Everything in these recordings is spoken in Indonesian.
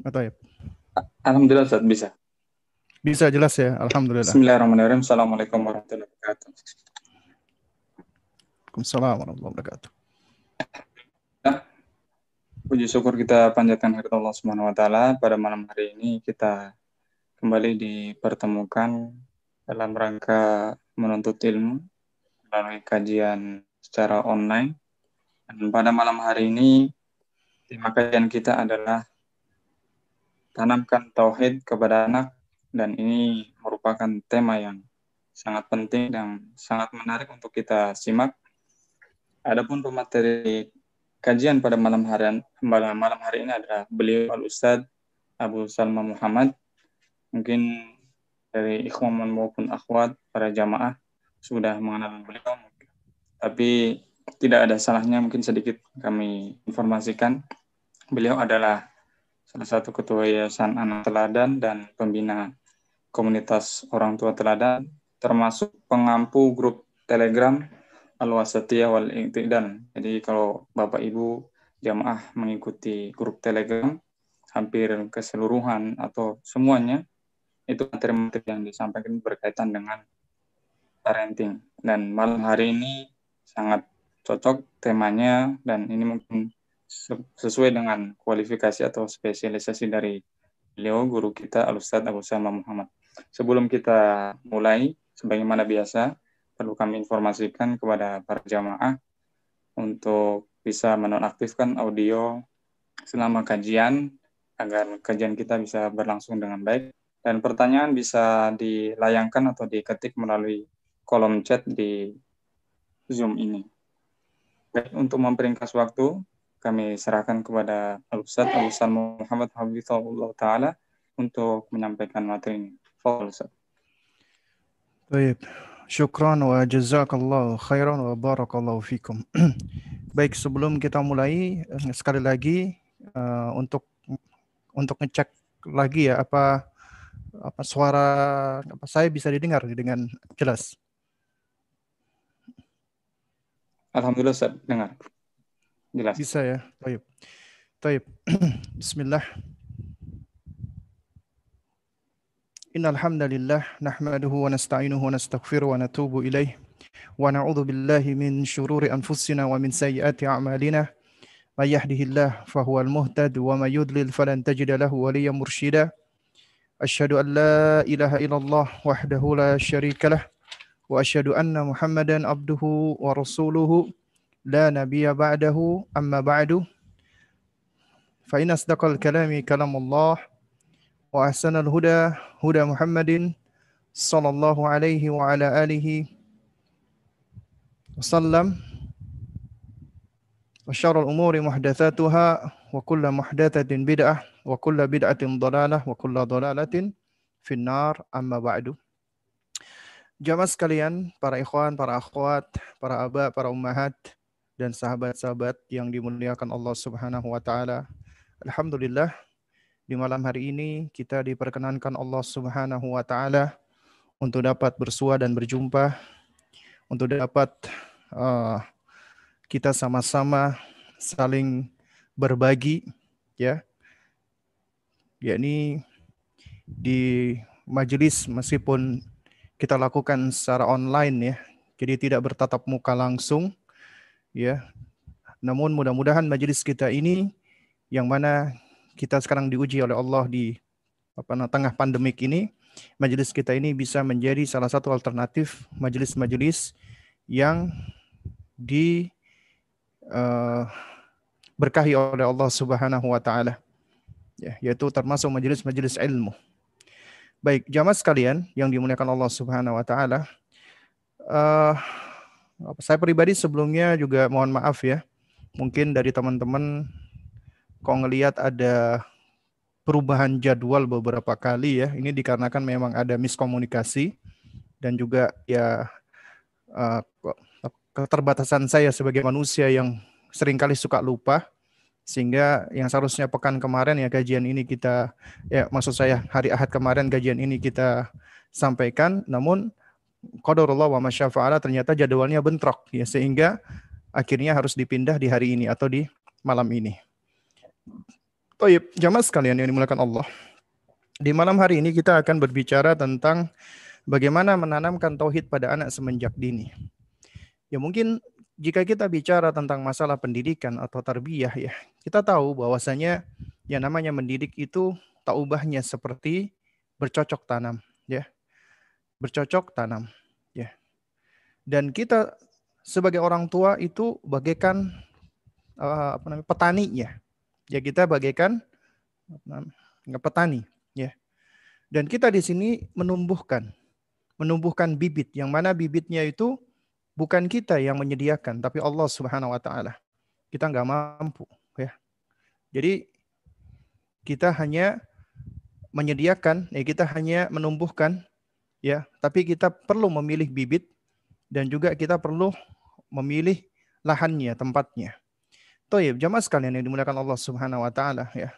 Atau ya? Alhamdulillah Ustaz bisa. Bisa jelas ya, Alhamdulillah. Bismillahirrahmanirrahim. Assalamualaikum warahmatullahi wabarakatuh. Waalaikumsalam warahmatullahi wabarakatuh. Puji syukur kita panjatkan kepada Allah Subhanahu wa taala pada malam hari ini kita kembali dipertemukan dalam rangka menuntut ilmu melalui kajian secara online. Dan pada malam hari ini tema kajian kita adalah tanamkan tauhid kepada anak dan ini merupakan tema yang sangat penting dan sangat menarik untuk kita simak. Adapun pemateri kajian pada malam hari malam hari ini adalah beliau Al Ustadz Abu Salma Muhammad. Mungkin dari ikhwan maupun akhwat para jamaah sudah mengenal beliau. Tapi tidak ada salahnya mungkin sedikit kami informasikan. Beliau adalah salah satu ketua Yayasan Anak Teladan dan pembina komunitas orang tua teladan termasuk pengampu grup Telegram Al-Wasatiyah wal Iqtidan. Jadi kalau Bapak Ibu jamaah mengikuti grup Telegram hampir keseluruhan atau semuanya itu materi-materi yang disampaikan berkaitan dengan parenting. Dan malam hari ini sangat cocok temanya dan ini mungkin sesuai dengan kualifikasi atau spesialisasi dari beliau guru kita Al Ustaz Abu Sama Muhammad. Sebelum kita mulai sebagaimana biasa perlu kami informasikan kepada para jamaah untuk bisa menonaktifkan audio selama kajian agar kajian kita bisa berlangsung dengan baik dan pertanyaan bisa dilayangkan atau diketik melalui kolom chat di Zoom ini. Baik, untuk memperingkas waktu, kami serahkan kepada Al-Ustaz Abu Muhammad Habibullah Ta'ala untuk menyampaikan materi ini. Fadal Ustaz. Baik. Syukran wa jazakallahu khairan wa barakallahu fikum. Baik, sebelum kita mulai eh, sekali lagi uh, untuk untuk ngecek lagi ya apa apa suara apa saya bisa didengar dengan jelas. Alhamdulillah Ustaz, dengar. Jelas. Bisa ya. Baik. Baik. Bismillah. إن الحمد لله نحمده ونستعينه ونستغفره ونتوب إليه ونعوذ بالله من شرور أنفسنا ومن سيئات أعمالنا من يهده الله فهو المهتد ومن يضلل فلن تجد له وليا مرشدا أشهد أن لا إله إلا الله وحده لا شريك له وأشهد أن محمدا عبده ورسوله لا نبي بعده. أما بعد فإن أصدق الكلام كلام الله وأحسن الهدى هدى محمد صلى الله عليه وعلى آله وسلم. وشر الأمور محدثاتها وكل محدثة بدعة وكل بدعة ضلالة وكل ضلالة في النار. أما بعد Jamaah sekalian, para ikhwan, para akhwat, para aba, para ummahat, dan sahabat-sahabat yang dimuliakan Allah Subhanahu wa taala. Alhamdulillah di malam hari ini kita diperkenankan Allah Subhanahu wa taala untuk dapat bersua dan berjumpa untuk dapat uh, kita sama-sama saling berbagi ya yakni di majelis meskipun kita lakukan secara online ya jadi tidak bertatap muka langsung ya namun mudah-mudahan majelis kita ini yang mana kita sekarang diuji oleh Allah di apa tengah pandemik ini, majelis kita ini bisa menjadi salah satu alternatif majelis-majelis yang di uh, berkahi oleh Allah Subhanahu wa taala. Ya, yaitu termasuk majelis-majelis ilmu. Baik, jamaah sekalian yang dimuliakan Allah Subhanahu wa taala. Uh, saya pribadi sebelumnya juga mohon maaf ya. Mungkin dari teman-teman kok ngelihat ada perubahan jadwal beberapa kali ya. Ini dikarenakan memang ada miskomunikasi dan juga ya uh, keterbatasan saya sebagai manusia yang sering kali suka lupa sehingga yang seharusnya pekan kemarin ya kajian ini kita ya maksud saya hari Ahad kemarin kajian ini kita sampaikan namun qadarullah wa masyafa'ala ternyata jadwalnya bentrok ya sehingga akhirnya harus dipindah di hari ini atau di malam ini. Toib, jamaah sekalian yang dimulakan Allah. Di malam hari ini kita akan berbicara tentang bagaimana menanamkan tauhid pada anak semenjak dini. Ya mungkin jika kita bicara tentang masalah pendidikan atau tarbiyah ya, kita tahu bahwasanya yang namanya mendidik itu tak ubahnya seperti bercocok tanam, ya. Bercocok tanam, ya. Dan kita sebagai orang tua itu bagaikan uh, apa namanya petani ya. Ya kita bagaikan petani ya. Dan kita di sini menumbuhkan menumbuhkan bibit yang mana bibitnya itu bukan kita yang menyediakan tapi Allah Subhanahu wa taala. Kita nggak mampu ya. Jadi kita hanya menyediakan ya kita hanya menumbuhkan ya tapi kita perlu memilih bibit dan juga kita perlu memilih lahannya tempatnya Toyib, jamaah sekalian yang dimuliakan Allah Subhanahu wa taala ya.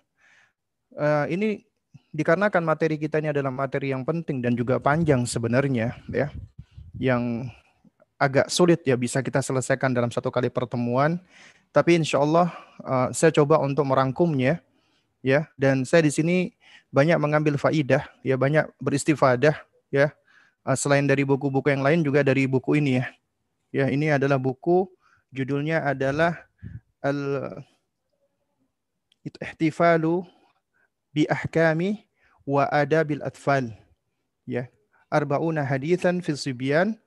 Uh, ini dikarenakan materi kita ini adalah materi yang penting dan juga panjang sebenarnya ya. Yang agak sulit ya bisa kita selesaikan dalam satu kali pertemuan. Tapi insya Allah uh, saya coba untuk merangkumnya ya. Dan saya di sini banyak mengambil faidah ya, banyak beristifadah ya. Uh, selain dari buku-buku yang lain juga dari buku ini ya. Ya, ini adalah buku judulnya adalah al ihtifalu bi ahkami wa adabil atfal ya arbauna hadithan fi sibyan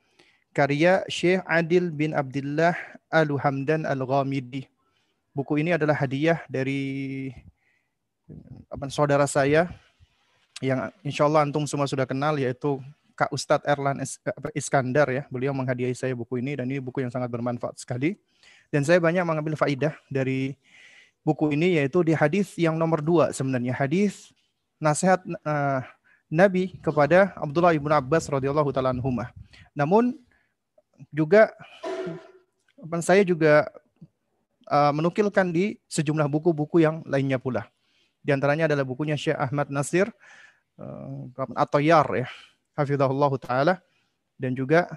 karya Syekh Adil bin Abdullah Al-Hamdan Al-Ghamidi buku ini adalah hadiah dari apa, saudara saya yang insya Allah antum semua sudah kenal yaitu Kak Ustadz Erlan Iskandar ya. Beliau menghadiahi saya buku ini dan ini buku yang sangat bermanfaat sekali. Dan saya banyak mengambil faidah dari buku ini yaitu di hadis yang nomor dua sebenarnya hadis nasihat uh, Nabi kepada Abdullah ibnu Abbas radhiyallahu taala Namun juga saya juga uh, menukilkan di sejumlah buku-buku yang lainnya pula. Di antaranya adalah bukunya Syekh Ahmad Nasir uh, atau Yar ya, hafizahullah taala dan juga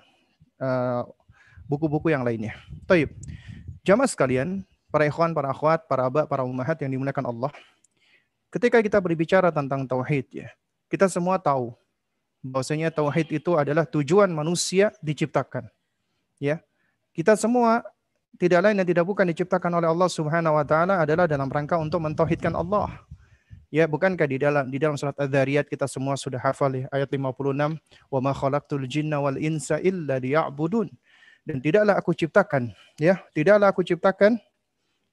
buku-buku uh, yang lainnya. Taib. Jamaah sekalian, para ikhwan, para akhwat, para abah, para ummahat yang dimuliakan Allah. Ketika kita berbicara tentang tauhid ya, kita semua tahu bahwasanya tauhid itu adalah tujuan manusia diciptakan. Ya. Kita semua tidak lain dan tidak bukan diciptakan oleh Allah Subhanahu wa taala adalah dalam rangka untuk mentauhidkan Allah. Ya, bukankah di dalam di dalam surat Adz-Dzariyat kita semua sudah hafal ya ayat 56, "Wa ma khalaqtul jinna wal insa illa liya'budun." Dan tidaklah aku ciptakan, ya, tidaklah aku ciptakan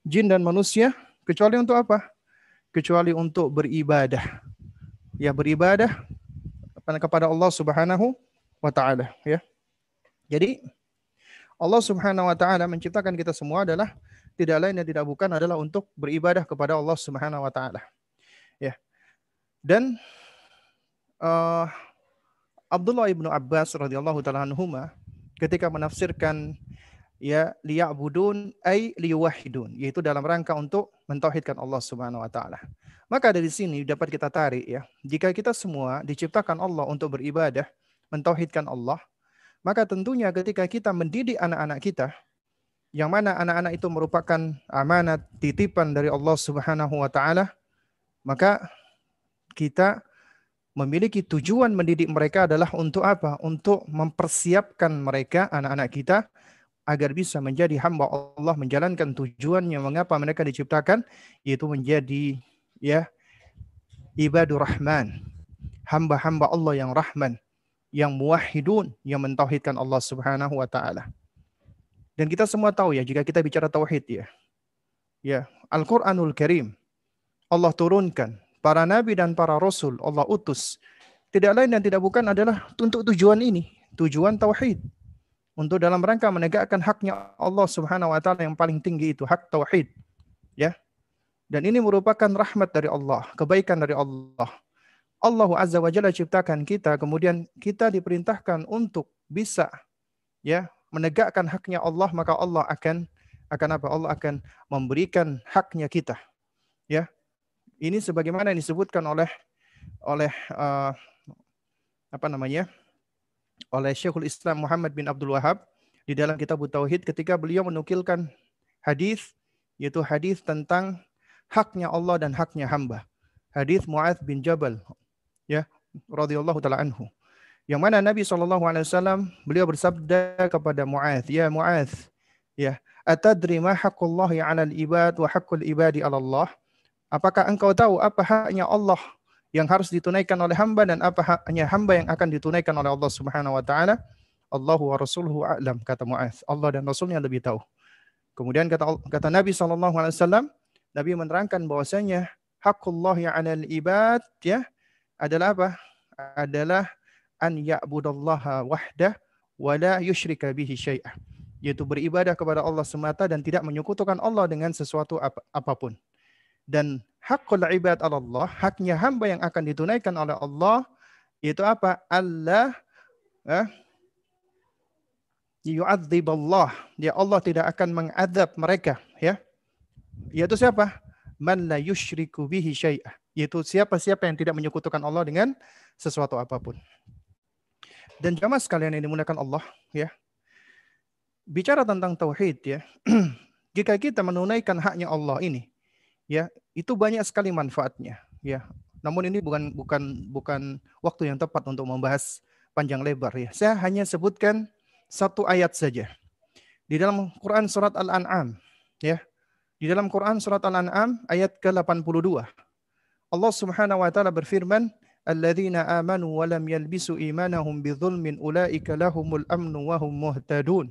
jin dan manusia kecuali untuk apa? Kecuali untuk beribadah. Ya, beribadah kepada Allah Subhanahu wa taala, ya. Jadi Allah Subhanahu wa taala menciptakan kita semua adalah tidak lain dan tidak bukan adalah untuk beribadah kepada Allah Subhanahu wa taala. Dan uh, Abdullah ibnu Abbas radhiyallahu taala anhuma ketika menafsirkan ya liya'budun ay liyuwahidun yaitu dalam rangka untuk mentauhidkan Allah Subhanahu wa taala. Maka dari sini dapat kita tarik ya, jika kita semua diciptakan Allah untuk beribadah, mentauhidkan Allah, maka tentunya ketika kita mendidik anak-anak kita yang mana anak-anak itu merupakan amanat titipan dari Allah Subhanahu wa taala, maka kita memiliki tujuan mendidik mereka adalah untuk apa? Untuk mempersiapkan mereka, anak-anak kita, agar bisa menjadi hamba Allah, menjalankan tujuannya mengapa mereka diciptakan, yaitu menjadi ya ibadur rahman, hamba-hamba Allah yang rahman, yang muwahhidun, yang mentauhidkan Allah Subhanahu wa taala. Dan kita semua tahu ya jika kita bicara tauhid ya. Ya, Al-Qur'anul Karim Allah turunkan para nabi dan para rasul Allah utus tidak lain dan tidak bukan adalah untuk tujuan ini, tujuan tauhid. Untuk dalam rangka menegakkan haknya Allah Subhanahu wa taala yang paling tinggi itu hak tauhid. Ya. Dan ini merupakan rahmat dari Allah, kebaikan dari Allah. Allah Azza wa Jalla ciptakan kita, kemudian kita diperintahkan untuk bisa ya menegakkan haknya Allah, maka Allah akan akan apa? Allah akan memberikan haknya kita. Ya, ini sebagaimana yang disebutkan oleh oleh uh, apa namanya? oleh Syekhul Islam Muhammad bin Abdul Wahab di dalam kitab Tauhid ketika beliau menukilkan hadis yaitu hadis tentang haknya Allah dan haknya hamba. Hadis Muadz bin Jabal ya radhiyallahu taala anhu. Yang mana Nabi SAW beliau bersabda kepada Mu'adh, Ya Mu'adh, ya, atadri ma haqqullahi 'alal ibad wa haqqul ibadi 'ala Allah? Apakah engkau tahu apa haknya Allah yang harus ditunaikan oleh hamba dan apa haknya hamba yang akan ditunaikan oleh Allah Subhanahu wa taala? Allahu wa rasuluhu a'lam kata Mu'adh. Allah dan Rasulnya lebih tahu. Kemudian kata kata Nabi SAW, Nabi menerangkan bahwasanya haqqullahi 'alal ibad ya adalah apa? Adalah an ya'budallaha wahdah wa la yusyrika bihi syai'ah. Yaitu beribadah kepada Allah semata dan tidak menyekutukan Allah dengan sesuatu ap apa pun. Dan hakul ibad Allah, haknya hamba yang akan ditunaikan oleh Allah, itu apa? Allah eh, yu'adzib Allah. Ya Allah tidak akan mengadab mereka. ya Yaitu siapa? Man la yushriku bihi syai'ah. Yaitu siapa-siapa yang tidak menyekutukan Allah dengan sesuatu apa pun. Dan jamaah sekalian yang dimuliakan Allah, ya. Bicara tentang tauhid ya. jika kita menunaikan haknya Allah ini, ya, itu banyak sekali manfaatnya, ya. Namun ini bukan bukan bukan waktu yang tepat untuk membahas panjang lebar ya. Saya hanya sebutkan satu ayat saja. Di dalam Quran surat Al-An'am, ya. Di dalam Quran surat Al-An'am ayat ke-82. Allah Subhanahu wa taala berfirman, alladzina amanu wa lam yalbisu imanahum bidzulmin ulaika lahumul amnu wa hum muhtadun.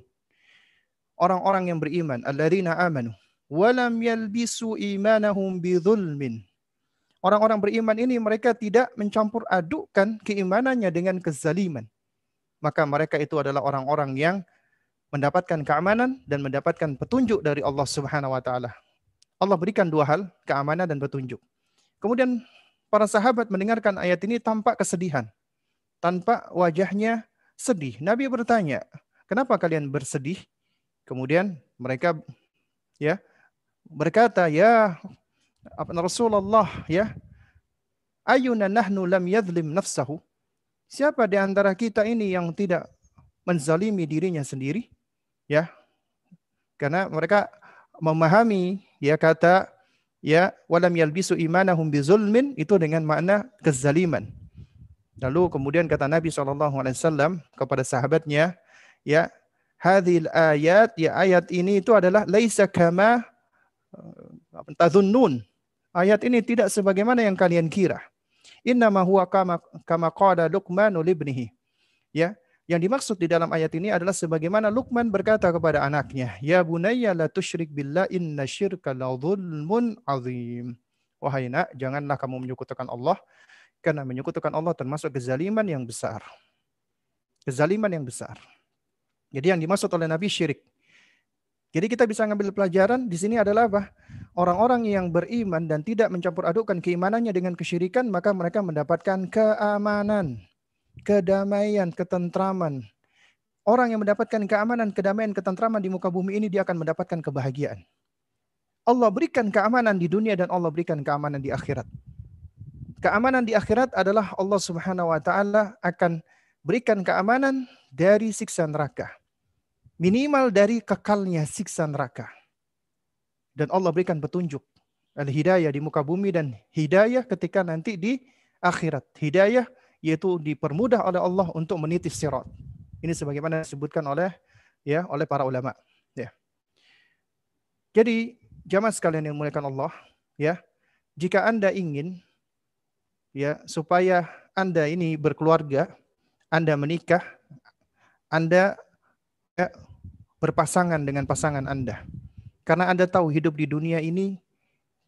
Orang-orang yang beriman, alladzina amanu wa lam yalbisu imanahum bidzulmin. Orang-orang beriman ini mereka tidak mencampur adukkan keimanannya dengan kezaliman. Maka mereka itu adalah orang-orang yang mendapatkan keamanan dan mendapatkan petunjuk dari Allah Subhanahu wa taala. Allah berikan dua hal, keamanan dan petunjuk. Kemudian para sahabat mendengarkan ayat ini tampak kesedihan. Tanpa wajahnya sedih. Nabi bertanya, kenapa kalian bersedih? Kemudian mereka ya berkata, ya Rasulullah ya ayuna nahnu lam yadlim nafsahu. Siapa di antara kita ini yang tidak menzalimi dirinya sendiri? Ya. Karena mereka memahami ya kata ya walam yalbisu imanahum bizulmin itu dengan makna kezaliman. Lalu kemudian kata Nabi SAW kepada sahabatnya, ya hadhil ayat, ya ayat ini itu adalah laisa kama uh, tazunnun. Ayat ini tidak sebagaimana yang kalian kira. Inna ma huwa kama kama qala Luqman libnihi. Ya, yang dimaksud di dalam ayat ini adalah sebagaimana Luqman berkata kepada anaknya, "Ya bunayya la tusyrik billah inna syirka la dzulmun azim." Wahai nak, janganlah kamu menyekutukan Allah karena menyekutukan Allah termasuk kezaliman yang besar. Kezaliman yang besar. Jadi yang dimaksud oleh Nabi syirik. Jadi kita bisa ngambil pelajaran di sini adalah apa? Orang-orang yang beriman dan tidak mencampur adukkan keimanannya dengan kesyirikan, maka mereka mendapatkan keamanan kedamaian, ketentraman. Orang yang mendapatkan keamanan, kedamaian, ketentraman di muka bumi ini dia akan mendapatkan kebahagiaan. Allah berikan keamanan di dunia dan Allah berikan keamanan di akhirat. Keamanan di akhirat adalah Allah Subhanahu wa taala akan berikan keamanan dari siksa neraka. Minimal dari kekalnya siksa neraka. Dan Allah berikan petunjuk al-hidayah di muka bumi dan hidayah ketika nanti di akhirat. Hidayah yaitu dipermudah oleh Allah untuk meniti sirat. Ini sebagaimana disebutkan oleh ya oleh para ulama. Ya. Jadi jamaah sekalian yang muliakan Allah, ya, jika anda ingin ya supaya anda ini berkeluarga, anda menikah, anda ya, berpasangan dengan pasangan anda. Karena anda tahu hidup di dunia ini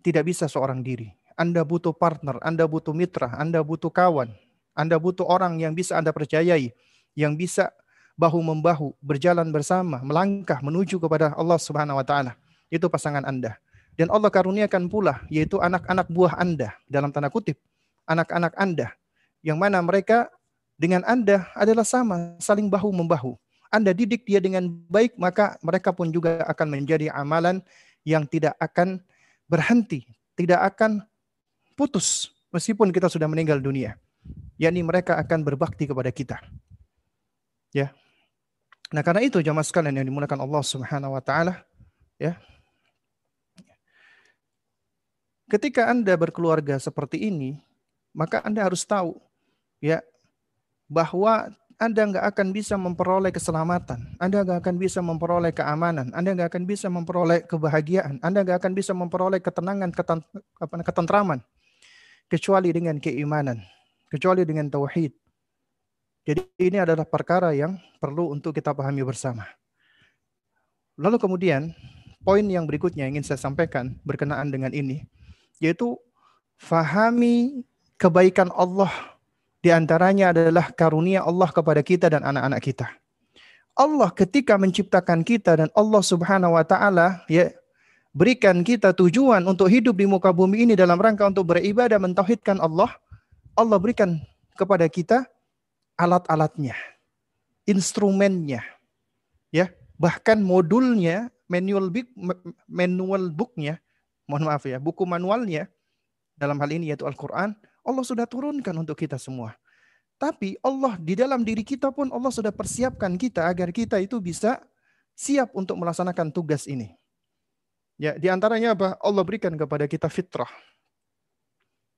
tidak bisa seorang diri. Anda butuh partner, Anda butuh mitra, Anda butuh kawan, anda butuh orang yang bisa Anda percayai, yang bisa bahu membahu, berjalan bersama, melangkah menuju kepada Allah Subhanahu wa taala. Itu pasangan Anda. Dan Allah karuniakan pula yaitu anak-anak buah Anda dalam tanda kutip, anak-anak Anda yang mana mereka dengan Anda adalah sama, saling bahu membahu. Anda didik dia dengan baik, maka mereka pun juga akan menjadi amalan yang tidak akan berhenti, tidak akan putus meskipun kita sudah meninggal dunia yakni mereka akan berbakti kepada kita. Ya. Nah, karena itu jamaah sekalian yang dimulakan Allah Subhanahu wa taala, ya. ketika Anda berkeluarga seperti ini, maka Anda harus tahu ya bahwa anda nggak akan bisa memperoleh keselamatan. Anda nggak akan bisa memperoleh keamanan. Anda nggak akan bisa memperoleh kebahagiaan. Anda nggak akan bisa memperoleh ketenangan, ketentraman. Kecuali dengan keimanan. Kecuali dengan tauhid. Jadi ini adalah perkara yang perlu untuk kita pahami bersama. Lalu kemudian, poin yang berikutnya yang ingin saya sampaikan berkenaan dengan ini, yaitu fahami kebaikan Allah di antaranya adalah karunia Allah kepada kita dan anak-anak kita. Allah ketika menciptakan kita dan Allah Subhanahu wa taala ya berikan kita tujuan untuk hidup di muka bumi ini dalam rangka untuk beribadah mentauhidkan Allah, Allah berikan kepada kita alat-alatnya, instrumennya. Ya, bahkan modulnya, manual book manual booknya, mohon maaf ya, buku manualnya dalam hal ini yaitu Al-Qur'an Allah sudah turunkan untuk kita semua. Tapi Allah di dalam diri kita pun Allah sudah persiapkan kita agar kita itu bisa siap untuk melaksanakan tugas ini. Ya, di antaranya apa? Allah berikan kepada kita fitrah.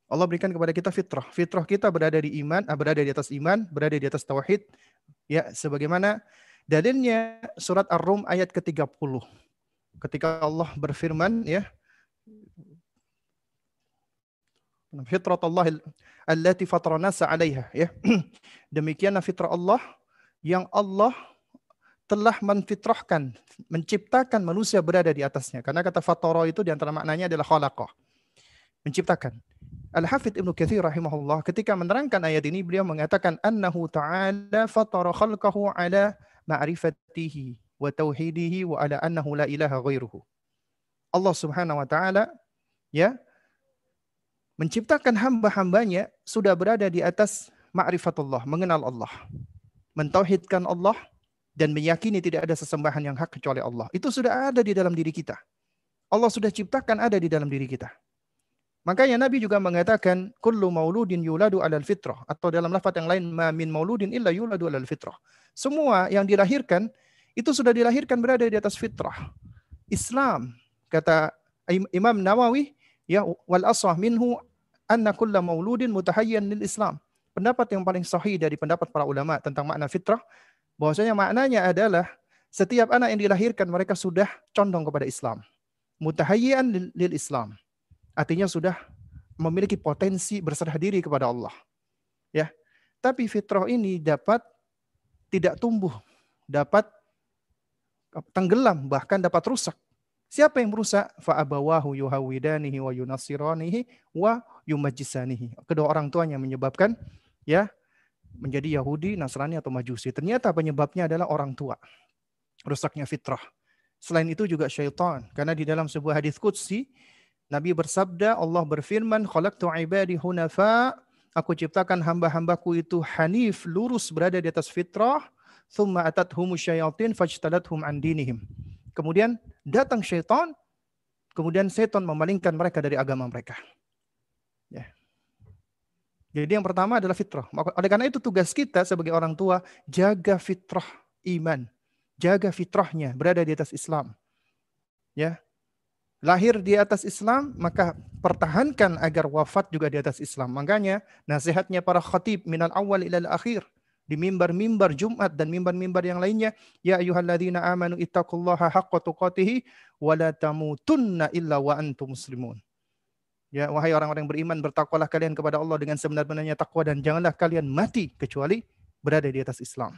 Allah berikan kepada kita fitrah. Fitrah kita berada di iman, ah, berada di atas iman, berada di atas tauhid. Ya, sebagaimana dalilnya surat Ar-Rum ayat ke-30. Ketika Allah berfirman ya, Fitrat Allah allati fatranasa alaiha ya. Demikianlah fitrah Allah yang Allah telah menfitrahkan, menciptakan manusia berada di atasnya. Karena kata fatara itu di antara maknanya adalah khalaqah. Menciptakan. Al-Hafidh Ibnu Katsir rahimahullah ketika menerangkan ayat ini beliau mengatakan annahu ta'ala fatara khalqahu ala ma'rifatihi wa tauhidihi wa ala annahu la ilaha ghairuhu. Allah Subhanahu wa taala ya menciptakan hamba-hambanya sudah berada di atas ma'rifatullah, mengenal Allah. Mentauhidkan Allah dan meyakini tidak ada sesembahan yang hak kecuali Allah. Itu sudah ada di dalam diri kita. Allah sudah ciptakan ada di dalam diri kita. Makanya Nabi juga mengatakan kullu mauludin yuladu alal fitrah atau dalam lafaz yang lain ma min mauludin illa yuladu alal fitrah. Semua yang dilahirkan itu sudah dilahirkan berada di atas fitrah. Islam kata Imam Nawawi ya wal asah minhu anna kulla mauludin mutahayyan lil Islam. Pendapat yang paling sahih dari pendapat para ulama tentang makna fitrah bahwasanya maknanya adalah setiap anak yang dilahirkan mereka sudah condong kepada Islam. Mutahayyan lil, Islam. Artinya sudah memiliki potensi berserah diri kepada Allah. Ya. Tapi fitrah ini dapat tidak tumbuh, dapat tenggelam, bahkan dapat rusak Siapa yang merusak? Fa'abawahu yuhawidanihi wa yunasiranihi wa yumajisanihi. Kedua orang tuanya menyebabkan ya menjadi Yahudi, Nasrani atau Majusi. Ternyata penyebabnya adalah orang tua. Rusaknya fitrah. Selain itu juga syaitan. Karena di dalam sebuah hadis qudsi Nabi bersabda, Allah berfirman, "Khalaqtu ibadi hunafa." Aku ciptakan hamba-hambaku itu hanif, lurus berada di atas fitrah. Thumma atathum syayatin fajtalathum an dinihim. Kemudian datang syaitan, kemudian setan memalingkan mereka dari agama mereka. Jadi yang pertama adalah fitrah. Oleh karena itu tugas kita sebagai orang tua jaga fitrah iman, jaga fitrahnya berada di atas Islam. Ya. Lahir di atas Islam, maka pertahankan agar wafat juga di atas Islam. Makanya nasihatnya para khatib minal awal ilal akhir di mimbar-mimbar Jumat dan mimbar-mimbar yang lainnya, ya ayyuhalladzina amanu ittaqullaha haqqa tuqatih wa la tamutunna illa wa antum muslimun. Ya, wahai orang-orang yang beriman, bertakwalah kalian kepada Allah dengan sebenar-benarnya takwa dan janganlah kalian mati kecuali berada di atas Islam.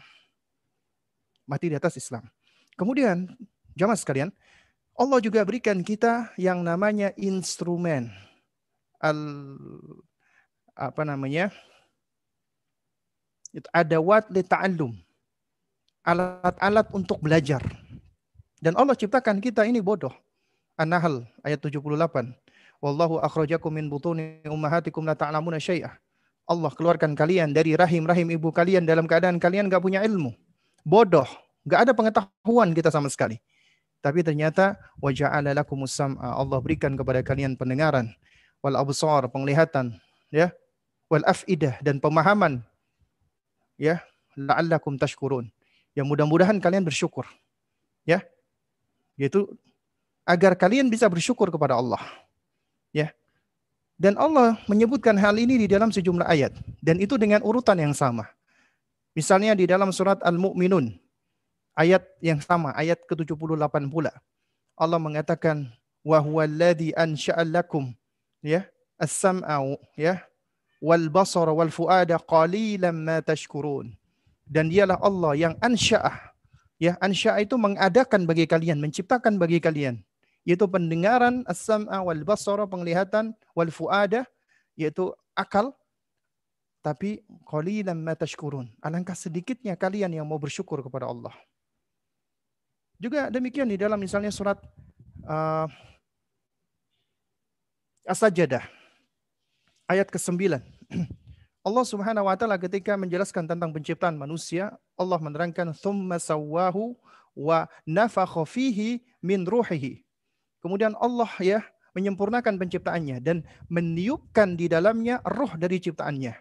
Mati di atas Islam. Kemudian, jamaah sekalian, Allah juga berikan kita yang namanya instrumen al apa namanya? Itu adawat li ta'allum. Alat-alat untuk belajar. Dan Allah ciptakan kita ini bodoh. An-Nahl ayat 78. Wallahu akhrajakum min butuni ummahatikum la ta'lamuna syai'ah. Allah keluarkan kalian dari rahim-rahim ibu kalian dalam keadaan kalian gak punya ilmu. Bodoh. Gak ada pengetahuan kita sama sekali. Tapi ternyata waja'ala lakumus sam'a. Allah berikan kepada kalian pendengaran. Wal absar, penglihatan. ya Wal af'idah, dan pemahaman ya la'allakum tashkurun. Yang mudah-mudahan kalian bersyukur. Ya. Yaitu agar kalian bisa bersyukur kepada Allah. Ya. Dan Allah menyebutkan hal ini di dalam sejumlah ayat dan itu dengan urutan yang sama. Misalnya di dalam surat Al-Mu'minun ayat yang sama, ayat ke-78 pula. Allah mengatakan wa huwallazi ansha'a lakum ya as-sam'a ya wal basara wal fuada qalilan ma tashkurun. Dan dialah Allah yang ansya'ah ya ansya'a itu mengadakan bagi kalian, menciptakan bagi kalian yaitu pendengaran as-sam'a wal basara penglihatan wal fuada yaitu akal tapi qalilan ma tashkurun. Alangkah sedikitnya kalian yang mau bersyukur kepada Allah. Juga demikian di dalam misalnya surat uh, As-Sajdah ayat ke-9. Allah Subhanahu wa taala ketika menjelaskan tentang penciptaan manusia, Allah menerangkan thumma sawwahu wa nafakha fihi min ruhihi. Kemudian Allah ya menyempurnakan penciptaannya dan meniupkan di dalamnya roh dari ciptaannya.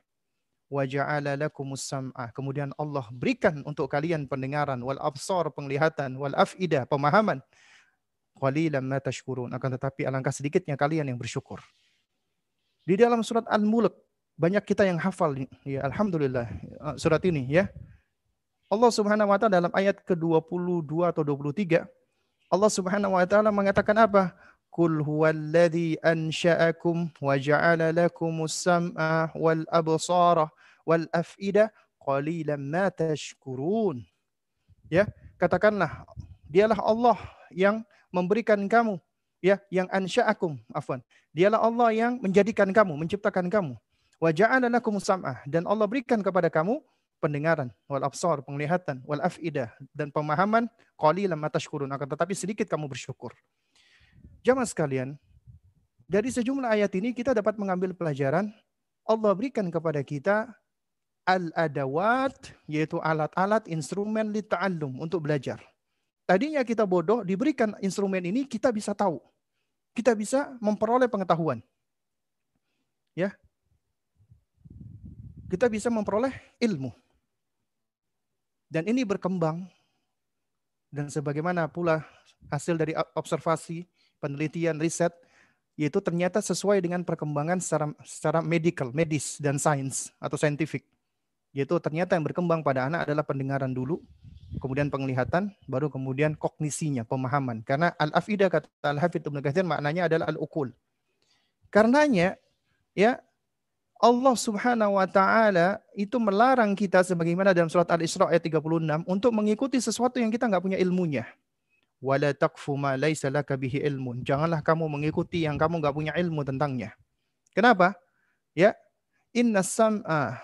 Wa ja'ala lakumus sam'a. Kemudian Allah berikan untuk kalian pendengaran wal absar penglihatan wal afida pemahaman. Qalilan ma tashkurun. Akan tetapi alangkah sedikitnya kalian yang bersyukur. Di dalam surat Al-Mulk banyak kita yang hafal ya alhamdulillah surat ini ya. Allah Subhanahu wa taala dalam ayat ke-22 atau 23 Allah Subhanahu wa taala mengatakan apa? Qul huwallazi ansha'akum wa ja'ala lakumus sam'a wal absara wal af'ida qalilan ma tashkurun. Ya, katakanlah dialah Allah yang memberikan kamu ya yang ansha'akum afwan. Dialah Allah yang menjadikan kamu, menciptakan kamu. Wa ja'ala lakumus sam'a dan Allah berikan kepada kamu pendengaran, wal absar, penglihatan, wal afidah dan pemahaman qalilan matashkurun akan tetapi sedikit kamu bersyukur. Jamaah sekalian, dari sejumlah ayat ini kita dapat mengambil pelajaran Allah berikan kepada kita al-adawat yaitu alat-alat instrumen li ta'allum untuk belajar. Tadinya kita bodoh, diberikan instrumen ini kita bisa tahu. Kita bisa memperoleh pengetahuan. Ya. Kita bisa memperoleh ilmu. Dan ini berkembang dan sebagaimana pula hasil dari observasi, penelitian, riset, yaitu ternyata sesuai dengan perkembangan secara, secara medical, medis, dan sains atau scientific. Yaitu ternyata yang berkembang pada anak adalah pendengaran dulu, kemudian penglihatan, baru kemudian kognisinya, pemahaman. Karena al-afidah kata Ibnu Katsir maknanya adalah al-ukul. Karenanya ya Allah Subhanahu wa taala itu melarang kita sebagaimana dalam surat Al-Isra ayat 36 untuk mengikuti sesuatu yang kita nggak punya ilmunya. Wala taqfu ma laisa laka bihi ilmun. Janganlah kamu mengikuti yang kamu nggak punya ilmu tentangnya. Kenapa? Ya, inna sam'a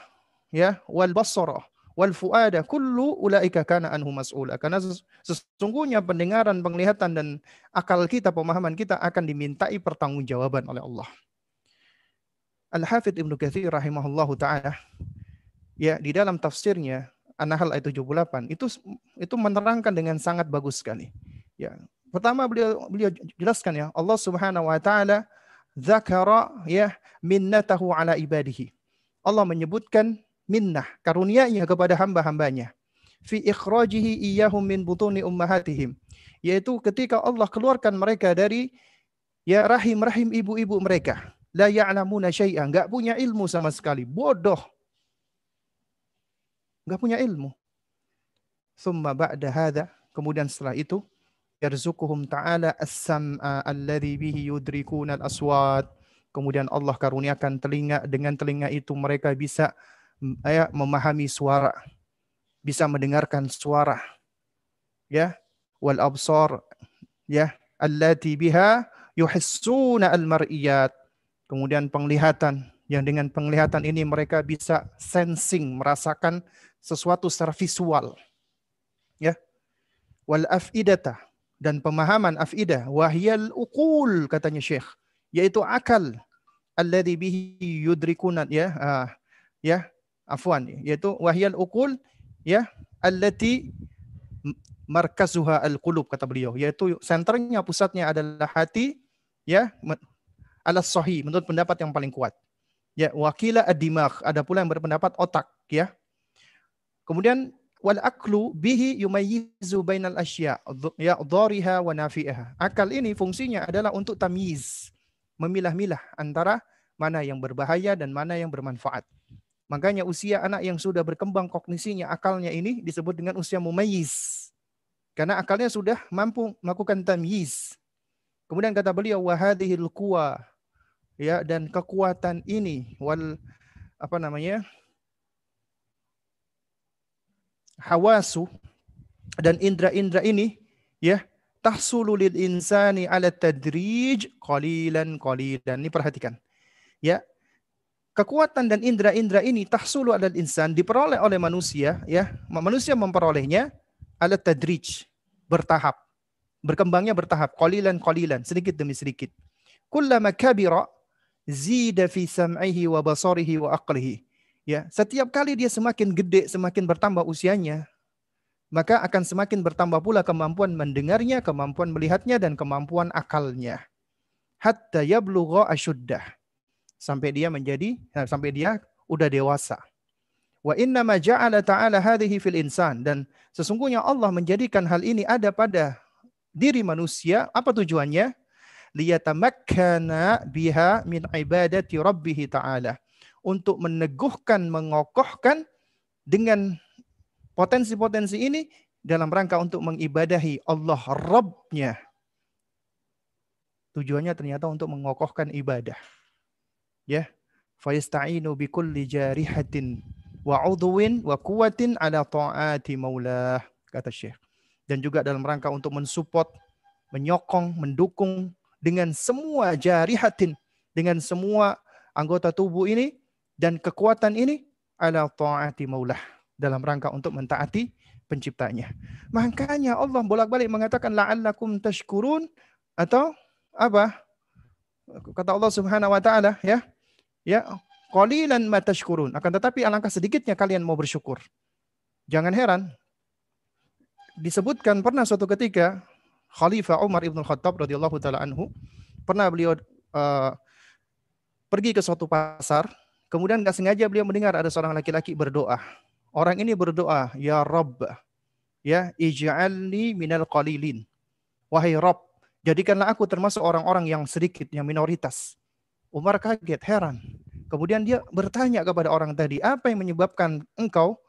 ya wal basara wal fuada kullu ulaika kana anhu mas'ula. Karena sesungguhnya pendengaran, penglihatan dan akal kita, pemahaman kita akan dimintai pertanggungjawaban oleh Allah. Al-Hafidh Ibnu Katsir rahimahullahu taala ya di dalam tafsirnya An-Nahl ayat 78 itu itu menerangkan dengan sangat bagus sekali. Ya. Pertama beliau beliau jelaskan ya Allah Subhanahu wa taala zakara ya minnatahu ala ibadihi. Allah menyebutkan minnah karunia-Nya kepada hamba-hambanya fi ikhrajihi iyyahum min butuni ummahatihim yaitu ketika Allah keluarkan mereka dari ya rahim-rahim ibu-ibu mereka la ya'lamuna syai'an, enggak punya ilmu sama sekali, bodoh. Enggak punya ilmu. Thumma ba'da hadha, kemudian setelah itu yarzuquhum ta'ala as-sam'a alladhi bihi yudrikuna al-aswat. Kemudian Allah karuniakan telinga dengan telinga itu mereka bisa ya, memahami suara, bisa mendengarkan suara. Ya, wal absar ya allati biha yuhissuna al-mar'iyat Kemudian penglihatan, yang dengan penglihatan ini mereka bisa sensing, merasakan sesuatu secara visual. Ya. Wal afidata dan pemahaman afidah wahyal ukul katanya Syekh, yaitu akal alladhi bihi yudrikuna ya uh, ya afwan yaitu wahyal ukul ya allati markazuha al-qulub kata beliau yaitu senternya pusatnya adalah hati ya ala sahih menurut pendapat yang paling kuat. Ya, wakila ad-dimagh, ada pula yang berpendapat otak, ya. Kemudian wal aklu bihi yumayyizu bainal asya ya dhariha wa nafi'aha. Akal ini fungsinya adalah untuk tamyiz, memilah-milah antara mana yang berbahaya dan mana yang bermanfaat. Makanya usia anak yang sudah berkembang kognisinya, akalnya ini disebut dengan usia mumayyiz. Karena akalnya sudah mampu melakukan tamyiz. Kemudian kata beliau wahadihil kuwa ya dan kekuatan ini wal apa namanya hawasu dan indra-indra ini ya tahsulu lil insani ala tadrij qalilan qalilan. Ini perhatikan. Ya. Kekuatan dan indra-indra ini tahsulu ala insan diperoleh oleh manusia ya. Manusia memperolehnya ala tadrij bertahap. Berkembangnya bertahap, qalilan qalilan, sedikit demi sedikit. Kullama kabira zida fi sam'ihi wa basarihi wa aqlihi. Ya, setiap kali dia semakin gede, semakin bertambah usianya, maka akan semakin bertambah pula kemampuan mendengarnya, kemampuan melihatnya dan kemampuan akalnya. Hatta yablugha asyuddah. Sampai dia menjadi eh, sampai dia udah dewasa. Wa inna ma ja'ala ta'ala hadhihi fil insan dan sesungguhnya Allah menjadikan hal ini ada pada diri manusia. Apa tujuannya? Liyatamakkana biha min ibadati rabbih ta'ala untuk meneguhkan, mengokohkan dengan potensi-potensi ini dalam rangka untuk mengibadahi Allah Rabbnya. Tujuannya ternyata untuk mengokohkan ibadah. Ya. Fayasta'inu bikulli jarihatin wa udhuwin wa kuwatin ala ta'ati maulah. Kata Syekh. Dan juga dalam rangka untuk mensupport, menyokong, mendukung dengan semua jarihatin. Dengan semua anggota tubuh ini dan kekuatan ini ala ta'ati maulah dalam rangka untuk mentaati penciptanya. Makanya Allah bolak-balik mengatakan la'allakum tashkurun atau apa? Kata Allah Subhanahu wa taala ya. Ya, qalilan ma tashkurun. Akan tetapi alangkah sedikitnya kalian mau bersyukur. Jangan heran. Disebutkan pernah suatu ketika Khalifah Umar Ibn Khattab radhiyallahu taala anhu pernah beliau uh, pergi ke suatu pasar Kemudian nggak sengaja beliau mendengar ada seorang laki-laki berdoa. Orang ini berdoa, Ya Rabb, ya ij'alni minal qalilin. Wahai Rabb, jadikanlah aku termasuk orang-orang yang sedikit, yang minoritas. Umar kaget, heran. Kemudian dia bertanya kepada orang tadi, apa yang menyebabkan engkau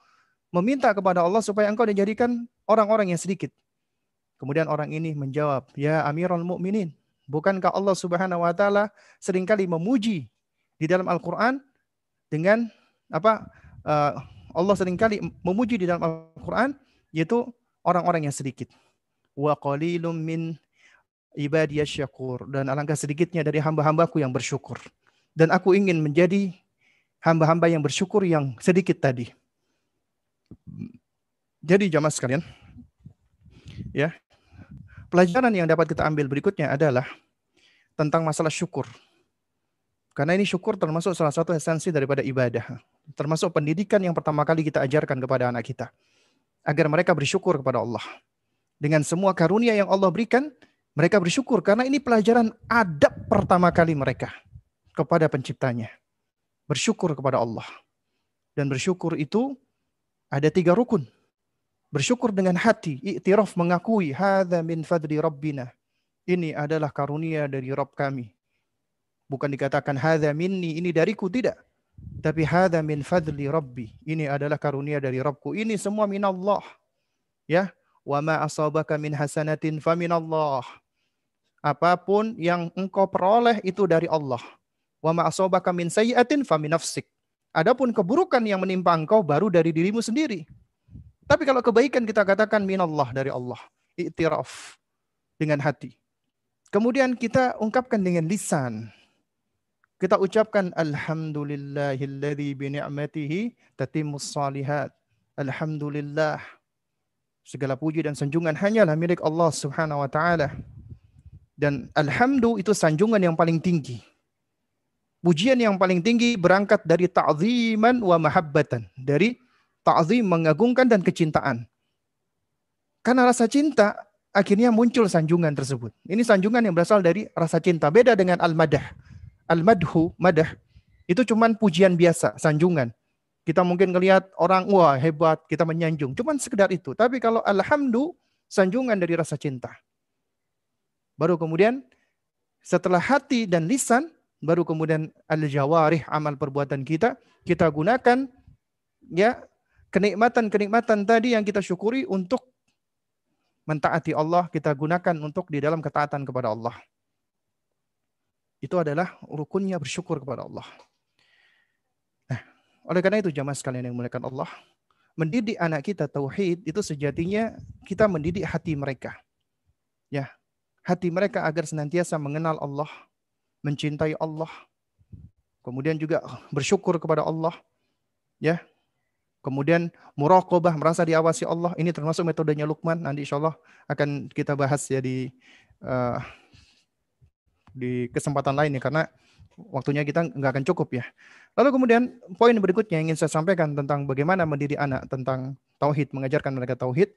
meminta kepada Allah supaya engkau dijadikan orang-orang yang sedikit? Kemudian orang ini menjawab, Ya Amirul Mukminin, bukankah Allah Subhanahu wa taala sering kali memuji di dalam Al-Qur'an dengan apa uh, Allah sering kali memuji di dalam Al-Qur'an yaitu orang-orang yang sedikit. Wa qalilum min ibadiyasyakur dan alangkah sedikitnya dari hamba-hambaku yang bersyukur. Dan aku ingin menjadi hamba-hamba yang bersyukur yang sedikit tadi. Jadi jamaah sekalian, ya, pelajaran yang dapat kita ambil berikutnya adalah tentang masalah syukur. Karena ini syukur termasuk salah satu esensi daripada ibadah. Termasuk pendidikan yang pertama kali kita ajarkan kepada anak kita. Agar mereka bersyukur kepada Allah. Dengan semua karunia yang Allah berikan, mereka bersyukur. Karena ini pelajaran adab pertama kali mereka kepada penciptanya. Bersyukur kepada Allah. Dan bersyukur itu ada tiga rukun. Bersyukur dengan hati, iktiraf mengakui, hadha min fadli rabbina. Ini adalah karunia dari Rabb kami Bukan dikatakan hadza minni, ini dariku tidak. Tapi hadza min fadli rabbi. Ini adalah karunia dari Rabbku. Ini semua minallah. Ya. Wa ma asabaka min hasanatin fa minallah. Apa pun yang engkau peroleh itu dari Allah. Wa ma asabaka min sayyi'atin fa min nafsik. Adapun keburukan yang menimpa engkau baru dari dirimu sendiri. Tapi kalau kebaikan kita katakan minallah dari Allah. Iktiraf dengan hati. Kemudian kita ungkapkan dengan lisan. Kita ucapkan alhamdulillahilladzi bi ni'matihi tatimmus salihat. Alhamdulillah. Segala puji dan sanjungan hanyalah milik Allah Subhanahu wa taala. Dan alhamdu itu sanjungan yang paling tinggi. Pujian yang paling tinggi berangkat dari ta'ziman wa mahabbatan. Dari ta'zim mengagungkan dan kecintaan. Karena rasa cinta akhirnya muncul sanjungan tersebut. Ini sanjungan yang berasal dari rasa cinta. Beda dengan al-madah al-madhu, madah, itu cuman pujian biasa, sanjungan. Kita mungkin ngelihat orang, wah hebat, kita menyanjung. Cuman sekedar itu. Tapi kalau alhamdulillah, sanjungan dari rasa cinta. Baru kemudian, setelah hati dan lisan, baru kemudian al-jawarih amal perbuatan kita kita gunakan ya kenikmatan-kenikmatan tadi yang kita syukuri untuk mentaati Allah kita gunakan untuk di dalam ketaatan kepada Allah. Itu adalah rukunnya bersyukur kepada Allah. Nah, oleh karena itu jamaah sekalian yang muliakan Allah, mendidik anak kita tauhid itu sejatinya kita mendidik hati mereka. Ya, hati mereka agar senantiasa mengenal Allah, mencintai Allah, kemudian juga bersyukur kepada Allah, ya, Kemudian muraqabah merasa diawasi Allah. Ini termasuk metodenya Lukman. Nanti insya Allah akan kita bahas ya di uh, di kesempatan lain ya karena waktunya kita nggak akan cukup ya. Lalu kemudian poin berikutnya yang ingin saya sampaikan tentang bagaimana mendidik anak tentang tauhid, mengajarkan mereka tauhid.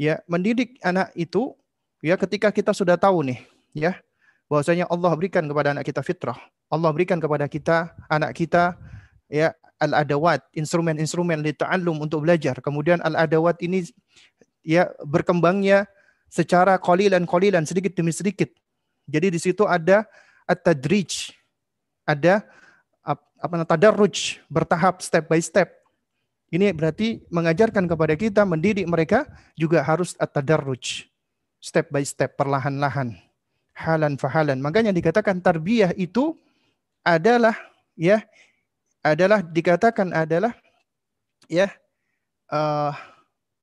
Ya, mendidik anak itu ya ketika kita sudah tahu nih ya bahwasanya Allah berikan kepada anak kita fitrah. Allah berikan kepada kita anak kita ya al-adawat, instrumen-instrumen li ta'allum untuk belajar. Kemudian al-adawat ini ya berkembangnya secara qalilan-qalilan sedikit demi sedikit. Jadi di situ ada at-tadrij. Ada apa tadarruj, bertahap step by step. Ini berarti mengajarkan kepada kita mendidik mereka juga harus at-tadarruj. Step by step, perlahan-lahan. Halan fahalan. Makanya dikatakan tarbiyah itu adalah ya adalah dikatakan adalah ya uh,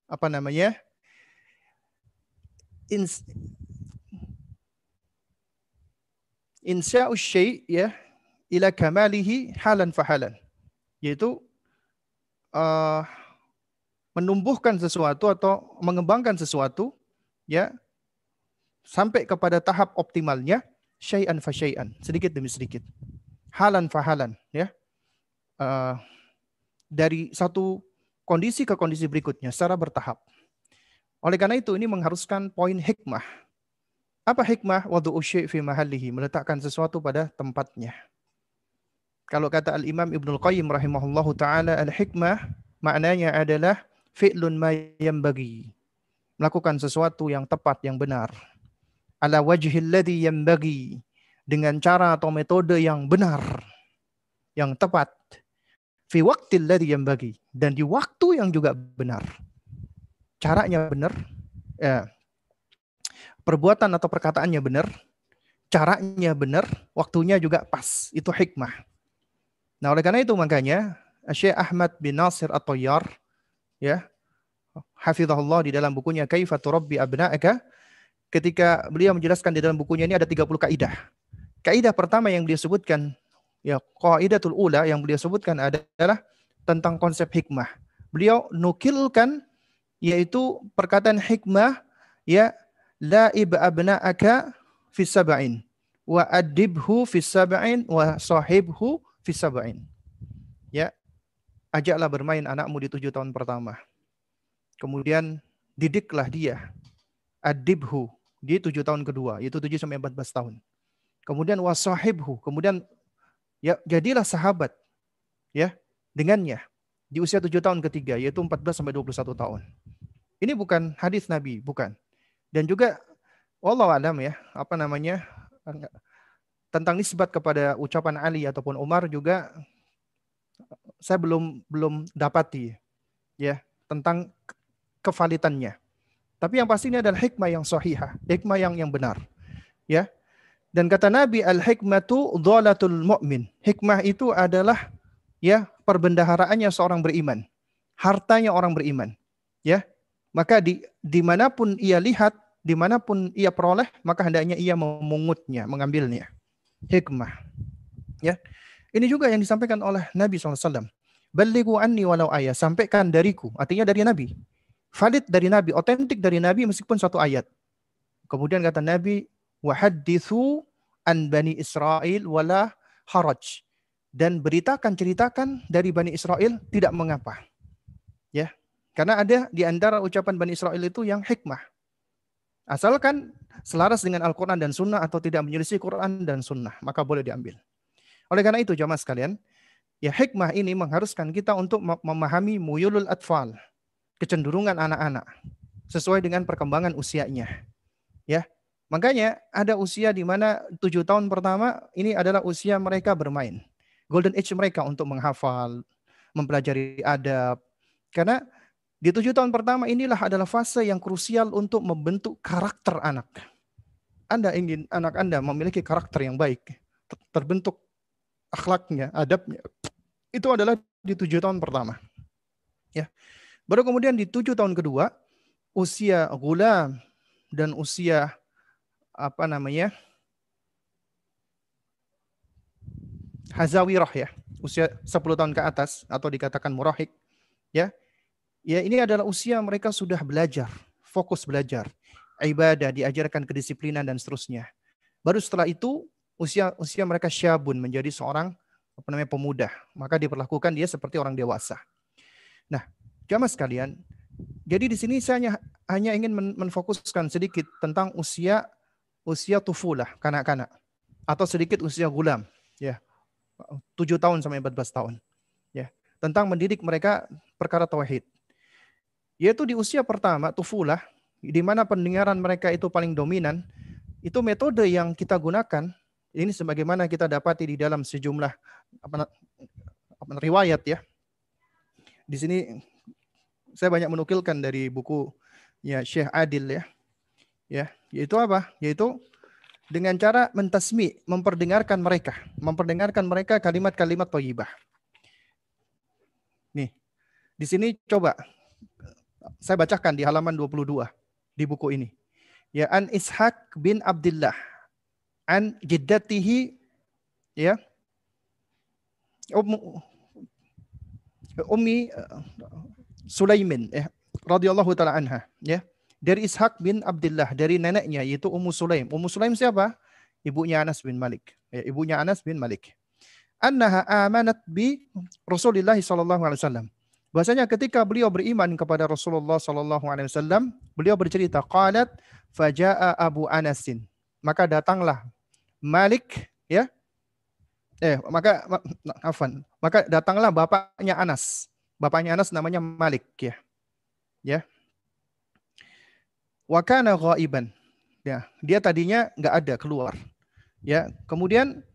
apa namanya ins insya syai ya ila kamalihi halan fahalan yaitu uh, menumbuhkan sesuatu atau mengembangkan sesuatu ya sampai kepada tahap optimalnya syai'an fa syai'an. Sedikit demi sedikit. Halan fahalan ya uh, dari satu kondisi ke kondisi berikutnya secara bertahap. Oleh karena itu ini mengharuskan poin hikmah. Apa hikmah? Wadu fi mahallihi, meletakkan sesuatu pada tempatnya. Kalau kata Al-Imam Ibnul Qayyim rahimahullahu taala al-hikmah maknanya adalah fi'lun ma bagi Melakukan sesuatu yang tepat, yang benar. Ala wajhil ladhi bagi dengan cara atau metode yang benar, yang tepat fi waqtil ladzi bagi dan di waktu yang juga benar. Caranya benar, ya, perbuatan atau perkataannya benar, caranya benar, waktunya juga pas. Itu hikmah. Nah, oleh karena itu makanya Syekh Ahmad bin Nasir At-Tayyar ya, hafizahullah di dalam bukunya Kaifa turabbi abna'aka ketika beliau menjelaskan di dalam bukunya ini ada 30 kaidah. Kaidah pertama yang beliau sebutkan Ya, qaidatul ula yang beliau sebutkan adalah tentang konsep hikmah. Beliau nukilkan yaitu perkataan hikmah ya la abna'aka fi sab'in wa adibhu fi sab'in wa sahibhu fi sab'in. Ya, ajaklah bermain anakmu di tujuh tahun pertama. Kemudian didiklah dia. Adibhu di tujuh tahun kedua, yaitu tujuh sampai empat belas tahun. Kemudian wasahibhu, kemudian ya jadilah sahabat ya dengannya di usia tujuh tahun ketiga yaitu 14 sampai 21 tahun. Ini bukan hadis Nabi, bukan. Dan juga Allah alam ya, apa namanya tentang nisbat kepada ucapan Ali ataupun Umar juga saya belum belum dapati ya tentang kevalitannya. Tapi yang pasti ini adalah hikmah yang sahihah, hikmah yang yang benar. Ya, dan kata Nabi al-hikmatu dhalatul mu'min. Hikmah itu adalah ya perbendaharaannya seorang beriman. Hartanya orang beriman. Ya. Maka di di mana pun ia lihat, di mana pun ia peroleh, maka hendaknya ia memungutnya, mengambilnya. Hikmah. Ya. Ini juga yang disampaikan oleh Nabi SAW. Balighu anni walau ayat. Sampaikan dariku. Artinya dari Nabi. Valid dari Nabi. Otentik dari Nabi meskipun satu ayat. Kemudian kata Nabi, wahadithu an Bani Israel wala haraj. Dan beritakan, ceritakan dari Bani Israel tidak mengapa. Ya, karena ada di antara ucapan Bani Israel itu yang hikmah. Asalkan selaras dengan Al-Quran dan Sunnah atau tidak menyelisih Quran dan Sunnah, maka boleh diambil. Oleh karena itu, jamaah sekalian, ya hikmah ini mengharuskan kita untuk memahami muyulul atfal, kecenderungan anak-anak, sesuai dengan perkembangan usianya. Ya, Makanya ada usia di mana tujuh tahun pertama ini adalah usia mereka bermain. Golden age mereka untuk menghafal, mempelajari adab. Karena di tujuh tahun pertama inilah adalah fase yang krusial untuk membentuk karakter anak. Anda ingin anak Anda memiliki karakter yang baik, terbentuk akhlaknya, adabnya, itu adalah di tujuh tahun pertama. Ya, baru kemudian di tujuh tahun kedua, usia gula dan usia apa namanya hazawirah ya, usia 10 tahun ke atas atau dikatakan murahik ya. Ya, ini adalah usia mereka sudah belajar, fokus belajar, ibadah, diajarkan kedisiplinan dan seterusnya. Baru setelah itu usia usia mereka syabun menjadi seorang apa namanya pemuda, maka diperlakukan dia seperti orang dewasa. Nah, jamaah sekalian, jadi di sini saya hanya, hanya ingin menfokuskan sedikit tentang usia usia tufulah, kanak-kanak. Atau sedikit usia gulam. Ya. 7 tahun sampai 14 tahun. Ya. Tentang mendidik mereka perkara tauhid. Yaitu di usia pertama, tufulah, di mana pendengaran mereka itu paling dominan, itu metode yang kita gunakan, ini sebagaimana kita dapati di dalam sejumlah apa, apa, riwayat ya. Di sini saya banyak menukilkan dari buku ya Syekh Adil ya ya yaitu apa? Yaitu dengan cara mentasmi memperdengarkan mereka. Memperdengarkan mereka kalimat-kalimat thayyibah nih di sini coba saya bacakan di halaman 22 di buku ini. Ya an ishaq bin abdullah an jiddatihi ya. Um, ummi Sulaimin ya radhiyallahu taala anha ya dari Ishak bin Abdullah, dari neneknya yaitu Ummu Sulaim. Ummu Sulaim siapa? Ibunya Anas bin Malik. Ya, ibunya Anas bin Malik. Annaha amanat bi Rasulullah sallallahu alaihi wasallam. Bahasanya ketika beliau beriman kepada Rasulullah sallallahu alaihi wasallam, beliau bercerita, qalat faja'a Abu Anasin. Maka datanglah Malik ya. Eh, maka afan, maka datanglah bapaknya Anas. Bapaknya Anas namanya Malik ya. Ya, Wakana ghaiban. Ya, dia tadinya nggak ada keluar. Ya, kemudian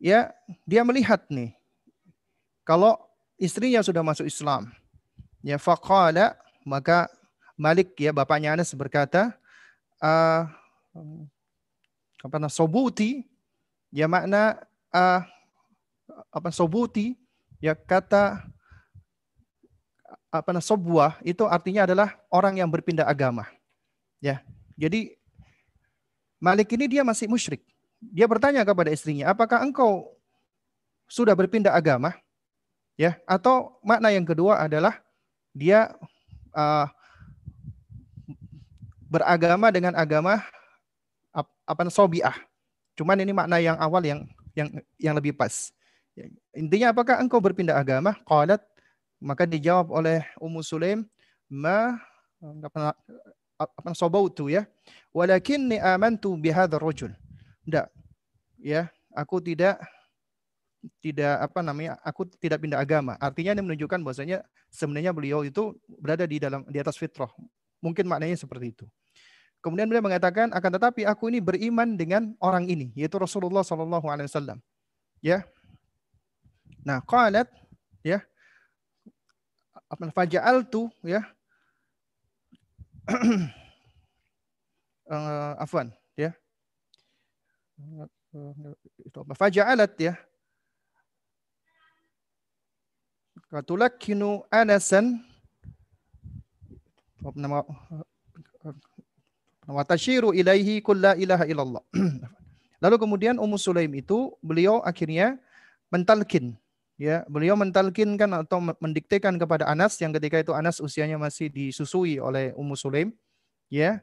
ya dia melihat nih kalau istrinya sudah masuk Islam. Ya, faqala maka Malik ya bapaknya Anas berkata, uh, apa namanya sobuti ya makna uh, apa sobuti ya kata apa namanya sebuah itu artinya adalah orang yang berpindah agama. Ya. Jadi Malik ini dia masih musyrik. Dia bertanya kepada istrinya, "Apakah engkau sudah berpindah agama?" Ya, atau makna yang kedua adalah dia uh, beragama dengan agama apa sobiah. Cuman ini makna yang awal yang yang yang lebih pas. Ya, intinya apakah engkau berpindah agama? Qalat maka dijawab oleh Ummu Sulaim, "Ma sabautu ya. Walakinni amantu bihadzal rajul. Enggak. Ya, aku tidak tidak apa namanya aku tidak pindah agama. Artinya ini menunjukkan bahwasanya sebenarnya beliau itu berada di dalam di atas fitrah. Mungkin maknanya seperti itu. Kemudian beliau mengatakan akan tetapi aku ini beriman dengan orang ini yaitu Rasulullah Shallallahu Alaihi Wasallam. Ya. Nah qalat ya. Apa faja'altu ya uh, afwan ya. Faja'alat ya. Katulakkinu anasan. Wa tashiru ilaihi kulla ilaha illallah. Lalu kemudian Ummu Sulaim itu beliau akhirnya mentalkin ya beliau mentalkinkan atau mendiktekan kepada Anas yang ketika itu Anas usianya masih disusui oleh Ummu Sulaim ya.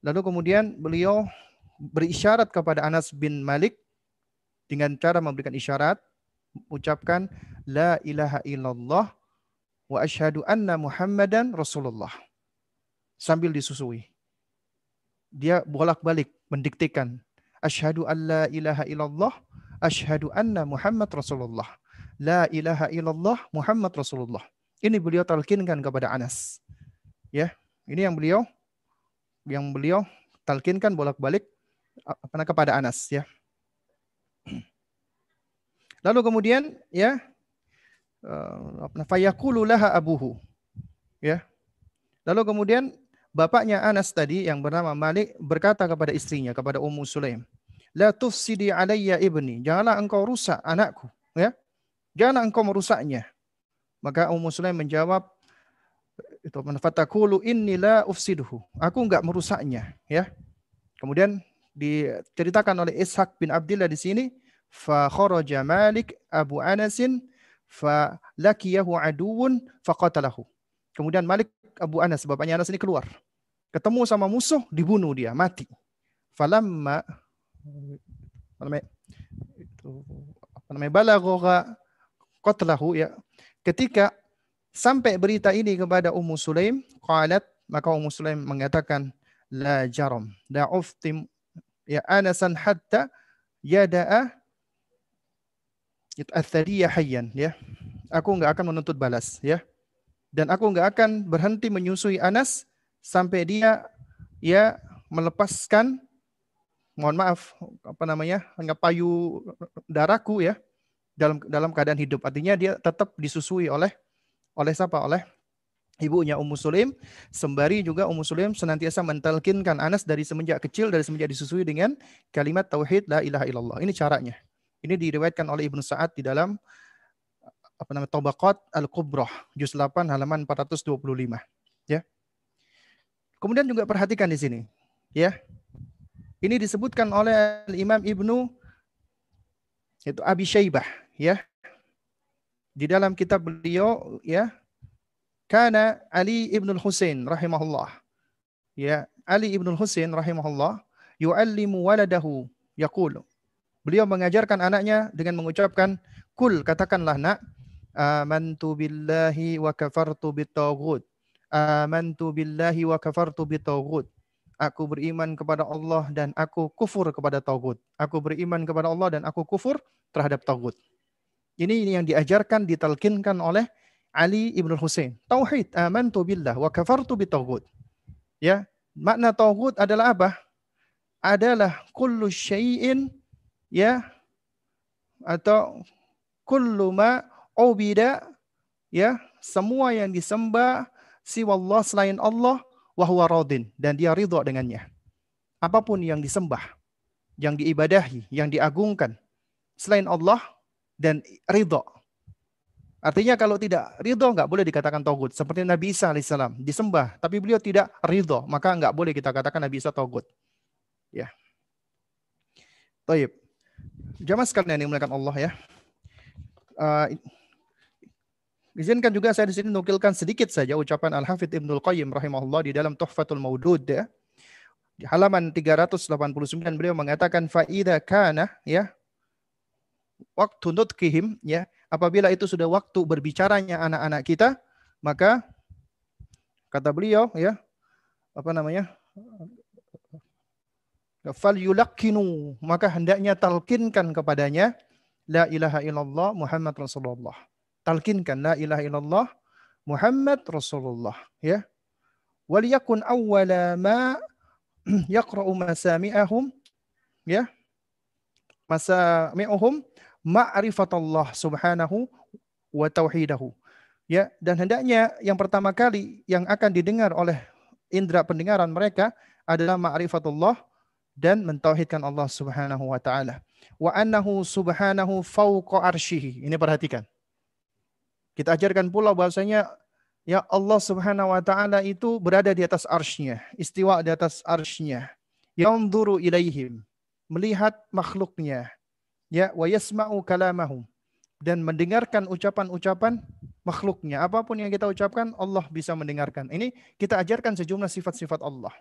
Lalu kemudian beliau berisyarat kepada Anas bin Malik dengan cara memberikan isyarat ucapkan la ilaha illallah wa asyhadu anna muhammadan rasulullah sambil disusui. Dia bolak-balik mendiktekan asyhadu an la ilaha illallah asyhadu anna muhammad rasulullah La ilaha illallah Muhammad Rasulullah. Ini beliau talkinkan kepada Anas. Ya, ini yang beliau yang beliau talkinkan bolak-balik kepada Anas ya. Lalu kemudian ya apa fayaqulu laha abuhu. Ya. Lalu kemudian bapaknya Anas tadi yang bernama Malik berkata kepada istrinya kepada Ummu Sulaim, "La tufsidi alayya ibni." Janganlah engkau rusak anakku, ya. Janganlah engkau merusaknya. Maka Ummu Sulaim menjawab, itu fatakulu inni la ufsiduhu. Aku enggak merusaknya, ya. Kemudian diceritakan oleh Ishaq bin Abdullah di sini, fa kharaja Malik Abu Anasin fa lakiyahu aduun faqatalahu. Kemudian Malik Abu Anas, bapaknya Anas ini keluar. Ketemu sama musuh, dibunuh dia, mati. Falamma apa namanya? Itu apa namanya? Balagha qatlahu ya. Ketika sampai berita ini kepada Ummu Sulaim, qalat maka Ummu Sulaim mengatakan la jaram la uftim ya anasan hatta yada'a itu athariyah hayyan ya. Aku enggak akan menuntut balas ya. Dan aku enggak akan berhenti menyusui Anas sampai dia ya melepaskan mohon maaf apa namanya payu darahku ya dalam dalam keadaan hidup artinya dia tetap disusui oleh oleh siapa oleh ibunya Ummu Sulaim sembari juga Ummu Sulaim senantiasa mentalkinkan Anas dari semenjak kecil dari semenjak disusui dengan kalimat tauhid la ilaha illallah. Ini caranya. Ini diriwayatkan oleh Ibnu Sa'ad di dalam apa namanya Tabaqat Al-Kubrah juz 8 halaman 425 ya. Kemudian juga perhatikan di sini ya. Ini disebutkan oleh Imam Ibnu itu Abi Syaibah ya. Di dalam kitab beliau ya karena Ali ibn Husain rahimahullah. Ya, Ali ibn Husain rahimahullah yu'allimu waladahu yaqul. Beliau mengajarkan anaknya dengan mengucapkan kul katakanlah nak amantu billahi wa kafartu bitaghut. Amantu billahi wa kafartu bitaghut. Aku beriman kepada Allah dan aku kufur kepada tauhid. Aku beriman kepada Allah dan aku kufur terhadap tauhid. Ini yang diajarkan, ditalkinkan oleh Ali ibn Husain. Tauhid, amantu billah wa kafartu bitaghut. Ya, makna tauhid adalah apa? Adalah kullu syai'in ya atau kullu ma ubida ya, semua yang disembah siwa Allah selain Allah wa huwa radin dan dia ridha dengannya. Apa pun yang disembah, yang diibadahi, yang diagungkan selain Allah dan ridha Artinya kalau tidak ridho nggak boleh dikatakan togut. Seperti Nabi Isa alaihissalam disembah, tapi beliau tidak ridho, maka nggak boleh kita katakan Nabi Isa togut. Ya. Taib. Jamaah sekalian yang dimuliakan Allah ya. Uh, izinkan juga saya di sini nukilkan sedikit saja ucapan Al-Hafidh Ibnul Qayyim rahimahullah di dalam Tuhfatul Maudud ya. Di halaman 389 beliau mengatakan faida kana ya waktu nutkihim ya apabila itu sudah waktu berbicaranya anak-anak kita, maka kata beliau ya, apa namanya? fal yulakkinu maka hendaknya talkinkan kepadanya la ilaha illallah Muhammad Rasulullah. Talkinkan la ilaha illallah Muhammad Rasulullah ya. Waliyakun awwala ma yaqra'u masami'ahum ya. Masami'uhum ma'rifatullah subhanahu wa tauhidahu. Ya, dan hendaknya yang pertama kali yang akan didengar oleh indera pendengaran mereka adalah ma'rifatullah dan mentauhidkan Allah Subhanahu wa taala. Wa annahu subhanahu fauqa arsyihi. Ini perhatikan. Kita ajarkan pula bahasanya ya Allah Subhanahu wa taala itu berada di atas arsy-Nya, istiwa di atas arsy-Nya. Yanzuru ilaihim, melihat makhluknya ya wa yasma'u kalamahum dan mendengarkan ucapan-ucapan makhluknya. Apa pun yang kita ucapkan, Allah bisa mendengarkan. Ini kita ajarkan sejumlah sifat-sifat Allah.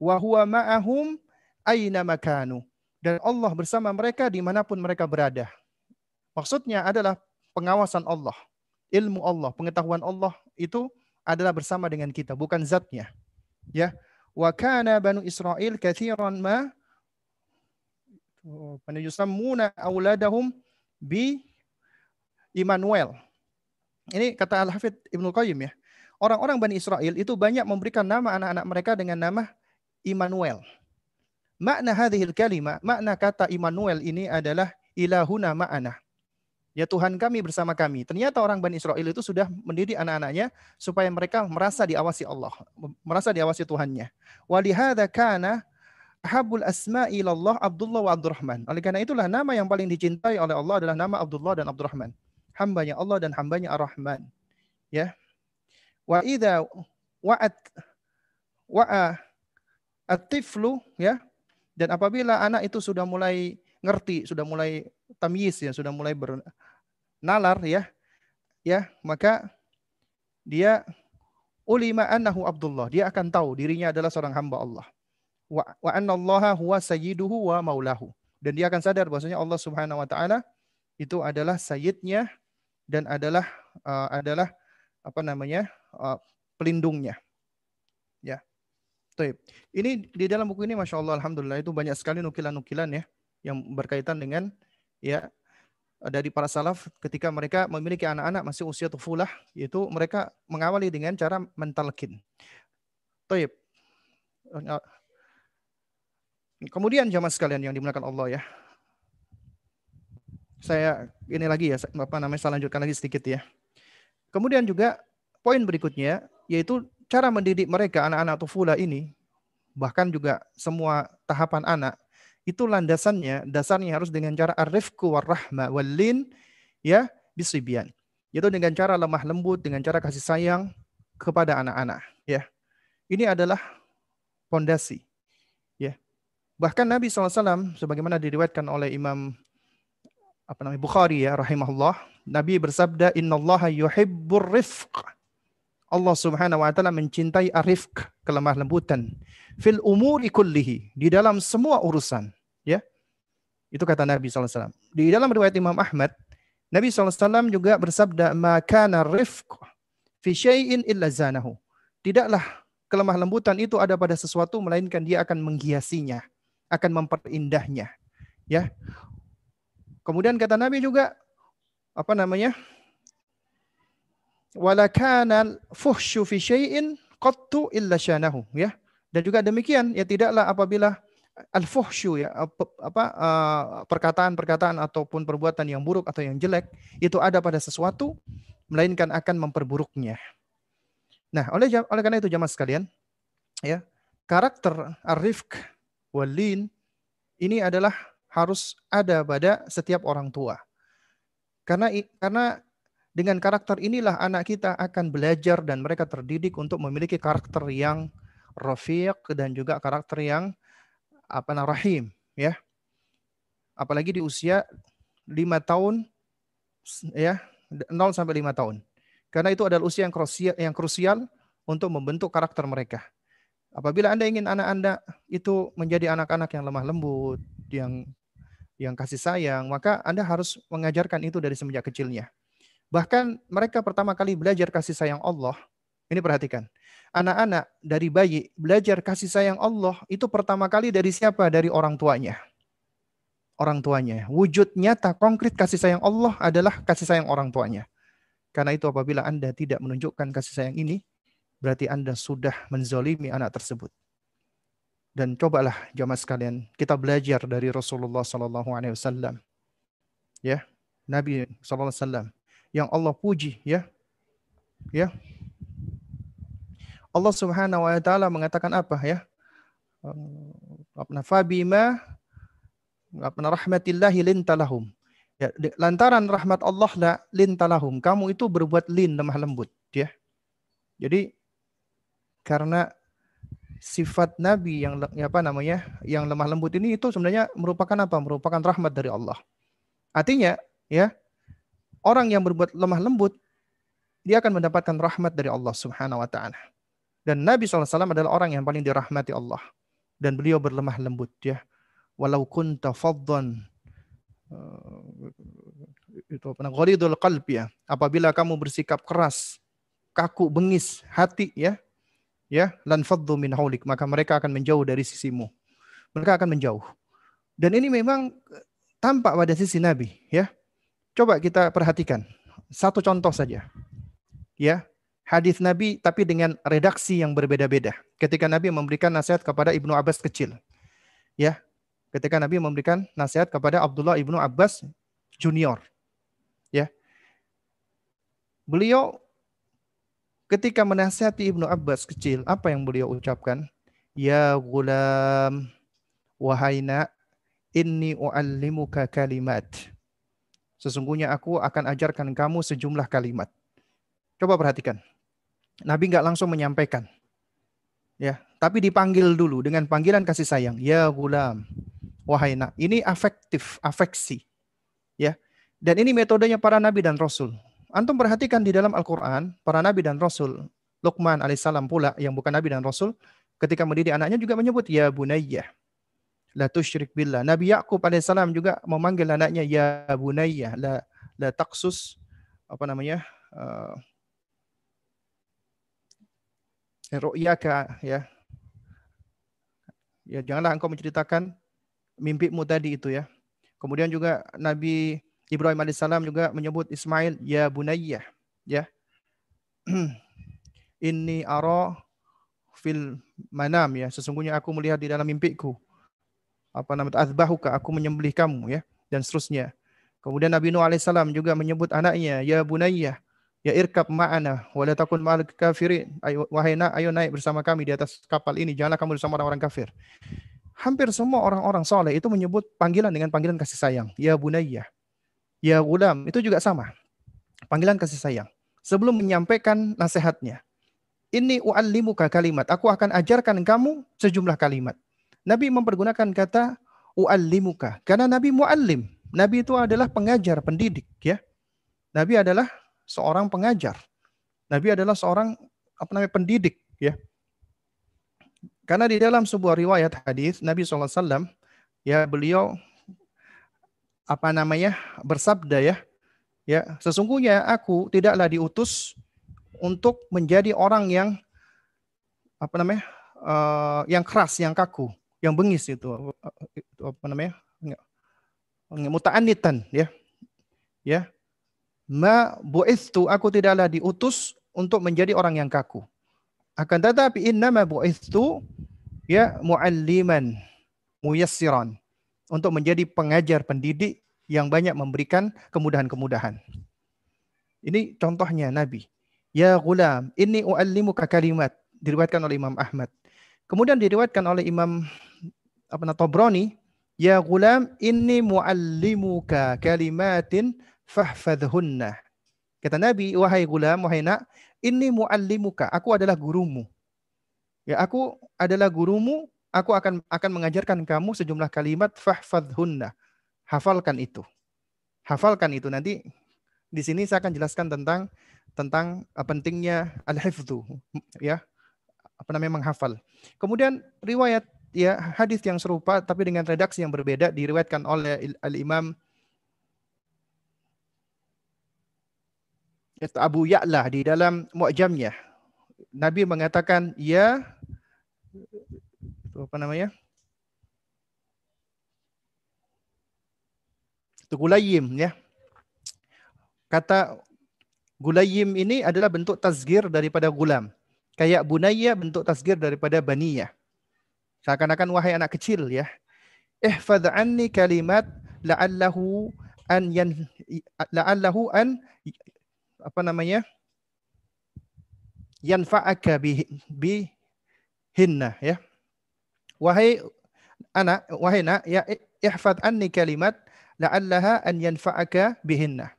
Wa huwa ma'ahum aina makanu. Dan Allah bersama mereka di mana pun mereka berada. Maksudnya adalah pengawasan Allah. Ilmu Allah, pengetahuan Allah itu adalah bersama dengan kita, bukan zatnya. Ya. Wa kana banu Israel kathiran ma yusammuna auladahum bi Immanuel. Ini kata Al-Hafidh Ibnu Qayyim ya. Orang-orang Bani Israel itu banyak memberikan nama anak-anak mereka dengan nama Immanuel. makna hadhil kalimah, makna kata Immanuel ini adalah ilahuna ma'ana. Ya Tuhan kami bersama kami. Ternyata orang Bani Israel itu sudah mendidik anak-anaknya supaya mereka merasa diawasi Allah, merasa diawasi Tuhannya. Walihada kana habul asma'i ilallah Abdullah wa Abdurrahman. Oleh karena itulah nama yang paling dicintai oleh Allah adalah nama Abdullah dan Abdurrahman. Hambanya Allah dan hambanya Ar-Rahman. Ya. Wa idza wa'at wa'a at-tiflu ya. Dan apabila anak itu sudah mulai ngerti, sudah mulai tamyiz ya, sudah mulai bernalar ya. Ya, maka dia ulima annahu Abdullah. Dia akan tahu dirinya adalah seorang hamba Allah. Wa, wa annallaha huwa sayyiduhu wa maulahu. Dan dia akan sadar bahwasanya Allah Subhanahu wa taala itu adalah sayyidnya dan adalah uh, adalah apa namanya? Uh, pelindungnya. Ya. Taib. Ini di dalam buku ini Masya Allah Alhamdulillah itu banyak sekali nukilan-nukilan ya yang berkaitan dengan ya dari para salaf ketika mereka memiliki anak-anak masih usia tufulah yaitu mereka mengawali dengan cara mentalkin. Taib. Kemudian jamaah sekalian yang dimuliakan Allah ya. Saya ini lagi ya, apa namanya saya lanjutkan lagi sedikit ya. Kemudian juga poin berikutnya yaitu cara mendidik mereka anak-anak tufulah ini bahkan juga semua tahapan anak itu landasannya dasarnya harus dengan cara arifku warahma walin ya bisibian yaitu dengan cara lemah lembut dengan cara kasih sayang kepada anak-anak ya ini adalah pondasi bahkan Nabi SAW sebagaimana diriwayatkan oleh Imam apa namanya Bukhari ya rahimahullah Nabi bersabda innallaha yuhibbur rifq. Allah Subhanahu wa taala mencintai arifq kelemah lembutan fil umuri kullihi di dalam semua urusan ya. Itu kata Nabi SAW di dalam riwayat Imam Ahmad Nabi SAW juga bersabda makana rifq fi syai'in illa zanahu. Tidaklah kelemah lembutan itu ada pada sesuatu melainkan dia akan menghiasinya akan memperindahnya ya. Kemudian kata Nabi juga apa namanya? Wala kana fuhsyu fi syai'in qattu illa syanahu ya. Dan juga demikian ya tidaklah apabila al-fuhsyu ya apa uh, perkataan-perkataan ataupun perbuatan yang buruk atau yang jelek itu ada pada sesuatu melainkan akan memperburuknya. Nah, oleh oleh karena itu jamaah sekalian, ya, karakter arifq walin ini adalah harus ada pada setiap orang tua. Karena karena dengan karakter inilah anak kita akan belajar dan mereka terdidik untuk memiliki karakter yang rafiq dan juga karakter yang apa namanya rahim ya. Apalagi di usia 5 tahun ya 0 sampai 5 tahun. Karena itu adalah usia yang krusial, yang krusial untuk membentuk karakter mereka. Apabila Anda ingin anak Anda itu menjadi anak-anak yang lemah lembut, yang yang kasih sayang, maka Anda harus mengajarkan itu dari semenjak kecilnya. Bahkan mereka pertama kali belajar kasih sayang Allah. Ini perhatikan anak-anak dari bayi belajar kasih sayang Allah itu pertama kali dari siapa? Dari orang tuanya. Orang tuanya. Wujud nyata konkret kasih sayang Allah adalah kasih sayang orang tuanya. Karena itu apabila Anda tidak menunjukkan kasih sayang ini, berarti Anda sudah menzolimi anak tersebut. Dan cobalah jamaah sekalian, kita belajar dari Rasulullah Sallallahu Alaihi Wasallam, ya Nabi Sallallahu Alaihi Wasallam yang Allah puji, ya, ya Allah Subhanahu wa taala mengatakan apa ya? Apa fabima apa rahmatillahi lintalahum. Ya, lantaran rahmat Allah la lintalahum. Kamu itu berbuat lin lemah lembut, ya. Jadi karena sifat Nabi yang ya apa namanya yang lemah lembut ini itu sebenarnya merupakan apa? Merupakan rahmat dari Allah. Artinya ya orang yang berbuat lemah lembut dia akan mendapatkan rahmat dari Allah Subhanahu wa taala. Dan Nabi SAW adalah orang yang paling dirahmati Allah. Dan beliau berlemah lembut ya. Walau kunta faddan uh, itu apa qalb ya. Apabila kamu bersikap keras, kaku, bengis hati ya, ya, lan faddu min haulik, maka mereka akan menjauh dari sisimu. Mereka akan menjauh. Dan ini memang tampak pada sisi Nabi, ya. Coba kita perhatikan. Satu contoh saja. Ya, hadis Nabi tapi dengan redaksi yang berbeda-beda. Ketika Nabi memberikan nasihat kepada Ibnu Abbas kecil. Ya, ketika Nabi memberikan nasihat kepada Abdullah ibnu Abbas junior. Ya, beliau ketika menasihati ibnu Abbas kecil, apa yang beliau ucapkan? Ya gulam, wahai nak, inni u'allimuka kalimat. Sesungguhnya aku akan ajarkan kamu sejumlah kalimat. Coba perhatikan. Nabi nggak langsung menyampaikan. Ya, tapi dipanggil dulu dengan panggilan kasih sayang. Ya gulam, wahai nak. Ini afektif, afeksi. Ya. Dan ini metodenya para nabi dan rasul. Antum perhatikan di dalam Al-Qur'an, para nabi dan rasul, Luqman alaihissalam pula yang bukan nabi dan rasul, ketika mendidik anaknya juga menyebut ya bunayya. La tusyrik billah. Nabi Yakub alaihissalam juga memanggil anaknya ya bunayya, la la taksus apa namanya? Uh, ru'yaka ya. Ya janganlah engkau menceritakan mimpimu tadi itu ya. Kemudian juga Nabi Ibrahim alaihissalam juga menyebut Ismail ya bunayya ya. Ini ara fil manam ya. Sesungguhnya aku melihat di dalam mimpiku. Apa namanya? Azbahuka, aku menyembelih kamu ya dan seterusnya. Kemudian Nabi Nuh alaihissalam juga menyebut anaknya ya bunayya Ya irkab ma'ana wa la takun ma'al kafirin. Ayo wahai nak, ayo naik bersama kami di atas kapal ini. Janganlah kamu bersama orang-orang kafir. Hampir semua orang-orang soleh itu menyebut panggilan dengan panggilan kasih sayang. Ya bunayya. Ya gulam. Itu juga sama. Panggilan kasih sayang. Sebelum menyampaikan nasihatnya. Ini u'allimuka kalimat. Aku akan ajarkan kamu sejumlah kalimat. Nabi mempergunakan kata u'allimuka. Karena Nabi mu'allim. Nabi itu adalah pengajar, pendidik. ya. Nabi adalah seorang pengajar. Nabi adalah seorang apa namanya pendidik ya. Karena di dalam sebuah riwayat hadis Nabi SAW ya beliau apa namanya bersabda ya. Ya sesungguhnya aku tidaklah diutus untuk menjadi orang yang apa namanya uh, yang keras yang kaku yang bengis itu, itu apa namanya muta'anitan ya. Ya. Ma bu'istu aku tidaklah diutus untuk menjadi orang yang kaku. Akan tetapi innama bu'istu ya mualliman muyassiran untuk menjadi pengajar pendidik yang banyak memberikan kemudahan-kemudahan. Ini contohnya Nabi. Ya gulam, ini uallimuka kalimat diriwayatkan oleh Imam Ahmad. Kemudian diriwayatkan oleh Imam apa Tobroni, ya gulam, ini muallimuka kalimatin fahfadhunna. Kata Nabi, wahai gulam, wahai nak, ini muallimuka, aku adalah gurumu. Ya, aku adalah gurumu, aku akan akan mengajarkan kamu sejumlah kalimat fahfadhunna. Hafalkan itu. Hafalkan itu nanti di sini saya akan jelaskan tentang tentang uh, pentingnya al-hifdzu ya. Apa namanya menghafal. Kemudian riwayat ya hadis yang serupa tapi dengan redaksi yang berbeda diriwayatkan oleh al-Imam Abu Ya'la di dalam mu'jamnya. Nabi mengatakan, ya, apa namanya? Itu gulayim ya. Kata gulayim ini adalah bentuk tasgir daripada gulam. Kayak bunaya bentuk tasgir daripada baniyah. Seakan-akan wahai anak kecil ya. Ihfadh anni kalimat la'allahu an yan la'allahu an apa namanya? yanfa'aka bi, bi hinna ya. Wahai anak, wahai nak, ya ihfad anni kalimat la'allaha an yanfa'aka bihinna.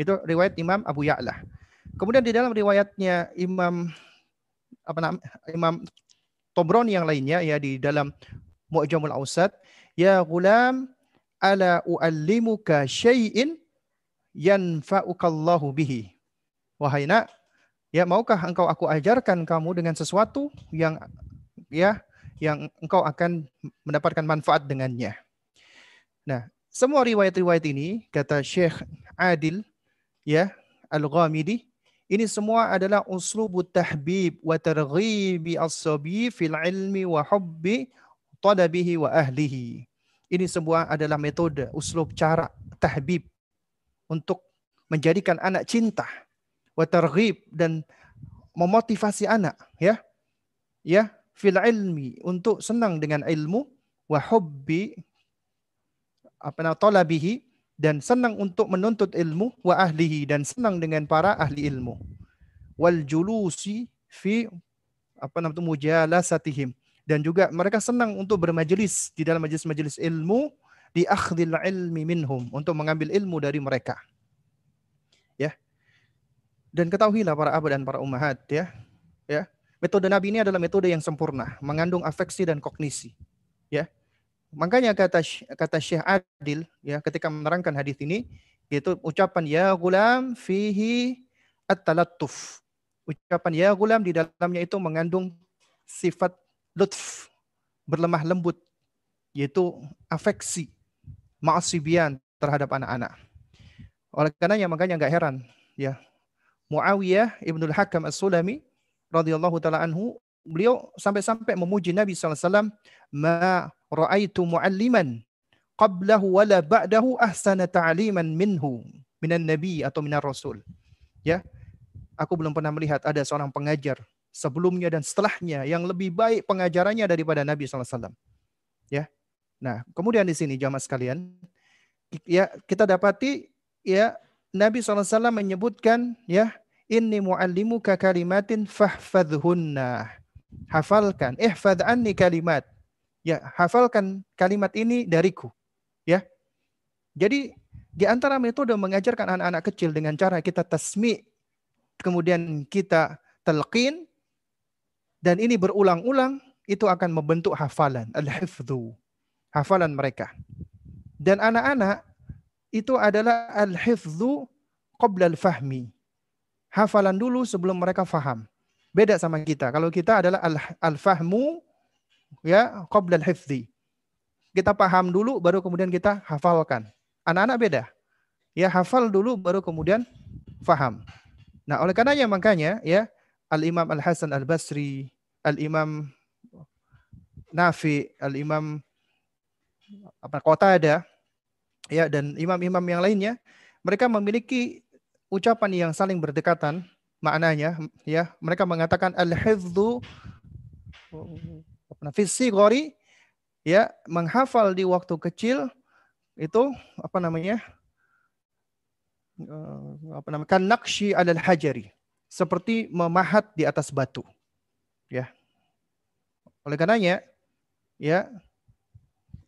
Itu riwayat Imam Abu Ya'la. Kemudian di dalam riwayatnya Imam apa nama Imam Tobroni yang lainnya ya di dalam Mu'jamul Ausat, ya gulam ala uallimuka syai'in yanfa'ukallahu bihi. Wahai nak, ya maukah engkau aku ajarkan kamu dengan sesuatu yang ya yang engkau akan mendapatkan manfaat dengannya. Nah, semua riwayat-riwayat ini kata Syekh Adil ya Al-Ghamidi ini semua adalah uslubut tahbib wa targhibi as-sabi fil ilmi wa hubbi talabihi wa ahlihi. Ini semua adalah metode, uslub cara tahbib untuk menjadikan anak cinta wa targhib dan memotivasi anak ya ya fil ilmi untuk senang dengan ilmu wa hubbi apa nama talabihi dan senang untuk menuntut ilmu wa ahlihi dan senang dengan para ahli ilmu. Wal julusi fi apa namanya mujalasatihim. Dan juga mereka senang untuk bermajelis di dalam majelis-majelis ilmu di akhdil ilmi minhum untuk mengambil ilmu dari mereka. Ya. Dan ketahuilah para abad dan para ummahat ya. Ya metode nabi ini adalah metode yang sempurna mengandung afeksi dan kognisi ya Makanya kata kata Syekh Adil ya ketika menerangkan hadis ini yaitu ucapan ya gulam fihi at-talattuf. Ucapan ya gulam di dalamnya itu mengandung sifat lutf, berlemah lembut yaitu afeksi, ma'asibian terhadap anak-anak. Oleh karenanya makanya enggak heran ya Muawiyah Ibnul Hakam As-Sulami radhiyallahu taala anhu beliau sampai-sampai memuji Nabi SAW, ma ra'aitu mu'alliman qablahu wala ba'dahu ahsana ta'liman minhu minan nabi atau minar rasul. Ya. Aku belum pernah melihat ada seorang pengajar sebelumnya dan setelahnya yang lebih baik pengajarannya daripada Nabi SAW. Ya. Nah, kemudian di sini jamaah sekalian, ya kita dapati ya Nabi SAW menyebutkan ya inni muallimuka kalimatin fahfadhunna hafalkan, ihfad anni kalimat. Ya, hafalkan kalimat ini dariku. Ya. Jadi di antara metode mengajarkan anak-anak kecil dengan cara kita tasmi, kemudian kita telqin, dan ini berulang-ulang, itu akan membentuk hafalan, al-hifdhu, hafalan mereka. Dan anak-anak itu adalah al-hifdhu qabla al-fahmi. Hafalan dulu sebelum mereka faham. Beda sama kita. Kalau kita adalah al-fahmu ya qabla al-hifdhi. Kita paham dulu baru kemudian kita hafalkan. Anak-anak beda. Ya hafal dulu baru kemudian faham. Nah, oleh karenanya makanya ya Al-Imam Al-Hasan Al-Basri, Al-Imam Nafi, Al-Imam apa kota ada ya dan imam-imam yang lainnya mereka memiliki ucapan yang saling berdekatan maknanya ya mereka mengatakan al-hifdzu gori ya menghafal di waktu kecil itu apa namanya eh, apa namanya kan nakshi alal hajari seperti memahat di atas batu ya. Oleh karenanya ya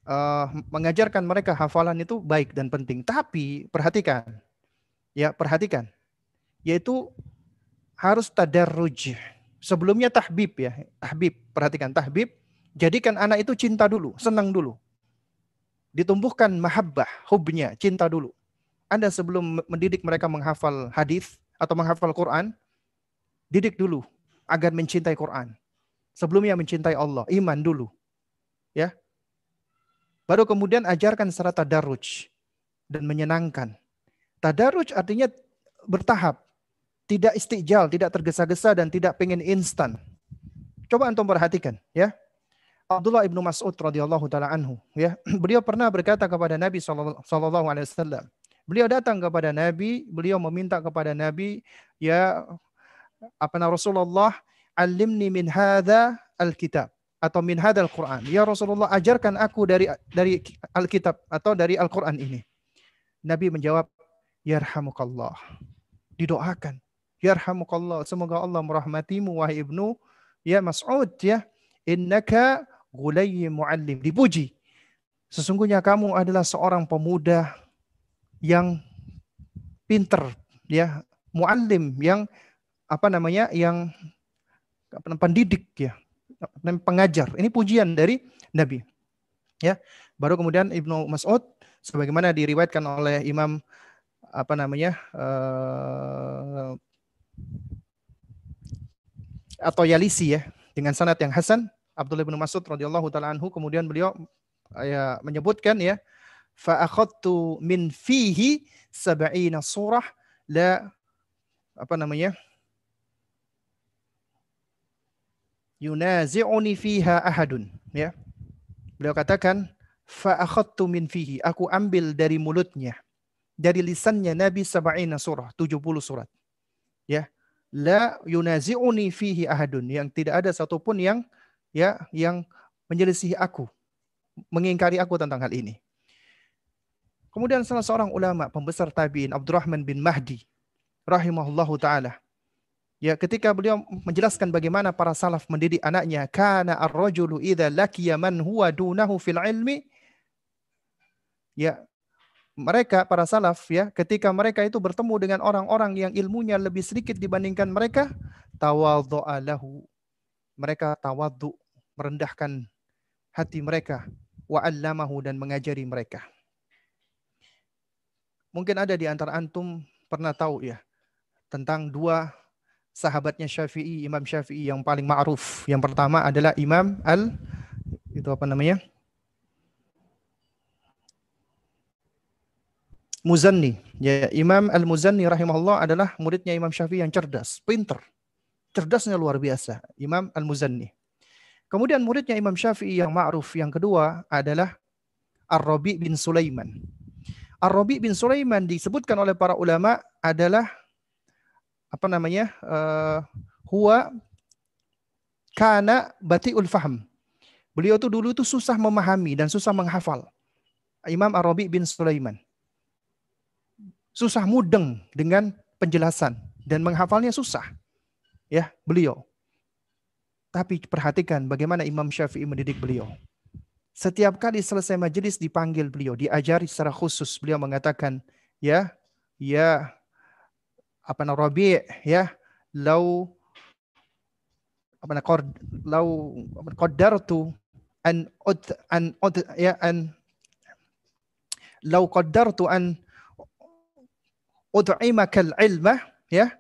uh, mengajarkan mereka hafalan itu baik dan penting. Tapi perhatikan ya perhatikan yaitu harus tadarruj. Sebelumnya tahbib ya. Tahbib, perhatikan tahbib. Jadikan anak itu cinta dulu, senang dulu. Ditumbuhkan mahabbah, hubnya, cinta dulu. Anda sebelum mendidik mereka menghafal hadis atau menghafal Quran, didik dulu agar mencintai Quran. Sebelumnya mencintai Allah, iman dulu. Ya. Baru kemudian ajarkan secara tadarruj dan menyenangkan. Tadarruj artinya bertahap tidak istijal, tidak tergesa-gesa dan tidak pengen instan. Coba antum perhatikan, ya. Abdullah ibnu Mas'ud radhiyallahu taala anhu, ya. Beliau pernah berkata kepada Nabi wasallam. Beliau datang kepada Nabi, beliau meminta kepada Nabi, ya apa nama Rasulullah, alimni min hadza alkitab atau min hadzal Quran. Ya Rasulullah, ajarkan aku dari dari Alkitab atau dari Al-Qur'an ini. Nabi menjawab, yarhamukallah. Didoakan Yarhamukallah. Semoga Allah merahmatimu wahai Ibnu ya Mas'ud ya. Innaka gulayyi muallim. Dipuji. Sesungguhnya kamu adalah seorang pemuda yang pinter ya, muallim yang apa namanya? yang pendidik ya, pengajar. Ini pujian dari Nabi. Ya. Baru kemudian Ibnu Mas'ud sebagaimana diriwayatkan oleh Imam apa namanya? Uh, atau Yalisi ya dengan sanad yang hasan. Abdullah bin Mas'ud radhiyallahu taala anhu. Kemudian beliau ya menyebutkan ya fa akhadtu min fihi sab'ina surah la apa namanya yunazi'uni fiha ahadun. Ya. Beliau katakan fa akhadtu min fihi. Aku ambil dari mulutnya dari lisannya Nabi sab'ina surah 70 surat. Ya. La yunazi'uni fihi ahadun. Yang tidak ada satupun yang ya yang menyelisih aku mengingkari aku tentang hal ini. Kemudian salah seorang ulama pembesar tabi'in Abdurrahman bin Mahdi rahimahullahu taala. Ya, ketika beliau menjelaskan bagaimana para salaf mendidik anaknya, kana ar-rajulu idza laqiya man huwa dunahu fil ilmi ya mereka para salaf ya ketika mereka itu bertemu dengan orang-orang yang ilmunya lebih sedikit dibandingkan mereka tawadhu'a lahu mereka tawadhu merendahkan hati mereka wa allamahu dan mengajari mereka mungkin ada di antara antum pernah tahu ya tentang dua sahabatnya Syafi'i, Imam Syafi'i yang paling ma'ruf. Yang pertama adalah Imam Al itu apa namanya? Muzanni. Ya, Imam Al-Muzanni rahimahullah adalah muridnya Imam Syafi'i yang cerdas, pinter. Cerdasnya luar biasa, Imam Al-Muzanni. Kemudian muridnya Imam Syafi'i yang ma'ruf yang kedua adalah Ar-Rabi bin Sulaiman. Ar-Rabi bin Sulaiman disebutkan oleh para ulama adalah apa namanya uh, huwa kana batiul faham. Beliau tuh dulu tuh susah memahami dan susah menghafal. Imam Arabi bin Sulaiman. Susah mudeng dengan penjelasan dan menghafalnya susah. Ya, beliau. Tapi perhatikan bagaimana Imam Syafi'i mendidik beliau. Setiap kali selesai majelis dipanggil beliau, diajari secara khusus. Beliau mengatakan, ya, ya apa nama Rabi ya lau apa nama qad lau qaddartu an ud an ud ya an lau qaddartu an ud'imaka al-ilma ya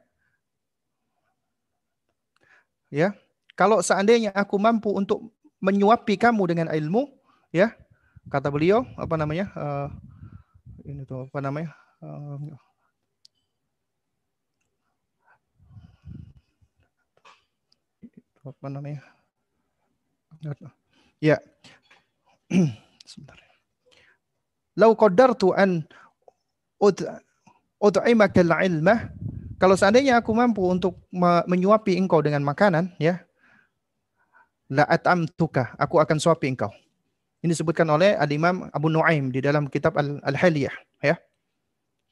ya kalau seandainya aku mampu untuk menyuapi kamu dengan ilmu ya kata beliau apa namanya uh, ini tuh apa namanya uh, apa namanya? Ya. Sebentar. Lau qadartu an ud'imaka al-ilmah kalau seandainya aku mampu untuk menyuapi engkau dengan makanan ya la at'amtuka aku akan suapi engkau. Ini disebutkan oleh al-Imam Abu Nuaim di dalam kitab Al-Haliyah ya.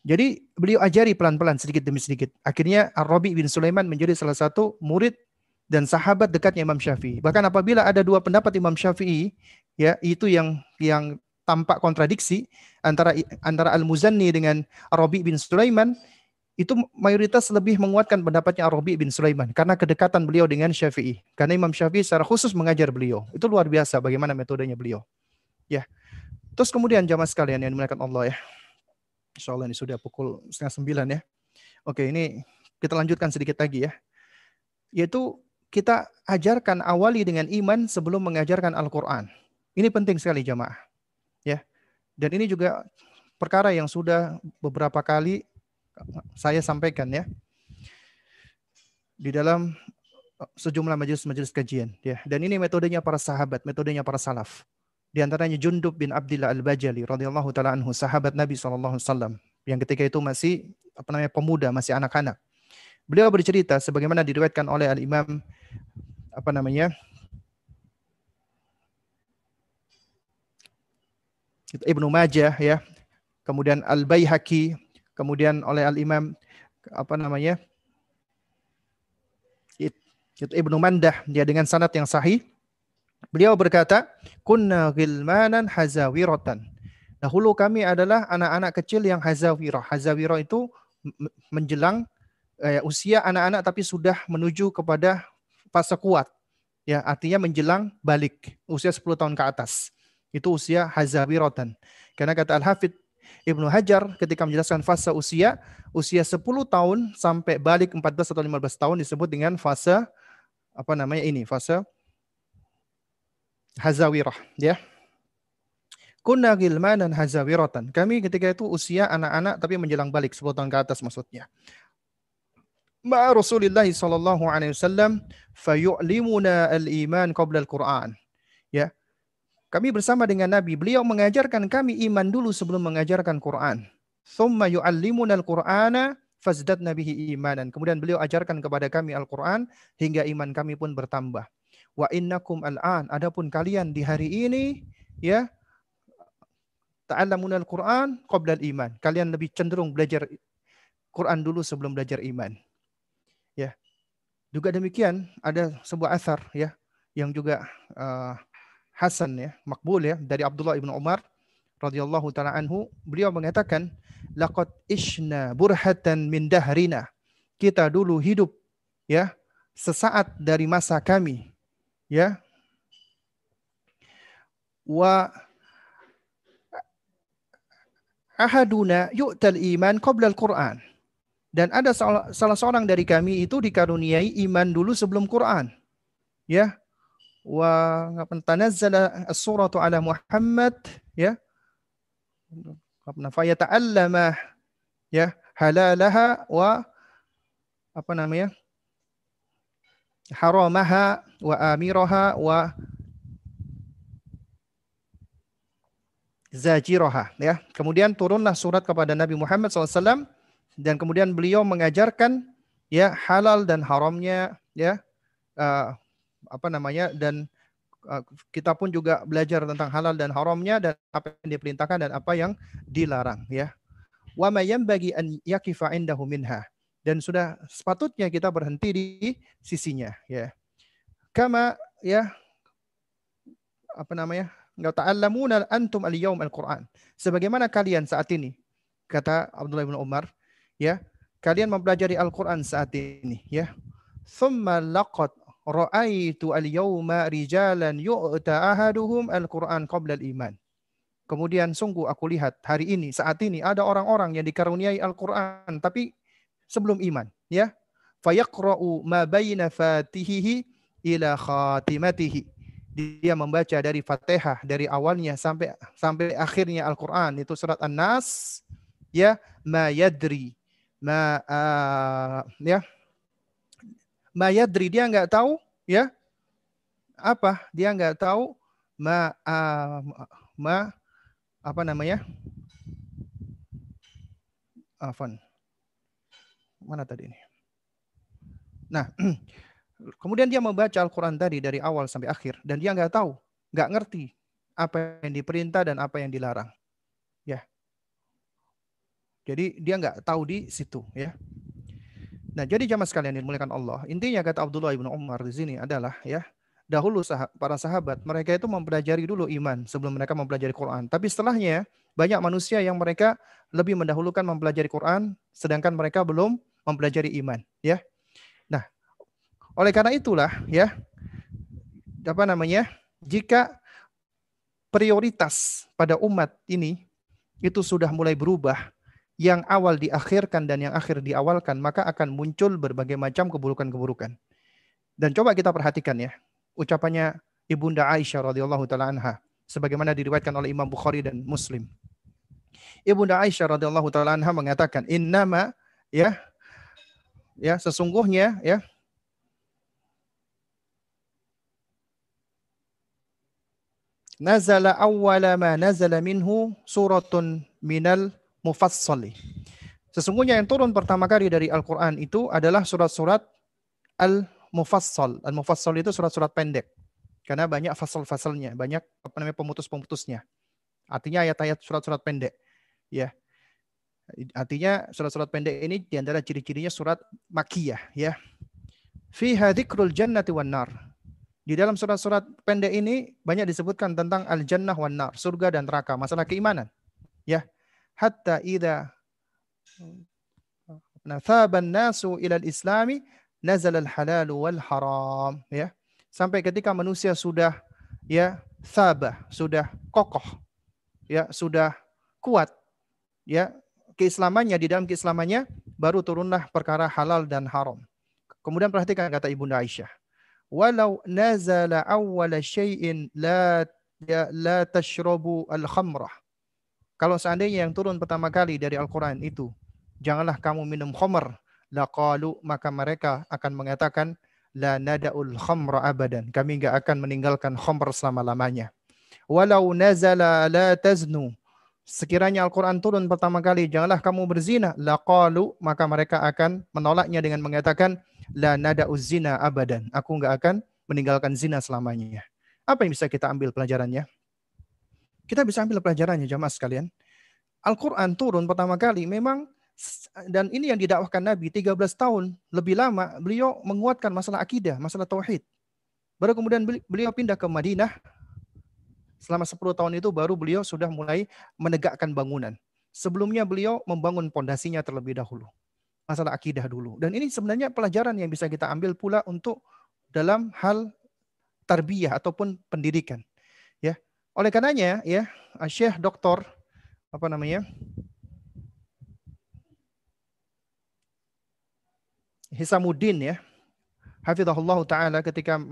Jadi beliau ajari pelan-pelan sedikit demi sedikit. Akhirnya Ar-Rabi bin Sulaiman menjadi salah satu murid dan sahabat dekatnya Imam Syafi'i. Bahkan apabila ada dua pendapat Imam Syafi'i, ya itu yang yang tampak kontradiksi antara antara Al-Muzanni dengan Arabi bin Sulaiman, itu mayoritas lebih menguatkan pendapatnya Arabi bin Sulaiman karena kedekatan beliau dengan Syafi'i. Karena Imam Syafi'i secara khusus mengajar beliau. Itu luar biasa bagaimana metodenya beliau. Ya. Terus kemudian jamaah sekalian yang dimuliakan Allah ya. Insya Allah ini sudah pukul setengah sembilan ya. Oke ini kita lanjutkan sedikit lagi ya. Yaitu kita ajarkan awali dengan iman sebelum mengajarkan Al-Quran. Ini penting sekali jamaah. Ya. Dan ini juga perkara yang sudah beberapa kali saya sampaikan ya. Di dalam uh, sejumlah majelis-majelis kajian ya. Dan ini metodenya para sahabat, metodenya para salaf. Di antaranya Jundub bin Abdullah Al-Bajali radhiyallahu taala anhu, sahabat Nabi SAW yang ketika itu masih apa namanya pemuda, masih anak-anak. Beliau bercerita sebagaimana diriwayatkan oleh Al-Imam apa namanya? Ibnu Majah ya. Kemudian Al-Baihaqi, kemudian oleh Al-Imam apa namanya? Itu Ibnu Mandah dia dengan sanad yang sahih. Beliau berkata, "Kunna ghilmanan hazawiratan." Dahulu kami adalah anak-anak kecil yang hazawirah. Hazawirah itu menjelang eh, usia anak-anak tapi sudah menuju kepada fase kuat. Ya, artinya menjelang balik usia 10 tahun ke atas. Itu usia hazawiratan. Karena kata Al-Hafidh Ibnu Hajar ketika menjelaskan fase usia, usia 10 tahun sampai balik 14 atau 15 tahun disebut dengan fase apa namanya ini, fase hazawirah, ya. Kunna gilmanan hazawiratan. Kami ketika itu usia anak-anak tapi menjelang balik 10 tahun ke atas maksudnya ma'a Rasulullah sallallahu alaihi wasallam fayu'limuna al-iman qabla al-Qur'an. Kami bersama dengan Nabi, beliau mengajarkan kami iman dulu sebelum mengajarkan Quran. Thumma yu'allimuna al-Qur'ana fazdadna bihi imanan. Kemudian beliau ajarkan kepada kami Al-Qur'an hingga iman kami pun bertambah. Wa innakum al-an, adapun kalian di hari ini ya ta'allamuna al-Qur'an qabla al-iman. Kalian lebih cenderung belajar Quran dulu sebelum belajar iman. Ya. Juga demikian ada sebuah asar ya yang juga uh, hasan ya, makbul ya dari Abdullah ibnu Umar radhiyallahu taala anhu, beliau mengatakan laqad ishna burhatan min dahrina. Kita dulu hidup ya sesaat dari masa kami ya wa ahaduna yu'tal iman qabla al-Qur'an. Dan ada salah, salah seorang dari kami itu dikaruniai iman dulu sebelum Quran. Ya. Wa tanazzala as-suratu ala Muhammad ya. Fa yata'allama ya halalaha wa apa namanya? haramaha wa amiraha wa zajiroha ya. Kemudian turunlah surat kepada Nabi Muhammad SAW dan kemudian beliau mengajarkan ya halal dan haramnya ya uh, apa namanya dan uh, kita pun juga belajar tentang halal dan haramnya dan apa yang diperintahkan dan apa yang dilarang ya. Wa bagi an yakifa indahu minha dan sudah sepatutnya kita berhenti di sisinya ya. Kama ya apa namanya? ta'allamuna antum al-yawm al-Qur'an. Sebagaimana kalian saat ini, kata Abdullah bin Umar, ya, kalian mempelajari Al-Qur'an saat ini, ya. Thumma laqad ra'aitu al-yawma rijalan yu'ta ahaduhum al-Qur'an qabla al-iman. Kemudian sungguh aku lihat hari ini, saat ini ada orang-orang yang dikaruniai Al-Quran, tapi sebelum iman. ya Fayaqra'u ma bayna fatihihi ila khatimatihi dia membaca dari Fatihah dari awalnya sampai sampai akhirnya Al-Qur'an itu surat An-Nas ya ma yadri ma uh, ya ma yadri dia nggak tahu ya apa dia nggak tahu ma uh, ma apa namanya Afan. Mana tadi ini? Nah, Kemudian dia membaca Al-Quran tadi dari awal sampai akhir dan dia nggak tahu, nggak ngerti apa yang diperintah dan apa yang dilarang. Ya. Jadi dia nggak tahu di situ ya. Nah, jadi jamaah sekalian dimuliakan Allah. Intinya kata Abdullah ibnu Umar di sini adalah ya, dahulu sah para sahabat mereka itu mempelajari dulu iman sebelum mereka mempelajari Quran. Tapi setelahnya banyak manusia yang mereka lebih mendahulukan mempelajari Quran sedangkan mereka belum mempelajari iman, ya. Oleh karena itulah ya apa namanya? Jika prioritas pada umat ini itu sudah mulai berubah, yang awal diakhirkan dan yang akhir diawalkan, maka akan muncul berbagai macam keburukan-keburukan. Dan coba kita perhatikan ya, ucapannya Ibunda Aisyah radhiyallahu taala anha sebagaimana diriwayatkan oleh Imam Bukhari dan Muslim. Ibunda Aisyah radhiyallahu taala anha mengatakan, "Innama ya ya sesungguhnya ya nazala awwala ma nazala minhu suratun minal mufassali. Sesungguhnya yang turun pertama kali dari Al-Quran itu adalah surat-surat Al-Mufassal. Al-Mufassal itu surat-surat pendek. Karena banyak fasal-fasalnya, banyak pemutus-pemutusnya. Artinya ayat-ayat surat-surat pendek. Ya. Artinya surat-surat pendek ini di antara ciri-cirinya surat makiyah ya. Fiha dzikrul jannati wan nar. Di dalam surat-surat pendek ini banyak disebutkan tentang al-jannah wan nar, surga dan neraka, masalah keimanan. Ya. Hatta idza nathaban nasu ila al-islami nazala al-halal wal haram, ya. Sampai ketika manusia sudah ya sabah, sudah kokoh, ya, sudah kuat, ya, keislamannya di dalam keislamannya baru turunlah perkara halal dan haram. Kemudian perhatikan kata Ibunda Aisyah walau nazala awwala syai'in la ya, la tashrabu al-khamrah. Kalau seandainya yang turun pertama kali dari Al-Quran itu, janganlah kamu minum khamr, laqalu maka mereka akan mengatakan la nada'ul khamra abadan. Kami enggak akan meninggalkan khamr selama-lamanya. Walau nazala la taznu. Sekiranya Al-Quran turun pertama kali, janganlah kamu berzina. Laqalu, maka mereka akan menolaknya dengan mengatakan, la nada zina abadan. Aku enggak akan meninggalkan zina selamanya. Apa yang bisa kita ambil pelajarannya? Kita bisa ambil pelajarannya jamaah sekalian. Al-Quran turun pertama kali memang dan ini yang didakwahkan Nabi 13 tahun lebih lama beliau menguatkan masalah akidah, masalah tauhid. Baru kemudian beliau pindah ke Madinah. Selama 10 tahun itu baru beliau sudah mulai menegakkan bangunan. Sebelumnya beliau membangun pondasinya terlebih dahulu. Masalah akidah dulu. Dan ini sebenarnya pelajaran yang bisa kita ambil pula untuk dalam hal tarbiyah ataupun pendidikan. Oleh karenanya ya, Syekh Dr. apa namanya? Hisamuddin ya. Hafizahullah taala ketika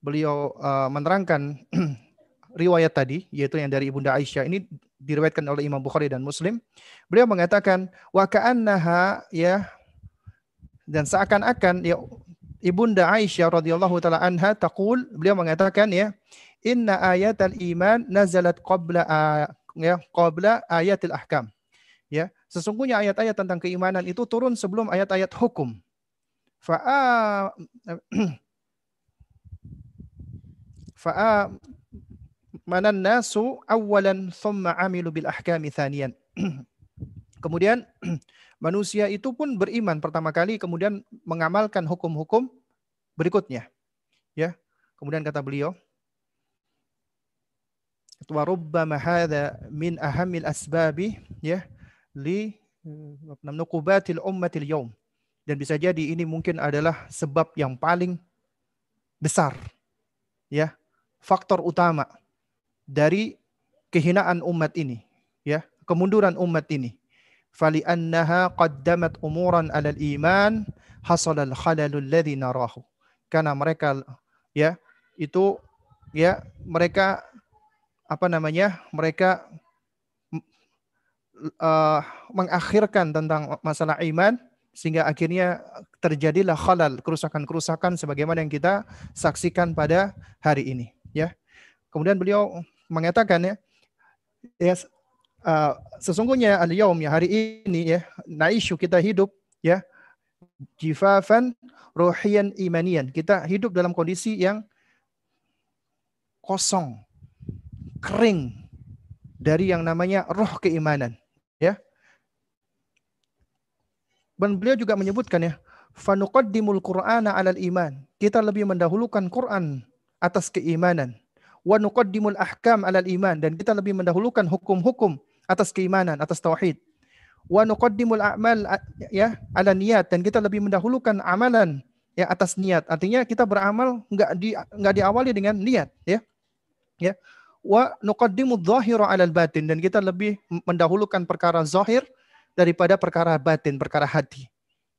beliau uh, menerangkan riwayat tadi yaitu yang dari Ibunda Aisyah ini diriwayatkan oleh Imam Bukhari dan Muslim. Beliau mengatakan wa ka'annaha ya dan seakan-akan ya Ibunda Aisyah radhiyallahu taala anha taqul beliau mengatakan ya inna ayatal iman nazalat qabla ya qabla ayatil ahkam. Ya, sesungguhnya ayat-ayat tentang keimanan itu turun sebelum ayat-ayat hukum. Fa'a fa'a manan nasu awalan thumma amilu bil ahkami thaniyan. Kemudian manusia itu pun beriman pertama kali kemudian mengamalkan hukum-hukum berikutnya. Ya. Kemudian kata beliau, wa rubbama hadha min ahamil asbabi ya li nuqubatil ummatil yawm. Dan bisa jadi ini mungkin adalah sebab yang paling besar ya, faktor utama dari kehinaan umat ini ya, kemunduran umat ini. Fali annaha qaddamat umuran alal iman hasalal khalalul ladzi narahu. Karena mereka ya itu ya mereka apa namanya mereka uh, mengakhirkan tentang masalah iman sehingga akhirnya terjadilah khalal kerusakan-kerusakan sebagaimana yang kita saksikan pada hari ini ya. Kemudian beliau mengatakan ya ya uh, sesungguhnya al-yaum ya hari ini ya naisyu kita hidup ya jifafan ruhiyan imanian kita hidup dalam kondisi yang kosong kering dari yang namanya roh keimanan ya. Dan beliau juga menyebutkan ya fanuqaddimul qur'ana 'alal iman. Kita lebih mendahulukan Quran atas keimanan. Wa nuqaddimul ahkam 'alal iman. Dan kita lebih mendahulukan hukum-hukum atas keimanan atas tauhid. Wa nuqaddimul a'mal ya 'ala niat dan kita lebih mendahulukan amalan ya atas niat artinya kita beramal enggak di enggak diawali dengan niat ya. Ya wa nuqaddimu dhahira 'alal batin dan kita lebih mendahulukan perkara zahir daripada perkara batin, perkara hati.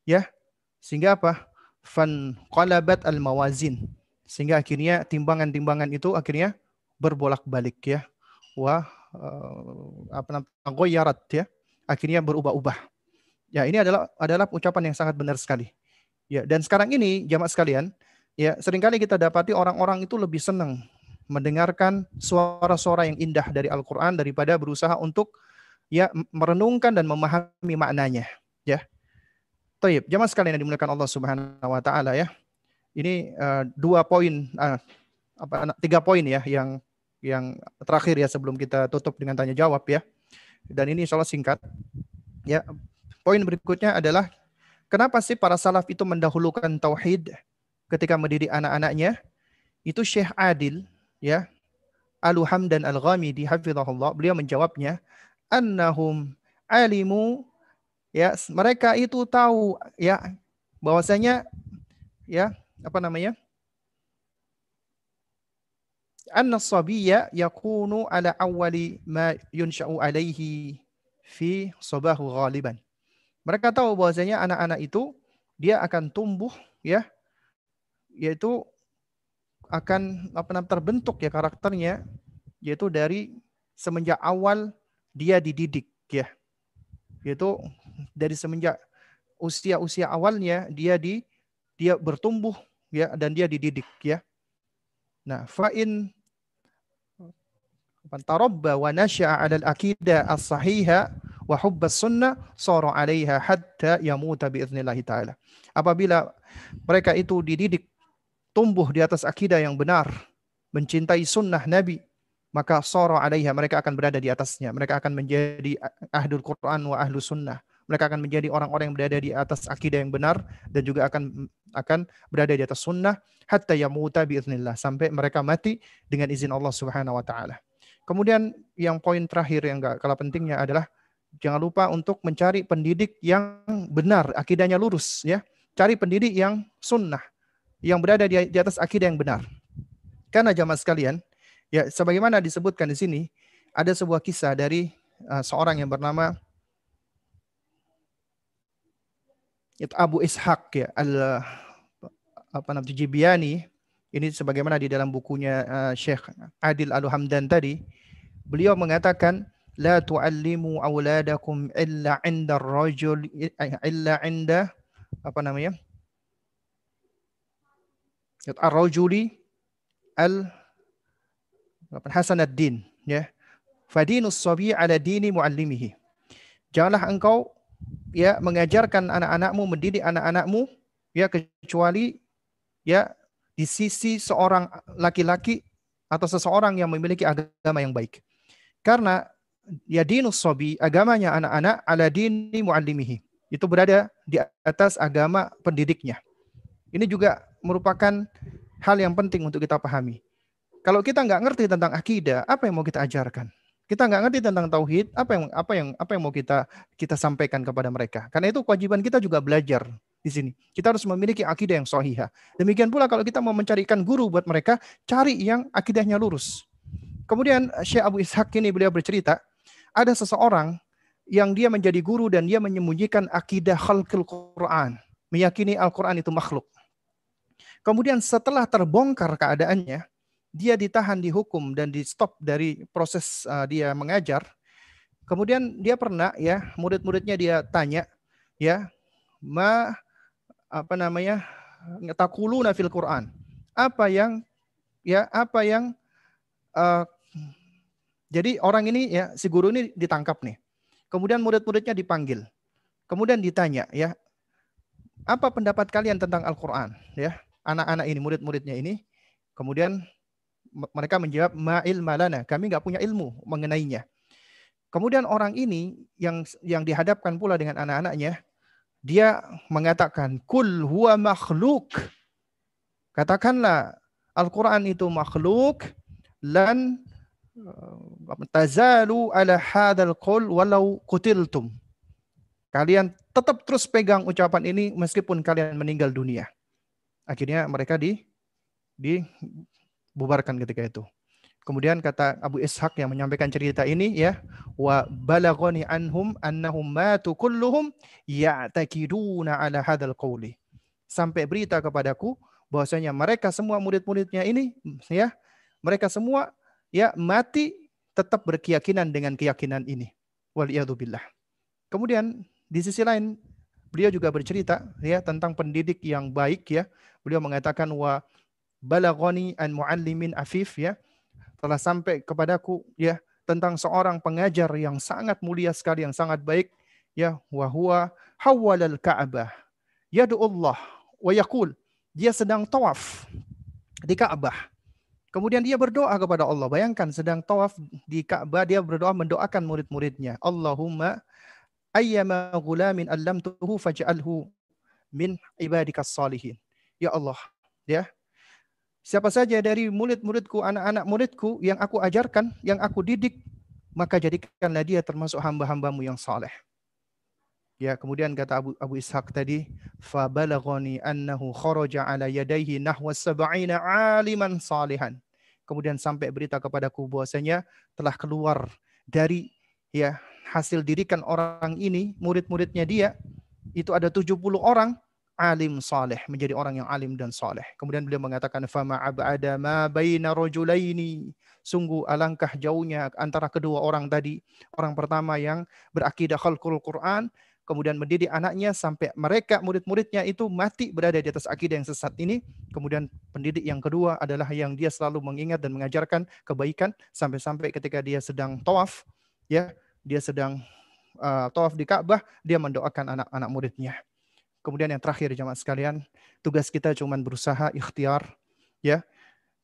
Ya. Sehingga apa? Fan qalabat al mawazin. Sehingga akhirnya timbangan-timbangan itu akhirnya berbolak-balik ya. Wah uh, apa namanya? yarat ya. Akhirnya berubah-ubah. Ya, ini adalah adalah ucapan yang sangat benar sekali. Ya, dan sekarang ini jamaah sekalian, ya sering kali kita dapati orang-orang itu lebih senang mendengarkan suara-suara yang indah dari Al-Quran daripada berusaha untuk ya merenungkan dan memahami maknanya ya. Taib, jamaah sekalian yang dimuliakan Allah Subhanahu wa taala ya. Ini uh, dua poin uh, apa tiga poin ya yang yang terakhir ya sebelum kita tutup dengan tanya jawab ya. Dan ini insya Allah singkat. Ya, poin berikutnya adalah kenapa sih para salaf itu mendahulukan tauhid ketika mendidik anak-anaknya? Itu Syekh Adil ya. Aluham dan Al-Ghamidi hafizahullah beliau menjawabnya annahum alimu. Ya mereka itu tahu ya bahwasanya ya apa namanya? Anna sabiyya yakunu ala awwali ma yunsha'u alaihi fi sabahu ghaliban. Mereka tahu bahwasanya anak-anak itu dia akan tumbuh ya yaitu akan apa terbentuk ya karakternya yaitu dari semenjak awal dia dididik ya. Yaitu dari semenjak usia-usia awalnya dia di dia bertumbuh ya dan dia dididik ya. Nah, fa'in tarabba wa nasya'a 'ala al-aqidah as-sahiha wa hubbas sunnah sara 'alaiha hatta yamuta bi taala. Apabila mereka itu dididik tumbuh di atas akidah yang benar, mencintai sunnah Nabi, maka soro alaiha mereka akan berada di atasnya. Mereka akan menjadi ahlul Quran wa ahlu sunnah. Mereka akan menjadi orang-orang yang berada di atas akidah yang benar dan juga akan akan berada di atas sunnah hatta yamuta biiznillah sampai mereka mati dengan izin Allah Subhanahu wa taala. Kemudian yang poin terakhir yang enggak kalah pentingnya adalah jangan lupa untuk mencari pendidik yang benar, akidahnya lurus ya. Cari pendidik yang sunnah, yang berada di, di atas akidah yang benar. Karena jamaah sekalian, ya sebagaimana disebutkan di sini, ada sebuah kisah dari uh, seorang yang bernama itu Abu Ishaq ya al apa namanya Jibiani ini sebagaimana di dalam bukunya uh, Syekh Adil Al Hamdan tadi beliau mengatakan la tuallimu auladakum illa 'inda rajul illa 'inda apa namanya ar-rajuli al Hasan ad-din ya fadinus sabi ala dini muallimihi janganlah engkau ya mengajarkan anak-anakmu, mendidik anak-anakmu ya kecuali ya di sisi seorang laki-laki atau seseorang yang memiliki agama yang baik. Karena ya dinus sobi, agamanya anak-anak ala dini muallimihi. Itu berada di atas agama pendidiknya. Ini juga merupakan hal yang penting untuk kita pahami. Kalau kita nggak ngerti tentang akidah, apa yang mau kita ajarkan? Kita nggak ngerti tentang tauhid, apa yang apa yang apa yang mau kita kita sampaikan kepada mereka. Karena itu kewajiban kita juga belajar di sini. Kita harus memiliki akidah yang sahihah. Demikian pula kalau kita mau mencarikan guru buat mereka, cari yang akidahnya lurus. Kemudian Syekh Abu Ishaq ini beliau bercerita, ada seseorang yang dia menjadi guru dan dia menyembunyikan akidah khalqil Quran, meyakini Al-Quran itu makhluk. Kemudian setelah terbongkar keadaannya, dia ditahan dihukum dan di stop dari proses uh, dia mengajar. Kemudian dia pernah ya murid-muridnya dia tanya ya ma apa namanya takuluna fil Quran. Apa yang ya apa yang uh, jadi orang ini ya si guru ini ditangkap nih. Kemudian murid-muridnya dipanggil. Kemudian ditanya ya apa pendapat kalian tentang Al-Qur'an ya? Anak-anak ini murid-muridnya ini kemudian mereka menjawab ma'il malana, kami nggak punya ilmu mengenainya. Kemudian orang ini yang yang dihadapkan pula dengan anak-anaknya, dia mengatakan kul huwa makhluk. Katakanlah Al-Qur'an itu makhluk lan eh, tazalu ala hadzal qul walau qutiltum. Kalian tetap terus pegang ucapan ini meskipun kalian meninggal dunia. Akhirnya mereka di di bubarkan ketika itu. Kemudian kata Abu Ishaq yang menyampaikan cerita ini ya, wa balagoni anhum annahum matu kulluhum ya'takiduna ala hadzal qawli. Sampai berita kepadaku bahwasanya mereka semua murid-muridnya ini ya, mereka semua ya mati tetap berkeyakinan dengan keyakinan ini. Waliyadzubillah. Kemudian di sisi lain beliau juga bercerita ya tentang pendidik yang baik ya. Beliau mengatakan wa balagoni an muallimin afif ya telah sampai kepadaku ya tentang seorang pengajar yang sangat mulia sekali yang sangat baik ya wa huwa hawalal ka'bah yadu Allah wa yaqul dia sedang tawaf di Ka'bah Kemudian dia berdoa kepada Allah. Bayangkan sedang tawaf di Ka'bah, dia berdoa mendoakan murid-muridnya. Allahumma ayyama gulamin allamtuhu faj'alhu min ibadikas salihin ya Allah ya. Siapa saja dari murid-muridku anak-anak muridku yang aku ajarkan yang aku didik maka jadikanlah dia termasuk hamba-hambamu yang saleh. Ya kemudian kata Abu, Abu Ishaq tadi fabalaghani annahu kharaja ala yadayhi nahwa sab'ina aliman salihan. Kemudian sampai berita kepadaku bahwasanya telah keluar dari ya hasil dirikan orang ini murid-muridnya dia itu ada 70 orang alim saleh, menjadi orang yang alim dan saleh. Kemudian beliau mengatakan fama abada ma baina rajulaini. Sungguh alangkah jauhnya antara kedua orang tadi. Orang pertama yang berakidah khalqul Quran, kemudian mendidik anaknya sampai mereka murid-muridnya itu mati berada di atas akidah yang sesat ini. Kemudian pendidik yang kedua adalah yang dia selalu mengingat dan mengajarkan kebaikan sampai-sampai ketika dia sedang tawaf, ya, dia sedang uh, tawaf di Ka'bah, dia mendoakan anak-anak muridnya. Kemudian yang terakhir jamaah sekalian, tugas kita cuma berusaha ikhtiar ya.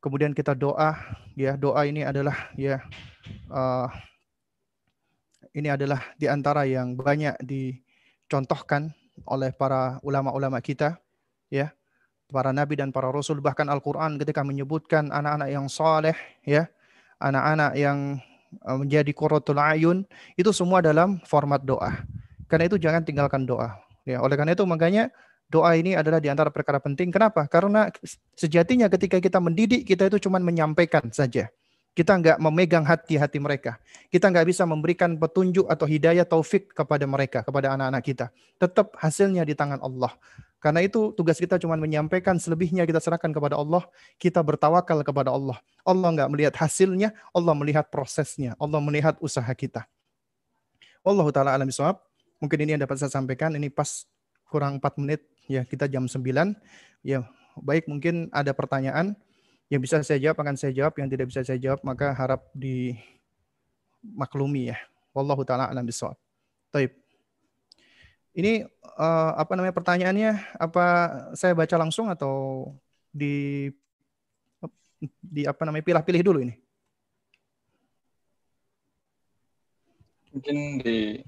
kemudian kita doa ya. Doa ini adalah ya uh, ini adalah di antara yang banyak dicontohkan oleh para ulama-ulama kita ya. Para nabi dan para rasul bahkan Al-Qur'an ketika menyebutkan anak-anak yang saleh ya. Anak-anak yang uh, menjadi qurratul ayun itu semua dalam format doa. Karena itu jangan tinggalkan doa ya oleh karena itu makanya doa ini adalah di antara perkara penting. Kenapa? Karena sejatinya ketika kita mendidik, kita itu cuma menyampaikan saja. Kita nggak memegang hati-hati mereka. Kita nggak bisa memberikan petunjuk atau hidayah taufik kepada mereka, kepada anak-anak kita. Tetap hasilnya di tangan Allah. Karena itu tugas kita cuma menyampaikan, selebihnya kita serahkan kepada Allah. Kita bertawakal kepada Allah. Allah nggak melihat hasilnya, Allah melihat prosesnya. Allah melihat usaha kita. Allah Ta'ala alam Mungkin ini yang dapat saya sampaikan. Ini pas kurang 4 menit ya kita jam 9 ya baik mungkin ada pertanyaan yang bisa saya jawab akan saya jawab yang tidak bisa saya jawab maka harap di maklumi ya wallahu taala alam bisawab Taib. Ini uh, apa namanya pertanyaannya apa saya baca langsung atau di di apa namanya pilih-pilih dulu ini? Mungkin di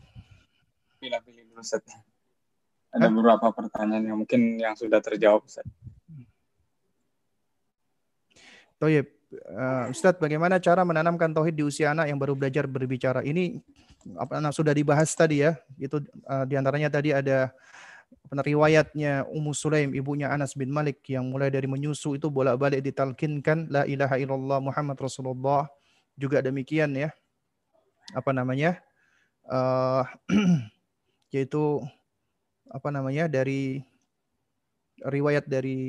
pilih-pilih dulu setnya. Ada Hah? beberapa pertanyaan yang mungkin yang sudah terjawab. Ustaz. Toyib, uh, Ustadz, bagaimana cara menanamkan tauhid di usia anak yang baru belajar berbicara? Ini apa anak sudah dibahas tadi ya. Itu uh, di antaranya tadi ada riwayatnya Ummu Sulaim, ibunya Anas bin Malik yang mulai dari menyusu itu bolak-balik ditalkinkan la ilaha illallah Muhammad Rasulullah. Juga demikian ya. Apa namanya? Uh, yaitu apa namanya dari riwayat dari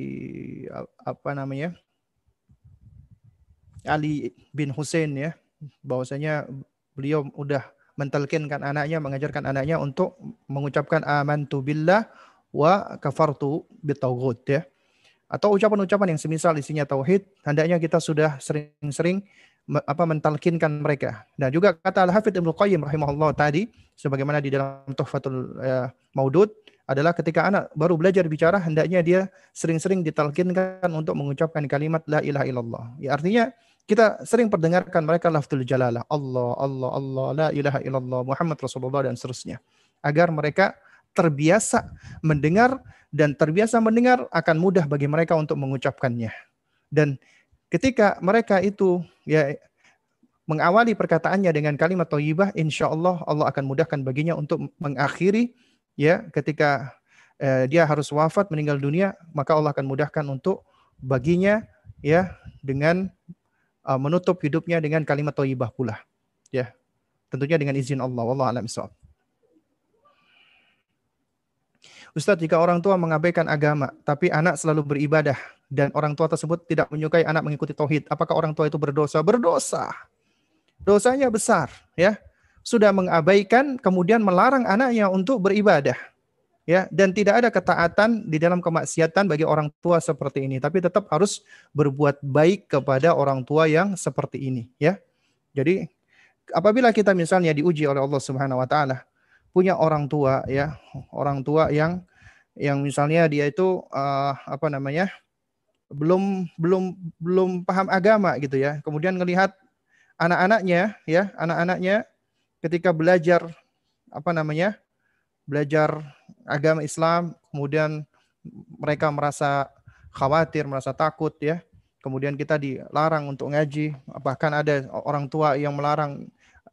apa namanya Ali bin Hussein ya. Bahwasanya beliau udah mentalkinkan anaknya mengajarkan anaknya untuk mengucapkan amantu billah wa kafartu bitaghut ya. Atau ucapan-ucapan yang semisal isinya tauhid hendaknya kita sudah sering-sering apa mentalkinkan mereka. Dan juga kata Al-Hafidz Ibnu Qayyim rahimahullah tadi sebagaimana di dalam Tuhfatul uh, Maudud adalah ketika anak baru belajar bicara hendaknya dia sering-sering ditalkinkan untuk mengucapkan kalimat la ilaha illallah. Ya artinya kita sering perdengarkan mereka lafzul jalalah Allah Allah Allah la ilaha illallah Muhammad Rasulullah dan seterusnya agar mereka terbiasa mendengar dan terbiasa mendengar akan mudah bagi mereka untuk mengucapkannya. Dan ketika mereka itu ya mengawali perkataannya dengan kalimat thayyibah, insya Allah Allah akan mudahkan baginya untuk mengakhiri ya ketika eh, dia harus wafat meninggal dunia maka Allah akan mudahkan untuk baginya ya dengan uh, menutup hidupnya dengan kalimat thayyibah pula ya. Tentunya dengan izin Allah Allah alam Ustaz, jika orang tua mengabaikan agama, tapi anak selalu beribadah, dan orang tua tersebut tidak menyukai anak mengikuti tauhid, apakah orang tua itu berdosa? Berdosa. Dosanya besar, ya sudah mengabaikan kemudian melarang anaknya untuk beribadah ya dan tidak ada ketaatan di dalam kemaksiatan bagi orang tua seperti ini tapi tetap harus berbuat baik kepada orang tua yang seperti ini ya jadi apabila kita misalnya diuji oleh Allah Subhanahu wa taala punya orang tua ya. Orang tua yang yang misalnya dia itu uh, apa namanya belum belum belum paham agama gitu ya. Kemudian melihat anak-anaknya ya anak-anaknya ketika belajar apa namanya belajar agama Islam kemudian mereka merasa khawatir merasa takut ya. Kemudian kita dilarang untuk ngaji. Bahkan ada orang tua yang melarang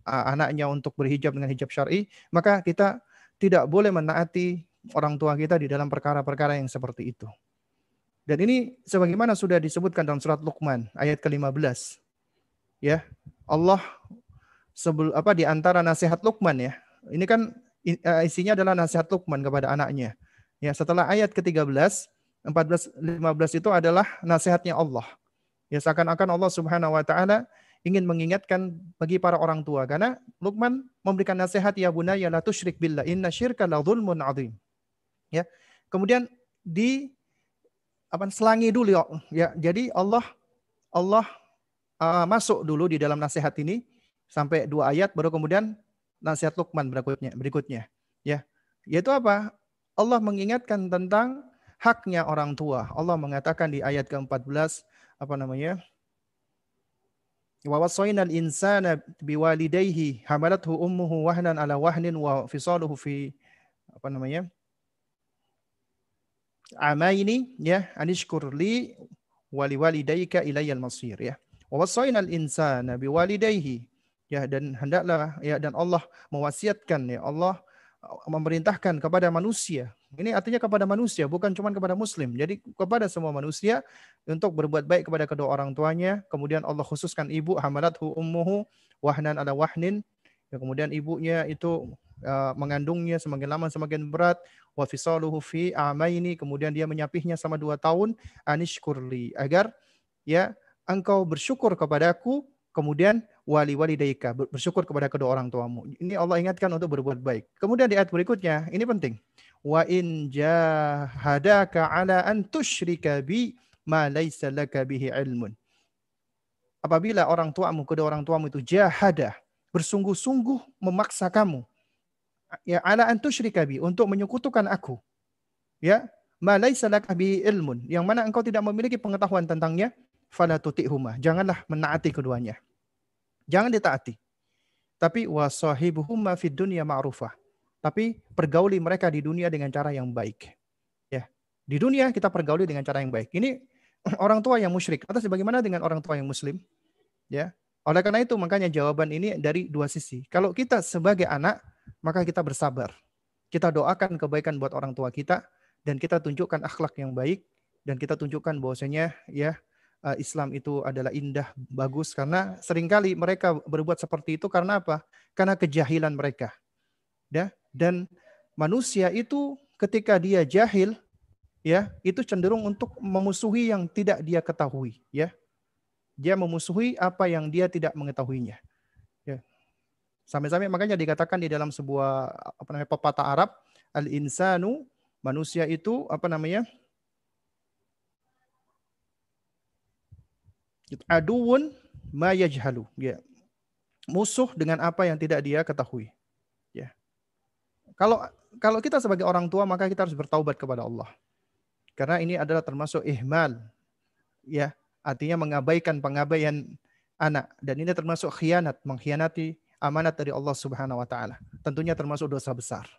anaknya untuk berhijab dengan hijab syar'i maka kita tidak boleh menaati orang tua kita di dalam perkara-perkara yang seperti itu dan ini sebagaimana sudah disebutkan dalam surat Luqman ayat ke-15 ya Allah sebelum apa di antara nasihat Luqman ya. Ini kan isinya adalah nasihat Luqman kepada anaknya. Ya, setelah ayat ke-13, 14 15 itu adalah nasihatnya Allah. Ya seakan-akan Allah Subhanahu wa taala ingin mengingatkan bagi para orang tua karena Luqman memberikan nasihat ya bunayya la tusyrik billah inna syirka la dzulmun adzim. Ya. Kemudian di apa selangi dulu ya. Jadi Allah Allah uh, masuk dulu di dalam nasihat ini sampai dua ayat baru kemudian nasihat Luqman berikutnya berikutnya ya yaitu apa Allah mengingatkan tentang haknya orang tua Allah mengatakan di ayat ke-14 apa namanya Wa wasaina al-insana biwalidayhi hamalathu ummuhu wahnan ala wahnin wa fisaluhu fi apa namanya? amaini ya anishkur li wali walidayka ilayyal masir ya. Wa wasaina al-insana biwalidayhi ya dan hendaklah ya dan Allah mewasiatkan ya Allah memerintahkan kepada manusia. Ini artinya kepada manusia, bukan cuma kepada muslim. Jadi kepada semua manusia untuk berbuat baik kepada kedua orang tuanya. Kemudian Allah khususkan ibu hamalathu ummuhu wahnan ala wahnin. Ya, kemudian ibunya itu uh, mengandungnya semakin lama semakin berat. Wa fisaluhu fi amaini. Kemudian dia menyapihnya sama dua tahun. Anishkurli. Agar ya engkau bersyukur kepadaku kemudian wali wali daika bersyukur kepada kedua orang tuamu. Ini Allah ingatkan untuk berbuat baik. Kemudian di ayat berikutnya, ini penting. Wa in jahadaka ala an tusyrika bi ma laysa laka bihi ilmun. Apabila orang tuamu, kedua orang tuamu itu jahada, bersungguh-sungguh memaksa kamu ya ala an tusyrika bi untuk menyekutukan aku. Ya, ma laysa laka bihi ilmun, yang mana engkau tidak memiliki pengetahuan tentangnya, fala tuti'huma. Janganlah menaati keduanya. Jangan ditaati. Tapi wasahibuhuma fid dunya ma'rufah. Tapi pergauli mereka di dunia dengan cara yang baik. Ya. Di dunia kita pergauli dengan cara yang baik. Ini orang tua yang musyrik. Atau sebagaimana dengan orang tua yang muslim? Ya. Oleh karena itu makanya jawaban ini dari dua sisi. Kalau kita sebagai anak, maka kita bersabar. Kita doakan kebaikan buat orang tua kita dan kita tunjukkan akhlak yang baik dan kita tunjukkan bahwasanya ya uh, Islam itu adalah indah, bagus karena sering kali mereka berbuat seperti itu karena apa? Karena kejahilan mereka. Ya, dan manusia itu ketika dia jahil ya, itu cenderung untuk memusuhi yang tidak dia ketahui, ya. Dia memusuhi apa yang dia tidak mengetahuinya. Ya. Sampai-sampai makanya dikatakan di dalam sebuah apa namanya pepatah Arab, al-insanu manusia itu apa namanya? Aduun ma yajhalu. Ya. Musuh dengan apa yang tidak dia ketahui. Ya. Kalau kalau kita sebagai orang tua maka kita harus bertaubat kepada Allah. Karena ini adalah termasuk ihmal. Ya. Artinya mengabaikan pengabaian anak. Dan ini termasuk khianat. Mengkhianati amanat dari Allah Subhanahu wa taala. Tentunya termasuk dosa besar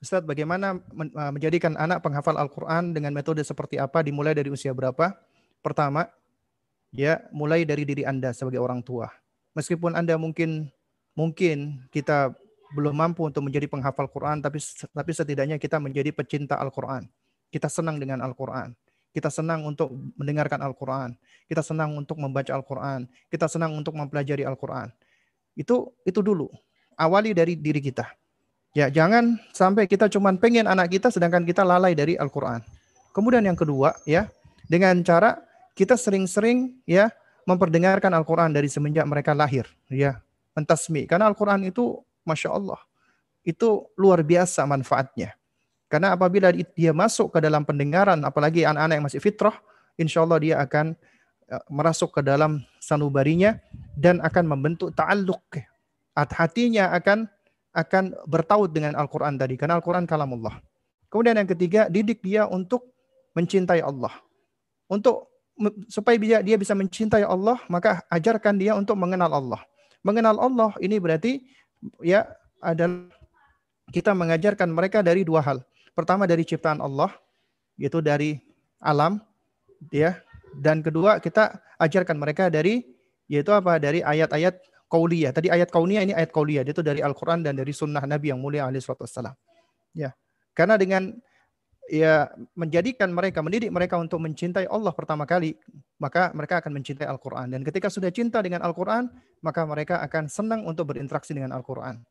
Ustaz, bagaimana uh, menjadikan anak penghafal Al-Quran dengan metode seperti apa, dimulai dari usia berapa? Pertama, ya mulai dari diri Anda sebagai orang tua. Meskipun Anda mungkin mungkin kita belum mampu untuk menjadi penghafal Quran, tapi tapi setidaknya kita menjadi pecinta Al-Quran. Kita senang dengan Al-Quran. Kita senang untuk mendengarkan Al-Quran. Kita senang untuk membaca Al-Quran. Kita senang untuk mempelajari Al-Quran. Itu itu dulu. Awali dari diri kita. Ya, jangan sampai kita cuma pengen anak kita sedangkan kita lalai dari Al-Qur'an. Kemudian yang kedua, ya, dengan cara kita sering-sering ya memperdengarkan Al-Qur'an dari semenjak mereka lahir, ya. Mentasmi. Karena Al-Qur'an itu Masya Allah. Itu luar biasa manfaatnya. Karena apabila dia masuk ke dalam pendengaran, apalagi anak-anak yang masih fitrah, insya Allah dia akan e, merasuk ke dalam sanubarinya dan akan membentuk ta'alluq. Hatinya akan akan bertaut dengan Al-Quran tadi. Karena Al-Quran kalamullah. Kemudian yang ketiga, didik dia untuk mencintai Allah. Untuk supaya dia, dia bisa mencintai Allah, maka ajarkan dia untuk mengenal Allah. Mengenal Allah ini berarti ya adalah kita mengajarkan mereka dari dua hal. Pertama dari ciptaan Allah, yaitu dari alam, ya. Dan kedua kita ajarkan mereka dari yaitu apa? Dari ayat-ayat kauliyah. Tadi ayat kauniyah ini ayat kauliyah. Itu dari Al-Quran dan dari sunnah Nabi yang mulia alaihi wassalam. Ya. Karena dengan ya menjadikan mereka, mendidik mereka untuk mencintai Allah pertama kali, maka mereka akan mencintai Al-Quran. Dan ketika sudah cinta dengan Al-Quran, maka mereka akan senang untuk berinteraksi dengan Al-Quran.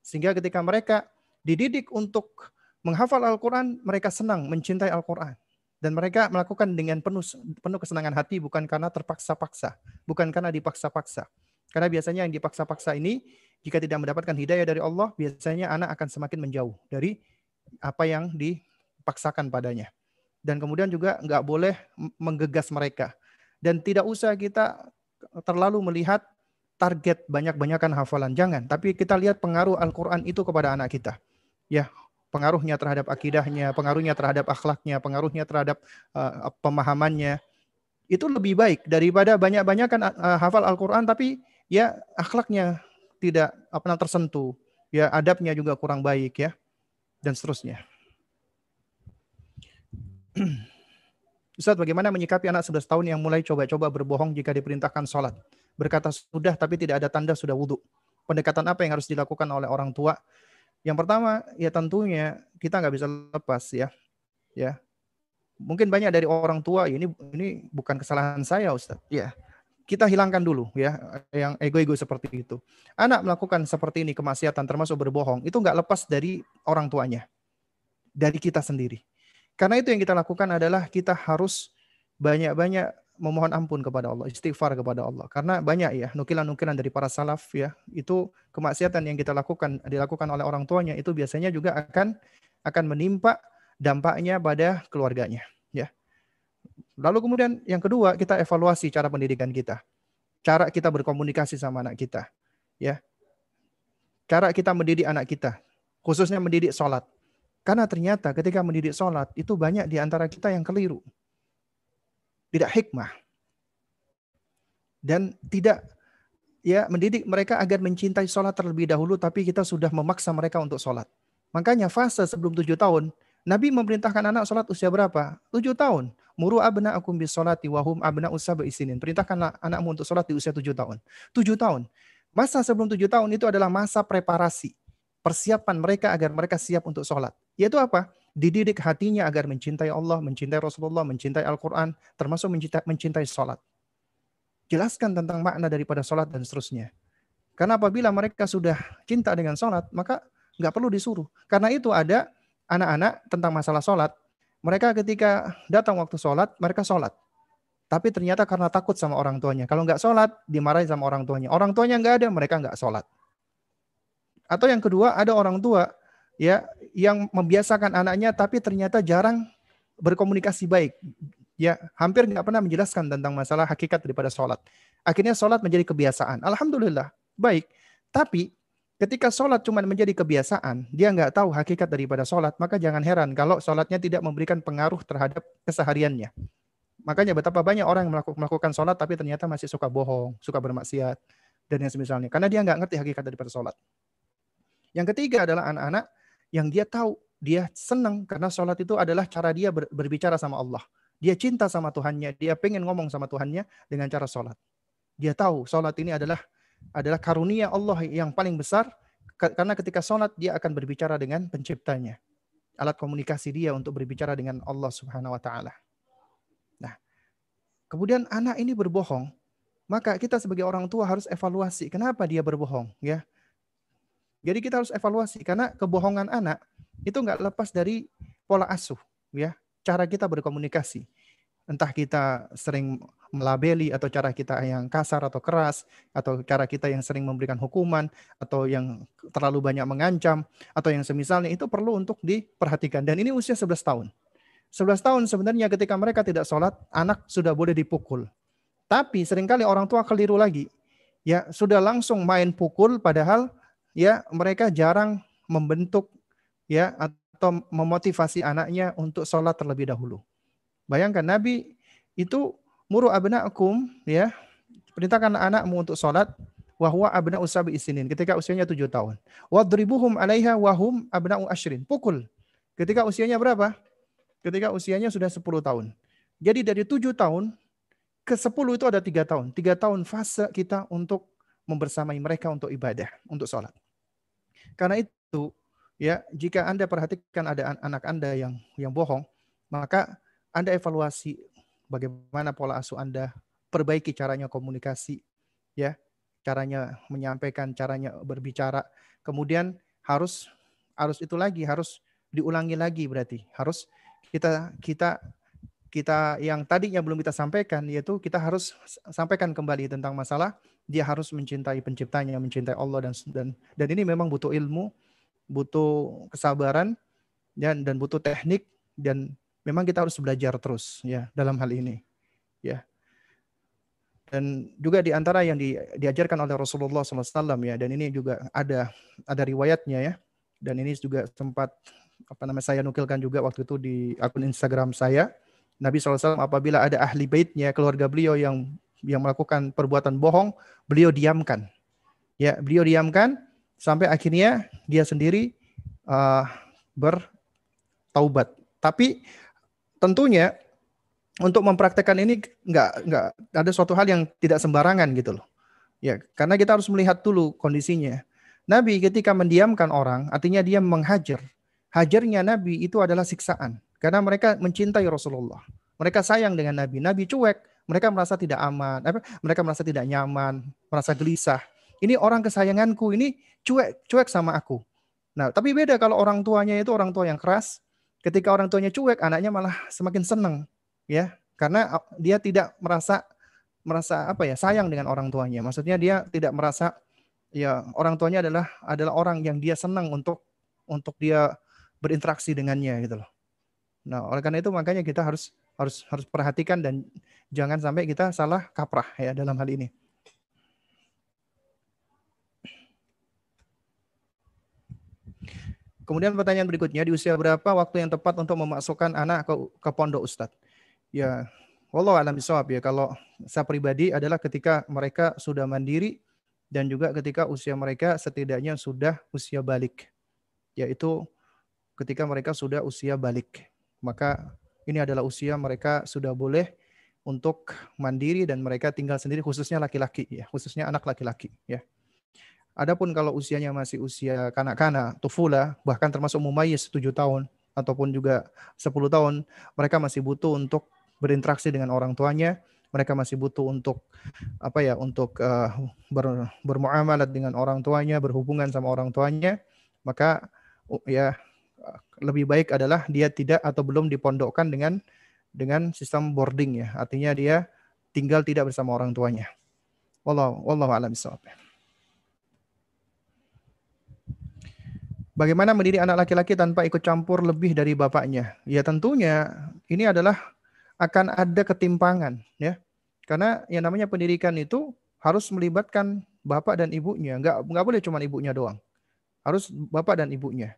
Sehingga ketika mereka dididik untuk menghafal Al-Quran, mereka senang mencintai Al-Quran. Dan mereka melakukan dengan penuh penuh kesenangan hati bukan karena terpaksa-paksa, bukan karena dipaksa-paksa. Karena biasanya yang dipaksa-paksa ini jika tidak mendapatkan hidayah dari Allah, biasanya anak akan semakin menjauh dari apa yang dipaksakan padanya. Dan kemudian juga nggak boleh menggegas mereka. Dan tidak usah kita terlalu melihat target banyak-banyakan hafalan. Jangan. Tapi kita lihat pengaruh Al-Quran itu kepada anak kita. Ya, pengaruhnya terhadap akidahnya, pengaruhnya terhadap akhlaknya, pengaruhnya terhadap uh, pemahamannya. itu lebih baik daripada banyak-banyak kan uh, hafal Al-Qur'an tapi ya akhlaknya tidak apa tersentuh, ya adabnya juga kurang baik ya dan seterusnya. Ustaz, bagaimana menyikapi anak 11 tahun yang mulai coba-coba berbohong jika diperintahkan sholat? Berkata sudah tapi tidak ada tanda sudah wudhu. Pendekatan apa yang harus dilakukan oleh orang tua? Yang pertama, ya tentunya kita nggak bisa lepas ya. Ya, mungkin banyak dari orang tua ini ini bukan kesalahan saya Ustaz. Ya. Kita hilangkan dulu ya yang ego-ego seperti itu. Anak melakukan seperti ini kemaksiatan termasuk berbohong itu nggak lepas dari orang tuanya. Dari kita sendiri. Karena itu yang kita lakukan adalah kita harus banyak-banyak memohon ampun kepada Allah, istighfar kepada Allah. Karena banyak ya nukilan-nukilan dari para salaf ya, itu kemaksiatan yang kita lakukan dilakukan oleh orang tuanya itu biasanya juga akan akan menimpa dampaknya pada keluarganya. Lalu kemudian yang kedua, kita evaluasi cara pendidikan kita. Cara kita berkomunikasi sama anak kita. Ya. Cara kita mendidik anak kita. Khususnya mendidik sholat. Karena ternyata ketika mendidik sholat, itu banyak di antara kita yang keliru. Tidak hikmah. Dan tidak ya mendidik mereka agar mencintai sholat terlebih dahulu, tapi kita sudah memaksa mereka untuk sholat. Makanya fase sebelum tujuh tahun, Nabi memerintahkan anak sholat usia berapa? Tujuh tahun. Muru abna akum bis sholati wahum abna usah isinin. Perintahkan anakmu untuk sholat di usia tujuh tahun. Tujuh tahun. Masa sebelum tujuh tahun itu adalah masa preparasi. Persiapan mereka agar mereka siap untuk sholat. Yaitu apa? Dididik hatinya agar mencintai Allah, mencintai Rasulullah, mencintai Al-Quran, termasuk mencintai, mencintai sholat. Jelaskan tentang makna daripada sholat dan seterusnya. Karena apabila mereka sudah cinta dengan sholat, maka nggak perlu disuruh. Karena itu ada anak-anak tentang masalah sholat, mereka ketika datang waktu sholat, mereka sholat. Tapi ternyata karena takut sama orang tuanya. Kalau nggak sholat, dimarahin sama orang tuanya. Orang tuanya nggak ada, mereka nggak sholat. Atau yang kedua, ada orang tua ya yang membiasakan anaknya, tapi ternyata jarang berkomunikasi baik. Ya, hampir nggak pernah menjelaskan tentang masalah hakikat daripada sholat. Akhirnya sholat menjadi kebiasaan. Alhamdulillah, baik. Tapi Ketika sholat cuma menjadi kebiasaan, dia nggak tahu hakikat daripada sholat, maka jangan heran kalau sholatnya tidak memberikan pengaruh terhadap kesehariannya. Makanya betapa banyak orang yang melakukan sholat tapi ternyata masih suka bohong, suka bermaksiat, dan yang semisalnya. Karena dia nggak ngerti hakikat daripada sholat. Yang ketiga adalah anak-anak yang dia tahu, dia senang karena sholat itu adalah cara dia berbicara sama Allah. Dia cinta sama Tuhannya, dia pengen ngomong sama Tuhannya dengan cara sholat. Dia tahu sholat ini adalah adalah karunia Allah yang paling besar karena ketika sholat dia akan berbicara dengan penciptanya. Alat komunikasi dia untuk berbicara dengan Allah Subhanahu wa taala. Nah, kemudian anak ini berbohong, maka kita sebagai orang tua harus evaluasi kenapa dia berbohong, ya. Jadi kita harus evaluasi karena kebohongan anak itu nggak lepas dari pola asuh, ya, cara kita berkomunikasi. Entah kita sering melabeli atau cara kita yang kasar atau keras atau cara kita yang sering memberikan hukuman atau yang terlalu banyak mengancam atau yang semisalnya itu perlu untuk diperhatikan dan ini usia 11 tahun. 11 tahun sebenarnya ketika mereka tidak sholat, anak sudah boleh dipukul. Tapi sering kali orang tua keliru lagi. Ya, sudah langsung main pukul padahal ya mereka jarang membentuk ya atau memotivasi anaknya untuk sholat terlebih dahulu. Bayangkan Nabi itu Muru abna'akum ya. Perintahkan anakmu untuk sholat wahwa abna usabi isinin ketika usianya tujuh tahun. Wadribuhum alaiha wahum abna'u ashrin. Pukul. Ketika usianya berapa? Ketika usianya sudah sepuluh tahun. Jadi dari tujuh tahun ke sepuluh itu ada tiga tahun. Tiga tahun fase kita untuk membersamai mereka untuk ibadah, untuk sholat. Karena itu, ya jika Anda perhatikan ada anak Anda yang yang bohong, maka Anda evaluasi bagaimana pola asuh Anda, perbaiki caranya komunikasi, ya, caranya menyampaikan, caranya berbicara. Kemudian harus harus itu lagi, harus diulangi lagi berarti. Harus kita kita kita yang tadinya belum kita sampaikan yaitu kita harus sampaikan kembali tentang masalah dia harus mencintai penciptanya, mencintai Allah dan dan dan ini memang butuh ilmu, butuh kesabaran dan dan butuh teknik dan memang kita harus belajar terus ya dalam hal ini. Ya. Dan juga di antara yang di, diajarkan oleh Rasulullah SAW ya, dan ini juga ada ada riwayatnya ya, dan ini juga sempat apa namanya saya nukilkan juga waktu itu di akun Instagram saya. Nabi SAW apabila ada ahli baitnya, keluarga beliau yang yang melakukan perbuatan bohong, beliau diamkan. Ya, beliau diamkan sampai akhirnya dia sendiri uh, bertaubat. Tapi tentunya untuk mempraktekkan ini nggak nggak ada suatu hal yang tidak sembarangan gitu loh. Ya, karena kita harus melihat dulu kondisinya. Nabi ketika mendiamkan orang, artinya dia menghajar. Hajarnya Nabi itu adalah siksaan. Karena mereka mencintai Rasulullah. Mereka sayang dengan Nabi. Nabi cuek, mereka merasa tidak aman, apa? mereka merasa tidak nyaman, merasa gelisah. Ini orang kesayanganku, ini cuek, cuek sama aku. Nah, tapi beda kalau orang tuanya itu orang tua yang keras. Ketika orang tuanya cuek, anaknya malah semakin senang, ya, karena dia tidak merasa merasa apa ya sayang dengan orang tuanya. Maksudnya dia tidak merasa ya orang tuanya adalah adalah orang yang dia senang untuk untuk dia berinteraksi dengannya gitu loh. Nah, oleh karena itu makanya kita harus harus harus perhatikan dan jangan sampai kita salah kaprah ya dalam hal ini. Kemudian pertanyaan berikutnya, di usia berapa waktu yang tepat untuk memasukkan anak ke, ke pondok Ustadz? Ya, Allah alam bisawab ya. Kalau saya pribadi adalah ketika mereka sudah mandiri dan juga ketika usia mereka setidaknya sudah usia balik. Yaitu ketika mereka sudah usia balik maka ini adalah usia mereka sudah boleh untuk mandiri dan mereka tinggal sendiri khususnya laki-laki ya, khususnya anak laki-laki ya. Adapun kalau usianya masih usia kanak-kanak, tufula, bahkan termasuk mumayyiz 7 tahun ataupun juga 10 tahun, mereka masih butuh untuk berinteraksi dengan orang tuanya, mereka masih butuh untuk apa ya, untuk uh, ber, bermuamalat dengan orang tuanya, berhubungan sama orang tuanya, maka ya lebih baik adalah dia tidak atau belum dipondokkan dengan dengan sistem boarding ya. Artinya dia tinggal tidak bersama orang tuanya. Wallahu wallahu a'lam Bagaimana mendidik anak laki-laki tanpa ikut campur lebih dari bapaknya? Ya tentunya ini adalah akan ada ketimpangan ya. Karena yang namanya pendidikan itu harus melibatkan bapak dan ibunya. Enggak enggak boleh cuma ibunya doang. Harus bapak dan ibunya.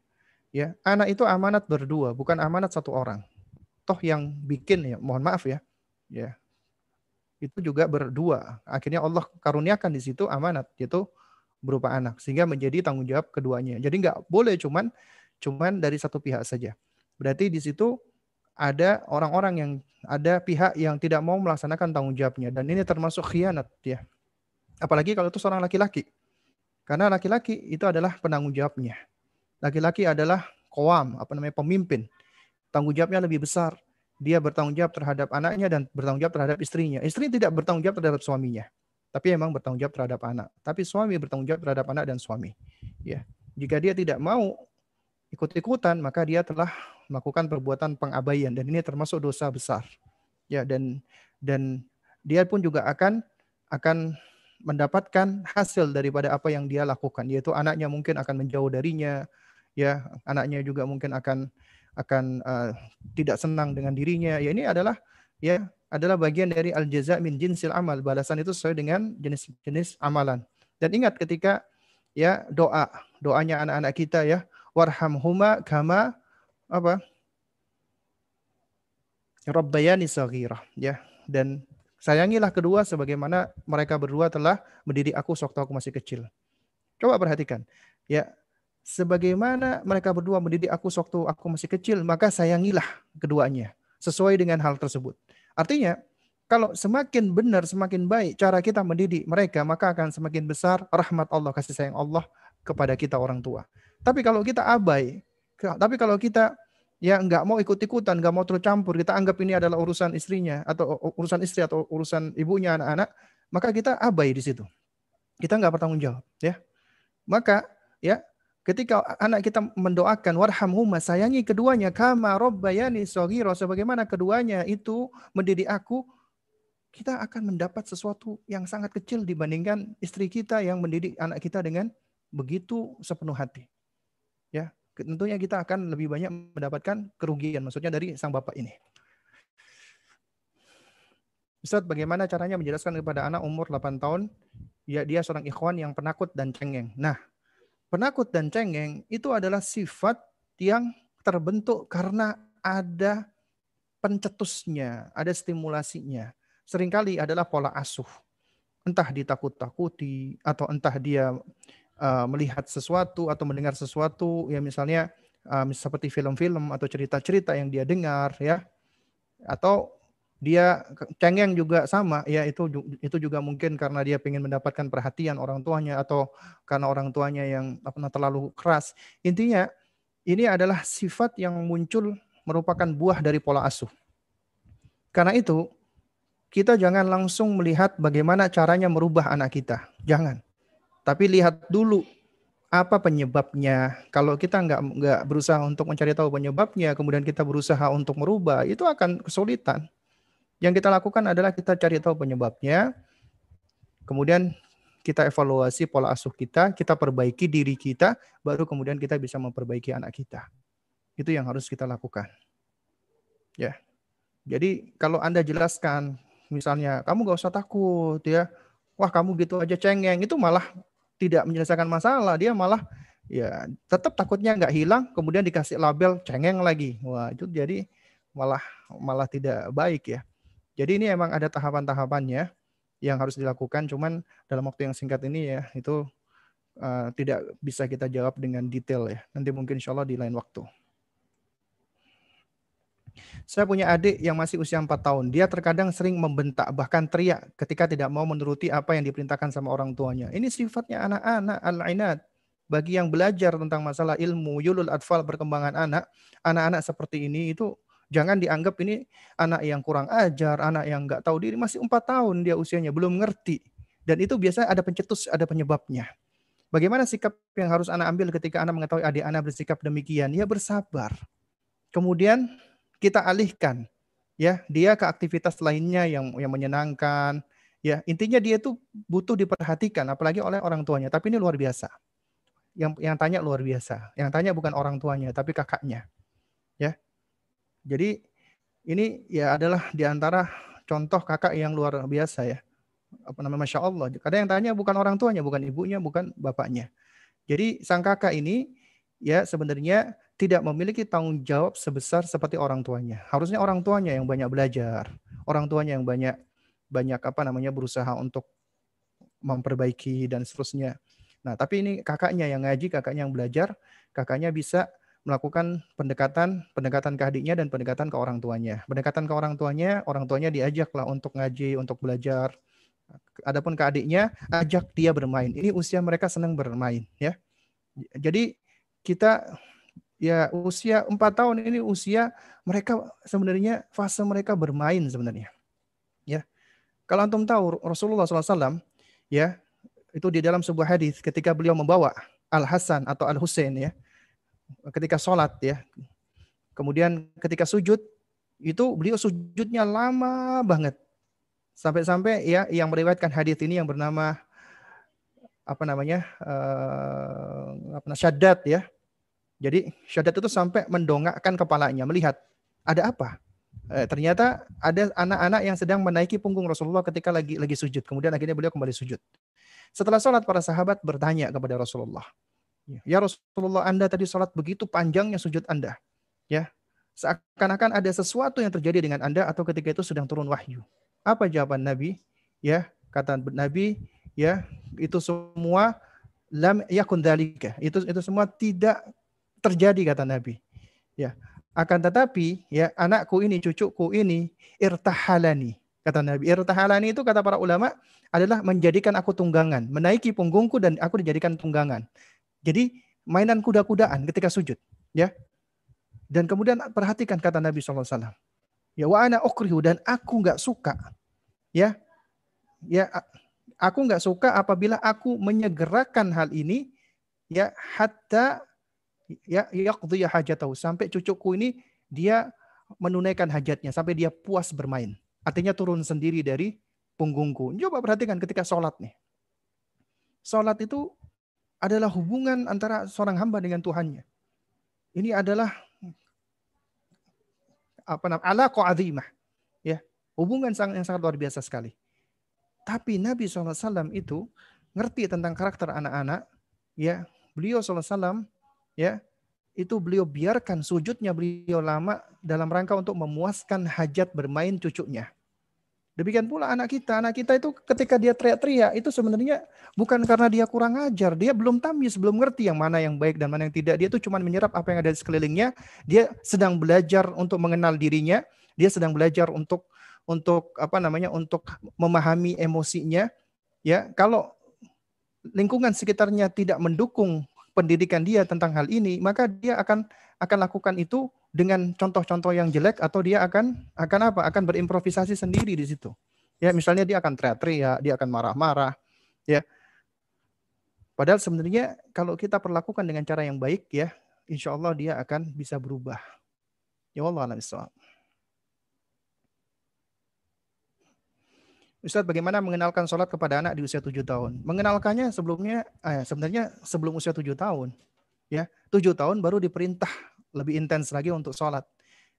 Ya, anak itu amanat berdua, bukan amanat satu orang. Toh yang bikin ya, mohon maaf ya. Ya. Itu juga berdua. Akhirnya Allah karuniakan di situ amanat yaitu berupa anak sehingga menjadi tanggung jawab keduanya. Jadi nggak boleh cuman cuman dari satu pihak saja. Berarti di situ ada orang-orang yang ada pihak yang tidak mau melaksanakan tanggung jawabnya dan ini termasuk khianat ya. Apalagi kalau itu seorang laki-laki. Karena laki-laki itu adalah penanggung jawabnya. Laki-laki adalah koam, apa namanya pemimpin. Tanggung jawabnya lebih besar. Dia bertanggung jawab terhadap anaknya dan bertanggung jawab terhadap istrinya. Istri tidak bertanggung jawab terhadap suaminya, tapi memang bertanggung jawab terhadap anak. Tapi suami bertanggung jawab terhadap anak dan suami. Ya, jika dia tidak mau ikut-ikutan, maka dia telah melakukan perbuatan pengabaian dan ini termasuk dosa besar. Ya, dan dan dia pun juga akan akan mendapatkan hasil daripada apa yang dia lakukan, yaitu anaknya mungkin akan menjauh darinya, ya anaknya juga mungkin akan akan uh, tidak senang dengan dirinya. Ya ini adalah ya adalah bagian dari al jaza min jinsil amal. Balasan itu sesuai dengan jenis-jenis amalan. Dan ingat ketika ya doa, doanya anak-anak kita ya, warhamhuma kama apa? Rabbayani saghirah ya. Dan sayangilah kedua sebagaimana mereka berdua telah mendidik aku sewaktu aku masih kecil. Coba perhatikan. Ya, sebagaimana mereka berdua mendidik aku sewaktu aku masih kecil, maka sayangilah keduanya sesuai dengan hal tersebut. Artinya, kalau semakin benar, semakin baik cara kita mendidik mereka, maka akan semakin besar rahmat Allah, kasih sayang Allah kepada kita orang tua. Tapi kalau kita abai, tapi kalau kita ya nggak mau ikut-ikutan, nggak mau tercampur, kita anggap ini adalah urusan istrinya atau urusan istri atau urusan ibunya anak-anak, maka kita abai di situ. Kita nggak bertanggung jawab, ya. Maka ya Ketika anak kita mendoakan warhamhuma sayangi keduanya kama robbayani soghira sebagaimana keduanya itu mendidik aku kita akan mendapat sesuatu yang sangat kecil dibandingkan istri kita yang mendidik anak kita dengan begitu sepenuh hati. Ya, tentunya kita akan lebih banyak mendapatkan kerugian maksudnya dari sang bapak ini. Ustaz, bagaimana caranya menjelaskan kepada anak umur 8 tahun ya dia seorang ikhwan yang penakut dan cengeng. Nah, penakut dan cengeng itu adalah sifat yang terbentuk karena ada pencetusnya, ada stimulasinya. Seringkali adalah pola asuh. Entah ditakut-takuti atau entah dia uh, melihat sesuatu atau mendengar sesuatu ya misalnya um, seperti film-film atau cerita-cerita yang dia dengar ya atau dia cengeng juga sama. Ya itu itu juga mungkin karena dia ingin mendapatkan perhatian orang tuanya atau karena orang tuanya yang apa terlalu keras. Intinya ini adalah sifat yang muncul merupakan buah dari pola asuh. Karena itu kita jangan langsung melihat bagaimana caranya merubah anak kita. Jangan. Tapi lihat dulu apa penyebabnya. Kalau kita nggak nggak berusaha untuk mencari tahu penyebabnya, kemudian kita berusaha untuk merubah, itu akan kesulitan. Yang kita lakukan adalah kita cari tahu penyebabnya, kemudian kita evaluasi pola asuh kita, kita perbaiki diri kita, baru kemudian kita bisa memperbaiki anak kita. Itu yang harus kita lakukan. Ya. Jadi kalau Anda jelaskan, misalnya kamu gak usah takut ya, wah kamu gitu aja cengeng, itu malah tidak menyelesaikan masalah, dia malah ya tetap takutnya nggak hilang, kemudian dikasih label cengeng lagi. Wah itu jadi malah malah tidak baik ya. Jadi ini emang ada tahapan-tahapannya yang harus dilakukan, cuman dalam waktu yang singkat ini ya itu uh, tidak bisa kita jawab dengan detail ya. Nanti mungkin insya Allah di lain waktu. Saya punya adik yang masih usia 4 tahun. Dia terkadang sering membentak, bahkan teriak ketika tidak mau menuruti apa yang diperintahkan sama orang tuanya. Ini sifatnya anak-anak al-ainat. Bagi yang belajar tentang masalah ilmu, yulul atfal perkembangan anak, anak-anak seperti ini itu jangan dianggap ini anak yang kurang ajar, anak yang nggak tahu diri. Masih 4 tahun dia usianya, belum ngerti. Dan itu biasanya ada pencetus, ada penyebabnya. Bagaimana sikap yang harus anak ambil ketika anak mengetahui adik anak bersikap demikian? Ya bersabar. Kemudian kita alihkan ya dia ke aktivitas lainnya yang yang menyenangkan ya intinya dia itu butuh diperhatikan apalagi oleh orang tuanya tapi ini luar biasa yang yang tanya luar biasa yang tanya bukan orang tuanya tapi kakaknya ya jadi ini ya adalah di antara contoh kakak yang luar biasa ya apa namanya masya Allah kadang yang tanya bukan orang tuanya bukan ibunya bukan bapaknya jadi sang kakak ini ya sebenarnya tidak memiliki tanggung jawab sebesar seperti orang tuanya. Harusnya orang tuanya yang banyak belajar, orang tuanya yang banyak banyak apa namanya berusaha untuk memperbaiki dan seterusnya. Nah, tapi ini kakaknya yang ngaji, kakaknya yang belajar, kakaknya bisa melakukan pendekatan pendekatan ke adiknya dan pendekatan ke orang tuanya. Pendekatan ke orang tuanya, orang tuanya diajaklah untuk ngaji, untuk belajar. Adapun ke adiknya, ajak dia bermain. Ini usia mereka senang bermain, ya. Jadi kita ya usia empat tahun ini usia mereka sebenarnya fase mereka bermain sebenarnya. Ya. Kalau antum tahu Rasulullah SAW ya itu di dalam sebuah hadis ketika beliau membawa Al Hasan atau Al Husain ya ketika sholat ya kemudian ketika sujud itu beliau sujudnya lama banget sampai-sampai ya yang meriwayatkan hadis ini yang bernama apa namanya uh, apa syadat ya jadi syadat itu sampai mendongakkan kepalanya melihat ada apa. Eh, ternyata ada anak-anak yang sedang menaiki punggung Rasulullah ketika lagi lagi sujud. Kemudian akhirnya beliau kembali sujud. Setelah sholat para sahabat bertanya kepada Rasulullah, ya Rasulullah Anda tadi sholat begitu panjangnya sujud Anda, ya seakan-akan ada sesuatu yang terjadi dengan Anda atau ketika itu sedang turun wahyu. Apa jawaban Nabi? Ya kata Nabi, ya itu semua lam yakun dalika. Itu itu semua tidak terjadi kata Nabi. Ya. Akan tetapi ya anakku ini, cucuku ini irtahalani. Kata Nabi, irtahalani itu kata para ulama adalah menjadikan aku tunggangan, menaiki punggungku dan aku dijadikan tunggangan. Jadi mainan kuda-kudaan ketika sujud, ya. Dan kemudian perhatikan kata Nabi SAW. Ya wa ana ukrihu dan aku nggak suka. Ya. Ya aku nggak suka apabila aku menyegerakan hal ini ya hatta ya yaqdhi hajatahu sampai cucuku ini dia menunaikan hajatnya sampai dia puas bermain. Artinya turun sendiri dari punggungku. Coba perhatikan ketika sholat nih. Sholat itu adalah hubungan antara seorang hamba dengan Tuhannya. Ini adalah apa namanya ala azimah. Ya, hubungan yang sangat luar biasa sekali. Tapi Nabi SAW itu ngerti tentang karakter anak-anak. Ya, beliau SAW ya itu beliau biarkan sujudnya beliau lama dalam rangka untuk memuaskan hajat bermain cucunya. Demikian pula anak kita. Anak kita itu ketika dia teriak-teriak itu sebenarnya bukan karena dia kurang ajar. Dia belum tamis, belum ngerti yang mana yang baik dan mana yang tidak. Dia itu cuma menyerap apa yang ada di sekelilingnya. Dia sedang belajar untuk mengenal dirinya. Dia sedang belajar untuk untuk apa namanya untuk memahami emosinya. Ya, kalau lingkungan sekitarnya tidak mendukung pendidikan dia tentang hal ini, maka dia akan akan lakukan itu dengan contoh-contoh yang jelek atau dia akan akan apa? akan berimprovisasi sendiri di situ. Ya, misalnya dia akan teriak-teriak, dia akan marah-marah, ya. Padahal sebenarnya kalau kita perlakukan dengan cara yang baik ya, insya Allah dia akan bisa berubah. Ya Allah Ustadz, bagaimana mengenalkan sholat kepada anak di usia tujuh tahun? Mengenalkannya sebelumnya, eh, sebenarnya sebelum usia tujuh tahun. Ya, tujuh tahun baru diperintah lebih intens lagi untuk sholat.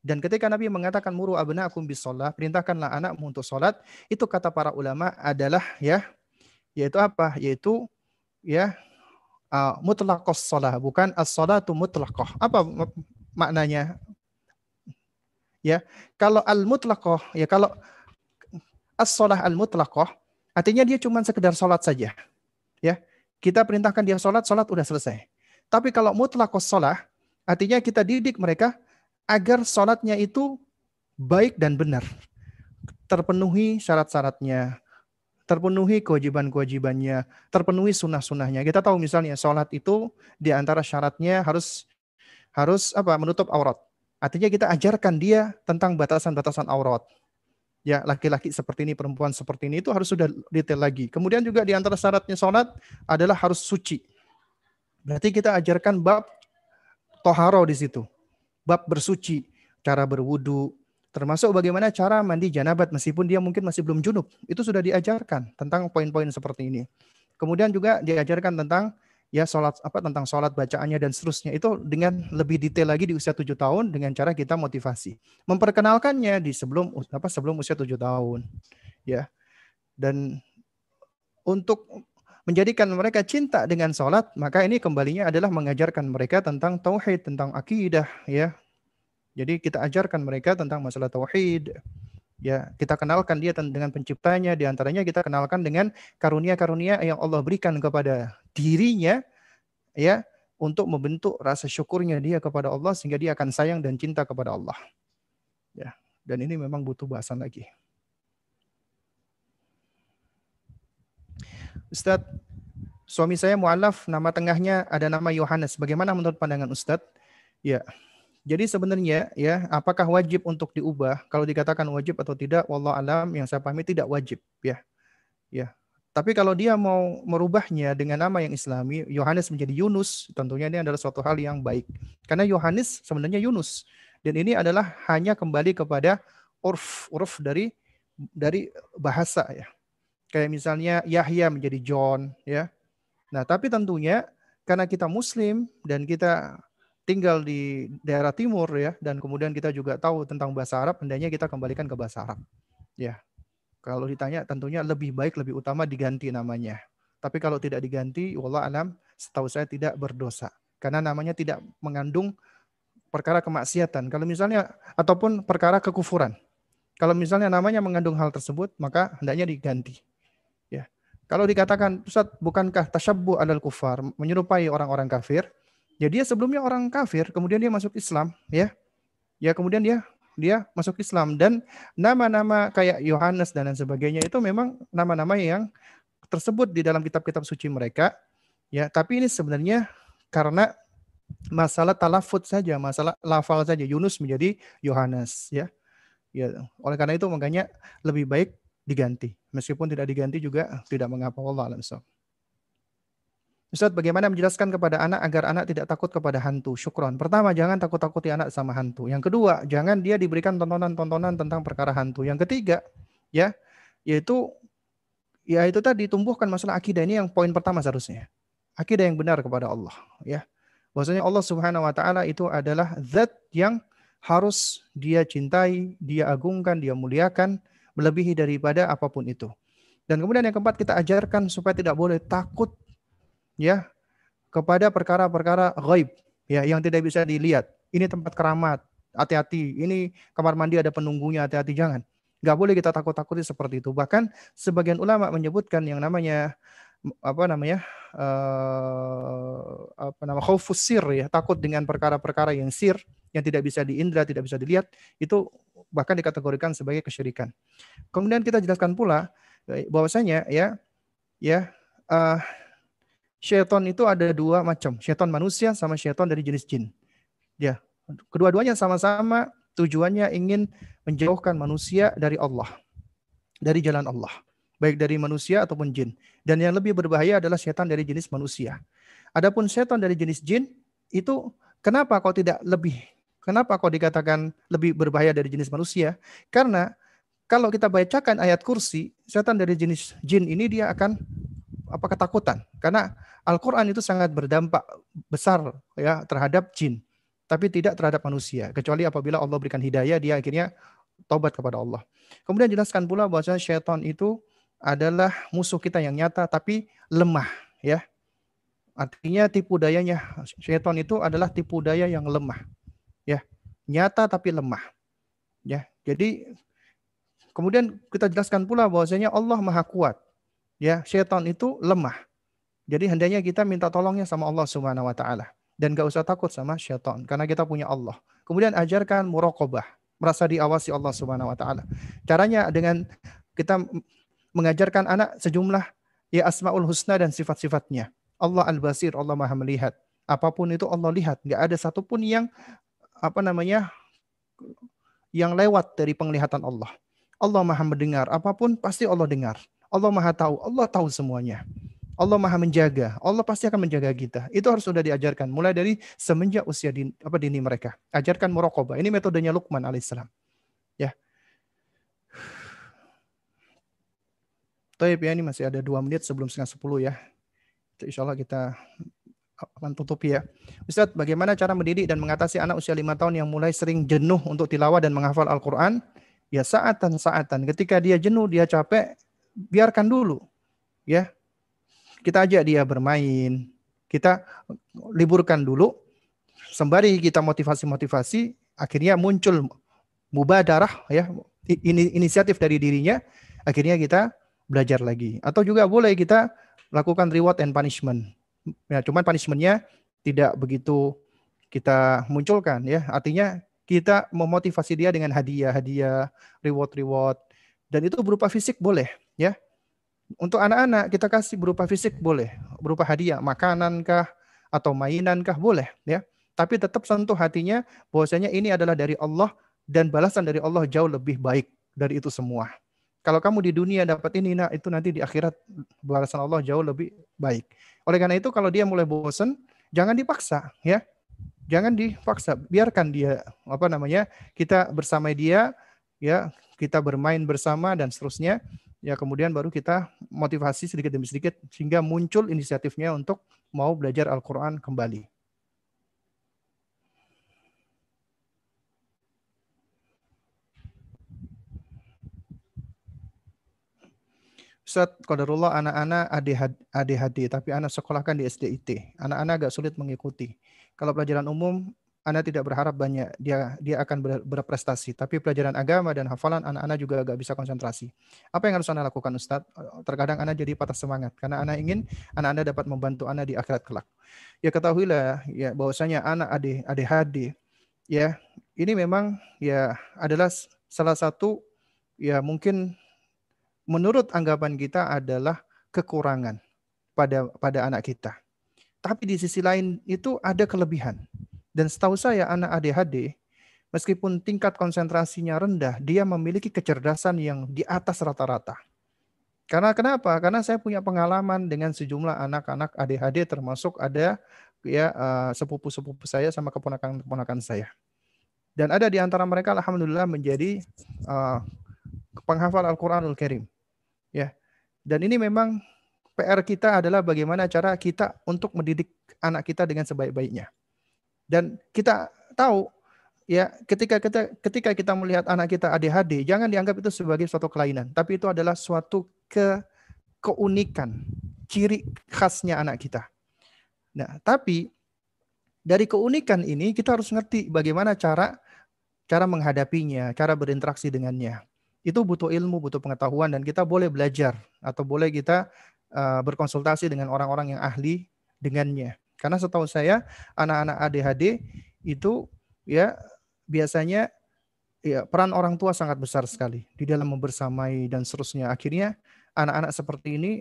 Dan ketika Nabi mengatakan muru abna'akum bis sholat, perintahkanlah anakmu untuk sholat, itu kata para ulama adalah ya, yaitu apa? Yaitu ya uh, mutlaqos sholat, bukan as-sholatu mutlaqah. Apa maknanya? Ya, kalau al-mutlaqah, ya kalau as-sholah al-mutlaqah, artinya dia cuma sekedar sholat saja. Ya, kita perintahkan dia sholat, sholat udah selesai. Tapi kalau mutlaqah sholah, artinya kita didik mereka agar sholatnya itu baik dan benar. Terpenuhi syarat-syaratnya, terpenuhi kewajiban-kewajibannya, terpenuhi sunnah-sunnahnya. Kita tahu misalnya sholat itu di antara syaratnya harus harus apa menutup aurat. Artinya kita ajarkan dia tentang batasan-batasan aurat ya laki-laki seperti ini, perempuan seperti ini itu harus sudah detail lagi. Kemudian juga di antara syaratnya sholat adalah harus suci. Berarti kita ajarkan bab toharo di situ. Bab bersuci, cara berwudu, termasuk bagaimana cara mandi janabat meskipun dia mungkin masih belum junub. Itu sudah diajarkan tentang poin-poin seperti ini. Kemudian juga diajarkan tentang ya sholat apa tentang sholat bacaannya dan seterusnya itu dengan lebih detail lagi di usia tujuh tahun dengan cara kita motivasi memperkenalkannya di sebelum apa sebelum usia tujuh tahun ya dan untuk menjadikan mereka cinta dengan sholat maka ini kembalinya adalah mengajarkan mereka tentang tauhid tentang akidah ya jadi kita ajarkan mereka tentang masalah tauhid ya kita kenalkan dia dengan penciptanya di antaranya kita kenalkan dengan karunia-karunia yang Allah berikan kepada dirinya ya untuk membentuk rasa syukurnya dia kepada Allah sehingga dia akan sayang dan cinta kepada Allah. Ya, dan ini memang butuh bahasan lagi. Ustadz, suami saya mualaf, nama tengahnya ada nama Yohanes. Bagaimana menurut pandangan Ustadz? Ya, jadi sebenarnya ya, apakah wajib untuk diubah? Kalau dikatakan wajib atau tidak, wallah alam yang saya pahami tidak wajib ya. Ya, tapi kalau dia mau merubahnya dengan nama yang islami, Yohanes menjadi Yunus, tentunya ini adalah suatu hal yang baik. Karena Yohanes sebenarnya Yunus. Dan ini adalah hanya kembali kepada urf, urf dari dari bahasa ya. Kayak misalnya Yahya menjadi John ya. Nah, tapi tentunya karena kita muslim dan kita tinggal di daerah timur ya dan kemudian kita juga tahu tentang bahasa Arab, hendaknya kita kembalikan ke bahasa Arab. Ya, kalau ditanya tentunya lebih baik, lebih utama diganti namanya. Tapi kalau tidak diganti, wallah alam, setahu saya tidak berdosa. Karena namanya tidak mengandung perkara kemaksiatan. Kalau misalnya, ataupun perkara kekufuran. Kalau misalnya namanya mengandung hal tersebut, maka hendaknya diganti. Kalau dikatakan, Ustaz, bukankah tasyabbu alal kufar, menyerupai orang-orang kafir, ya dia sebelumnya orang kafir, kemudian dia masuk Islam, ya. Ya kemudian dia dia masuk Islam. Dan nama-nama kayak Yohanes dan lain sebagainya itu memang nama-nama yang tersebut di dalam kitab-kitab suci mereka ya. Tapi ini sebenarnya karena masalah talafut saja masalah lafal saja Yunus menjadi Yohanes ya. Ya oleh karena itu makanya lebih baik diganti meskipun tidak diganti juga tidak mengapa Allah alam Ustaz, bagaimana menjelaskan kepada anak agar anak tidak takut kepada hantu? Syukron. Pertama, jangan takut-takuti anak sama hantu. Yang kedua, jangan dia diberikan tontonan-tontonan tentang perkara hantu. Yang ketiga, ya, yaitu ya itu tadi tumbuhkan masalah akidah ini yang poin pertama seharusnya. Akidah yang benar kepada Allah, ya. Bahwasanya Allah Subhanahu wa taala itu adalah zat yang harus dia cintai, dia agungkan, dia muliakan melebihi daripada apa pun itu. Dan kemudian yang keempat kita ajarkan supaya tidak boleh takut ya kepada perkara-perkara gaib ya yang tidak bisa dilihat. Ini tempat keramat, hati-hati. Ini kamar mandi ada penunggunya, hati-hati jangan. Nggak boleh kita takut-takuti seperti itu. Bahkan sebagian ulama menyebutkan yang namanya apa namanya uh, apa nama khaufus sir ya takut dengan perkara-perkara yang sir yang tidak bisa diindra tidak bisa dilihat itu bahkan dikategorikan sebagai kesyirikan. Kemudian kita jelaskan pula eh, bahwasanya ya ya uh, syaitan itu ada dua macam, syaitan manusia sama syaitan dari jenis jin. Ya, kedua-duanya sama-sama tujuannya ingin menjauhkan manusia dari Allah, dari jalan Allah, baik dari manusia ataupun jin. Dan yang lebih berbahaya adalah syaitan dari jenis manusia. Adapun syaitan dari jenis jin itu kenapa kau tidak lebih Kenapa kau dikatakan lebih berbahaya dari jenis manusia? Karena kalau kita bacakan ayat kursi, setan dari jenis jin ini dia akan apa ketakutan karena Al-Qur'an itu sangat berdampak besar ya terhadap jin tapi tidak terhadap manusia kecuali apabila Allah berikan hidayah dia akhirnya taubat kepada Allah. Kemudian jelaskan pula bahwa syaitan itu adalah musuh kita yang nyata tapi lemah ya. Artinya tipu dayanya syaitan itu adalah tipu daya yang lemah. Ya, nyata tapi lemah. Ya. Jadi kemudian kita jelaskan pula bahwasanya Allah Maha Kuat. Ya, syaitan itu lemah. Jadi hendaknya kita minta tolongnya sama Allah Subhanahu wa taala dan gak usah takut sama syaitan karena kita punya Allah. Kemudian ajarkan muraqabah, merasa diawasi Allah Subhanahu wa taala. Caranya dengan kita mengajarkan anak sejumlah ya asmaul husna dan sifat-sifatnya. Allah al-basir, Allah Maha melihat. Apa pun itu Allah lihat, nggak ada satupun yang apa namanya yang lewat dari penglihatan Allah. Allah Maha mendengar, apa pun pasti Allah dengar. Allah Maha tahu, Allah tahu semuanya. Allah Maha menjaga. Allah pasti akan menjaga kita. Itu harus sudah diajarkan mulai dari semenjak usia din, apa dini mereka. Ajarkan muraqabah. Ini metodenya Luqman alaihissalam. Ya. Taib ya ini masih ada dua menit sebelum setengah sepuluh ya. Insya Allah kita akan tutup ya. Ustaz, bagaimana cara mendidik dan mengatasi anak usia lima tahun yang mulai sering jenuh untuk tilawah dan menghafal Al-Quran? Ya saatan-saatan. Ketika dia jenuh, dia capek, biarkan dulu. Ya, kita ajak dia bermain, kita liburkan dulu, sembari kita motivasi-motivasi, akhirnya muncul mubadarah ya, ini inisiatif dari dirinya, akhirnya kita belajar lagi. Atau juga boleh kita lakukan reward and punishment. Ya, cuman punishmentnya tidak begitu kita munculkan ya. Artinya kita memotivasi dia dengan hadiah-hadiah, reward-reward dan itu berupa fisik boleh ya. Untuk anak-anak kita kasih berupa fisik boleh, berupa hadiah, makanan kah atau mainan kah boleh ya. Tapi tetap sentuh hatinya bahwasanya ini adalah dari Allah dan balasan dari Allah jauh lebih baik dari itu semua. Kalau kamu di dunia dapat ini, nah itu nanti di akhirat balasan Allah jauh lebih baik. Oleh karena itu kalau dia mulai bosan, jangan dipaksa ya. Jangan dipaksa, biarkan dia apa namanya? Kita bersama dia ya, kita bermain bersama dan seterusnya ya kemudian baru kita motivasi sedikit demi sedikit sehingga muncul inisiatifnya untuk mau belajar Al-Quran kembali. Ustaz, Qadarullah anak-anak ADHD, tapi anak sekolahkan di SDIT. Anak-anak agak sulit mengikuti. Kalau pelajaran umum, anda tidak berharap banyak dia dia akan ber, berprestasi, tapi pelajaran agama dan hafalan anak-anak juga agak bisa konsentrasi. Apa yang harus Anda lakukan Ustadz? Terkadang Anda jadi patah semangat karena Anda ingin anak-Anda dapat membantu Anda di akhirat kelak. Ya ketahuilah ya bahwasanya anak ADHD ya ini memang ya adalah salah satu ya mungkin menurut anggapan kita adalah kekurangan pada pada anak kita. Tapi di sisi lain itu ada kelebihan. Dan setahu saya anak ADHD, meskipun tingkat konsentrasinya rendah, dia memiliki kecerdasan yang di atas rata-rata. Karena kenapa? Karena saya punya pengalaman dengan sejumlah anak-anak ADHD termasuk ada ya uh, sepupu-sepupu saya sama keponakan-keponakan saya. Dan ada di antara mereka alhamdulillah menjadi uh, penghafal Al-Qur'anul Karim. Ya. Dan ini memang PR kita adalah bagaimana cara kita untuk mendidik anak kita dengan sebaik-baiknya. Dan kita tahu ya ketika kita ketika kita melihat anak kita ADHD, jangan dianggap itu sebagai suatu kelainan, tapi itu adalah suatu ke keunikan, ciri khasnya anak kita. Nah, tapi dari keunikan ini kita harus ngerti bagaimana cara cara menghadapinya, cara berinteraksi dengannya. Itu butuh ilmu, butuh pengetahuan dan kita boleh belajar atau boleh kita uh, berkonsultasi dengan orang-orang yang ahli dengannya. Karena setahu saya anak-anak ADHD itu ya biasanya ya peran orang tua sangat besar sekali di dalam membersamai dan seterusnya. Akhirnya anak-anak seperti ini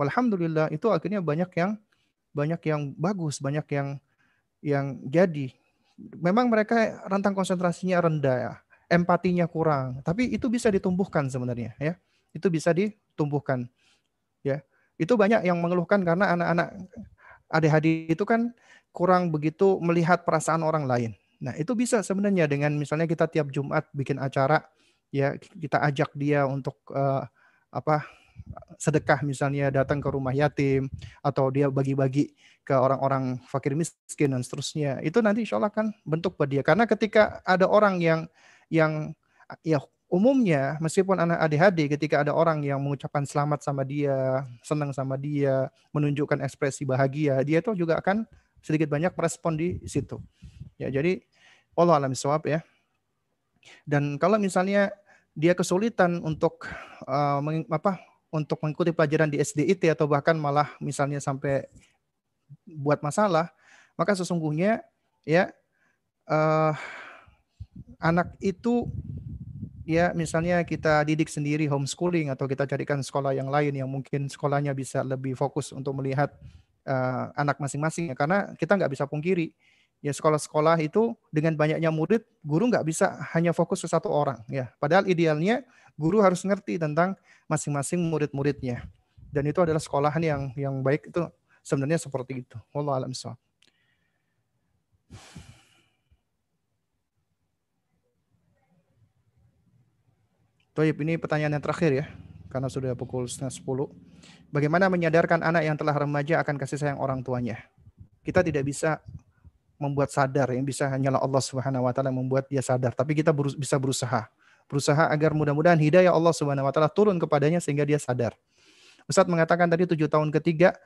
alhamdulillah itu akhirnya banyak yang banyak yang bagus, banyak yang yang jadi. Memang mereka rentang konsentrasinya rendah ya, empatinya kurang, tapi itu bisa ditumbuhkan sebenarnya ya. Itu bisa ditumbuhkan. Ya. Itu banyak yang mengeluhkan karena anak-anak ADHD itu kan kurang begitu melihat perasaan orang lain. Nah, itu bisa sebenarnya dengan misalnya kita tiap Jumat bikin acara ya kita ajak dia untuk uh, apa sedekah misalnya datang ke rumah yatim atau dia bagi-bagi ke orang-orang fakir miskin dan seterusnya. Itu nanti insya Allah kan bentuk buat dia. Karena ketika ada orang yang yang ya umumnya meskipun anak ADHD ketika ada orang yang mengucapkan selamat sama dia, senang sama dia, menunjukkan ekspresi bahagia, dia itu juga akan sedikit banyak merespon di situ. Ya, jadi Allah alam swab ya. Dan kalau misalnya dia kesulitan untuk uh, meng, apa untuk mengikuti pelajaran di SDIT atau bahkan malah misalnya sampai buat masalah, maka sesungguhnya ya uh, anak itu ya misalnya kita didik sendiri homeschooling atau kita carikan sekolah yang lain yang mungkin sekolahnya bisa lebih fokus untuk melihat uh, anak masing-masing ya karena kita nggak bisa pungkiri ya sekolah-sekolah itu dengan banyaknya murid guru nggak bisa hanya fokus ke satu orang ya. Padahal idealnya guru harus ngerti tentang masing-masing murid-muridnya. Dan itu adalah sekolahan yang yang baik itu sebenarnya seperti itu. Allah alam Toib ini pertanyaan yang terakhir ya, karena sudah pukul setengah sepuluh. Bagaimana menyadarkan anak yang telah remaja akan kasih sayang orang tuanya? Kita tidak bisa membuat sadar, yang bisa hanyalah Allah Subhanahu wa taala membuat dia sadar, tapi kita bisa berusaha. Berusaha agar mudah-mudahan hidayah Allah Subhanahu wa taala turun kepadanya sehingga dia sadar. Ustadz mengatakan tadi tujuh tahun ketiga,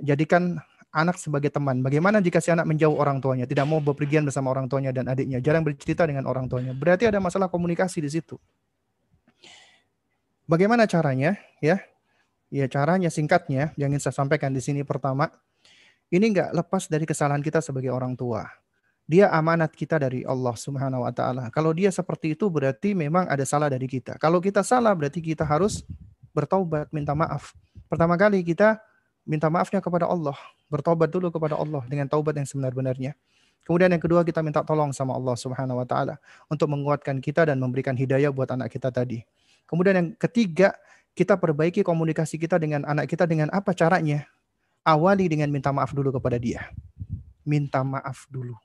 jadikan anak sebagai teman. Bagaimana jika si anak menjauh orang tuanya, tidak mau bepergian bersama orang tuanya dan adiknya, jarang bercerita dengan orang tuanya? Berarti ada masalah komunikasi di situ. Bagaimana caranya? Ya, ya caranya singkatnya yang ingin saya sampaikan di sini pertama, ini nggak lepas dari kesalahan kita sebagai orang tua. Dia amanat kita dari Allah Subhanahu wa taala. Kalau dia seperti itu berarti memang ada salah dari kita. Kalau kita salah berarti kita harus bertaubat, minta maaf. Pertama kali kita minta maafnya kepada Allah, bertobat dulu kepada Allah dengan taubat yang sebenar-benarnya. Kemudian yang kedua kita minta tolong sama Allah Subhanahu wa taala untuk menguatkan kita dan memberikan hidayah buat anak kita tadi. Kemudian yang ketiga, kita perbaiki komunikasi kita dengan anak kita dengan apa caranya? Awali dengan minta maaf dulu kepada dia. Minta maaf dulu.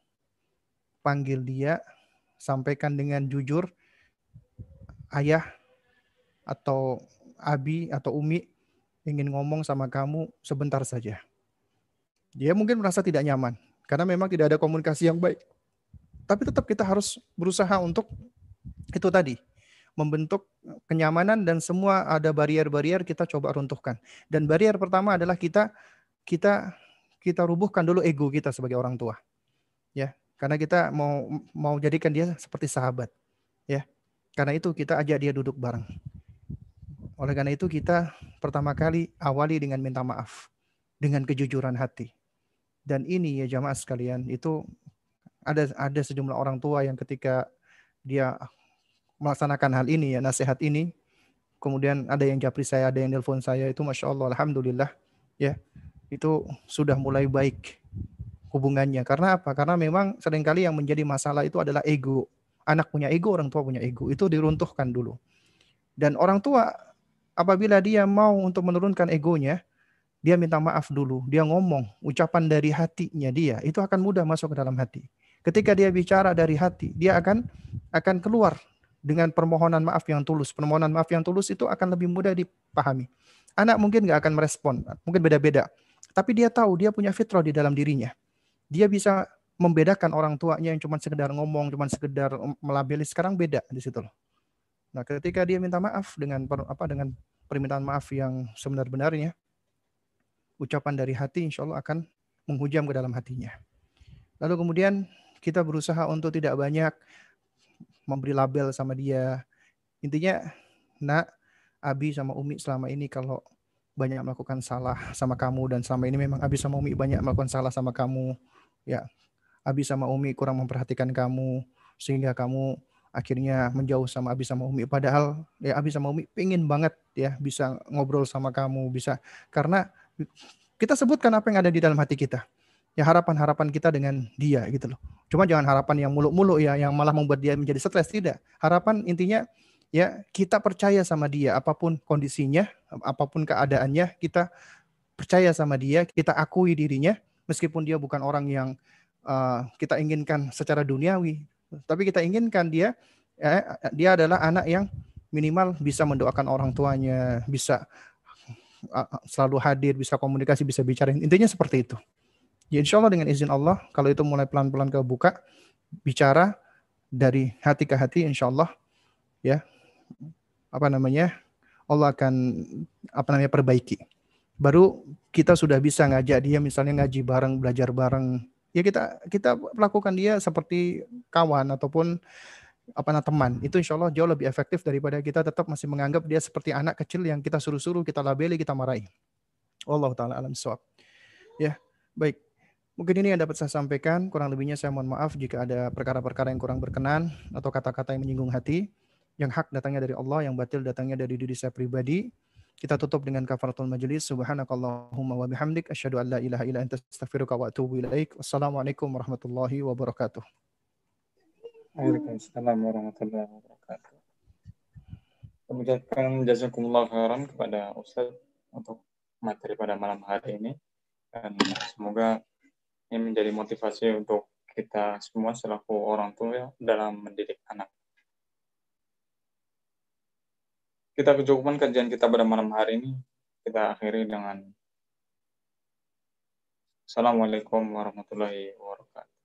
Panggil dia, sampaikan dengan jujur, ayah atau abi atau umi ingin ngomong sama kamu sebentar saja. Dia mungkin merasa tidak nyaman karena memang tidak ada komunikasi yang baik. Tapi tetap kita harus berusaha untuk itu tadi, membentuk kenyamanan dan semua ada barrier-barrier kita coba runtuhkan. Dan barrier pertama adalah kita kita kita rubuhkan dulu ego kita sebagai orang tua. Ya, karena kita mau mau jadikan dia seperti sahabat. Ya. Karena itu kita ajak dia duduk bareng. Oleh karena itu kita pertama kali awali dengan minta maaf dengan kejujuran hati. Dan ini ya jamaah sekalian itu ada ada sejumlah orang tua yang ketika dia melaksanakan hal ini ya nasihat ini. Kemudian ada yang japri saya ada yang nelpon saya itu masya Allah alhamdulillah ya. Itu sudah mulai baik hubungannya. Karena apa? Karena memang sering kali yang menjadi masalah itu adalah ego. Anak punya ego orang tua punya ego. Itu diruntuhkan dulu. Dan orang tua apabila dia mau untuk menurunkan egonya dia minta maaf dulu. Dia ngomong ucapan dari hatinya dia itu akan mudah masuk ke dalam hati. Ketika dia bicara dari hati dia akan akan keluar dengan permohonan maaf yang tulus. Permohonan maaf yang tulus itu akan lebih mudah dipahami. Anak mungkin nggak akan merespon, mungkin beda-beda. Tapi dia tahu dia punya fitrah di dalam dirinya. Dia bisa membedakan orang tuanya yang cuma sekedar ngomong, cuma sekedar melabeli sekarang beda di situ loh. Nah, ketika dia minta maaf dengan apa dengan permintaan maaf yang sebenar-benarnya, ucapan dari hati insya Allah akan menghujam ke dalam hatinya. Lalu kemudian kita berusaha untuk tidak banyak memberi label sama dia. Intinya, nak, Abi sama Umi selama ini kalau banyak melakukan salah sama kamu dan selama ini memang Abi sama Umi banyak melakukan salah sama kamu. Ya, Abi sama Umi kurang memperhatikan kamu sehingga kamu akhirnya menjauh sama Abi sama Umi. Padahal ya Abi sama Umi pengen banget ya bisa ngobrol sama kamu, bisa karena kita sebutkan apa yang ada di dalam hati kita ya harapan-harapan kita dengan dia gitu loh. Cuma jangan harapan yang muluk-muluk ya, yang malah membuat dia menjadi stres tidak. Harapan intinya ya kita percaya sama dia apa pun kondisinya, apa pun keadaannya, kita percaya sama dia, kita akui dirinya meskipun dia bukan orang yang uh, kita inginkan secara duniawi, tapi kita inginkan dia ya, dia adalah anak yang minimal bisa mendoakan orang tuanya, bisa uh, selalu hadir, bisa komunikasi, bisa bicara. Intinya seperti itu. Ya insya Allah dengan izin Allah, kalau itu mulai pelan-pelan kebuka, bicara dari hati ke hati insya Allah, ya apa namanya, Allah akan apa namanya perbaiki. Baru kita sudah bisa ngajak dia misalnya ngaji bareng, belajar bareng. Ya kita kita lakukan dia seperti kawan ataupun apa namanya teman. Itu insya Allah jauh lebih efektif daripada kita tetap masih menganggap dia seperti anak kecil yang kita suruh-suruh, kita labeli, kita marahi. Allah taala alam suap. Ya, baik. Mungkin ini yang dapat saya sampaikan. Kurang lebihnya saya mohon maaf jika ada perkara-perkara yang kurang berkenan atau kata-kata yang menyinggung hati. Yang hak datangnya dari Allah, yang batil datangnya dari diri saya pribadi. Kita tutup dengan kafaratul majelis. Subhanakallahumma wa bihamdik. Asyhadu an la ilaha illa anta astaghfiruka wa atubu ilaik. Wassalamualaikum warahmatullahi wabarakatuh. Waalaikumsalam warahmatullahi wabarakatuh. Kami jazakumullah khairan kepada Ustaz untuk materi pada malam hari ini. Dan semoga ini menjadi motivasi untuk kita semua selaku orang tua dalam mendidik anak. Kita kecukupan kajian kita pada malam hari ini. Kita akhiri dengan Assalamualaikum warahmatullahi wabarakatuh.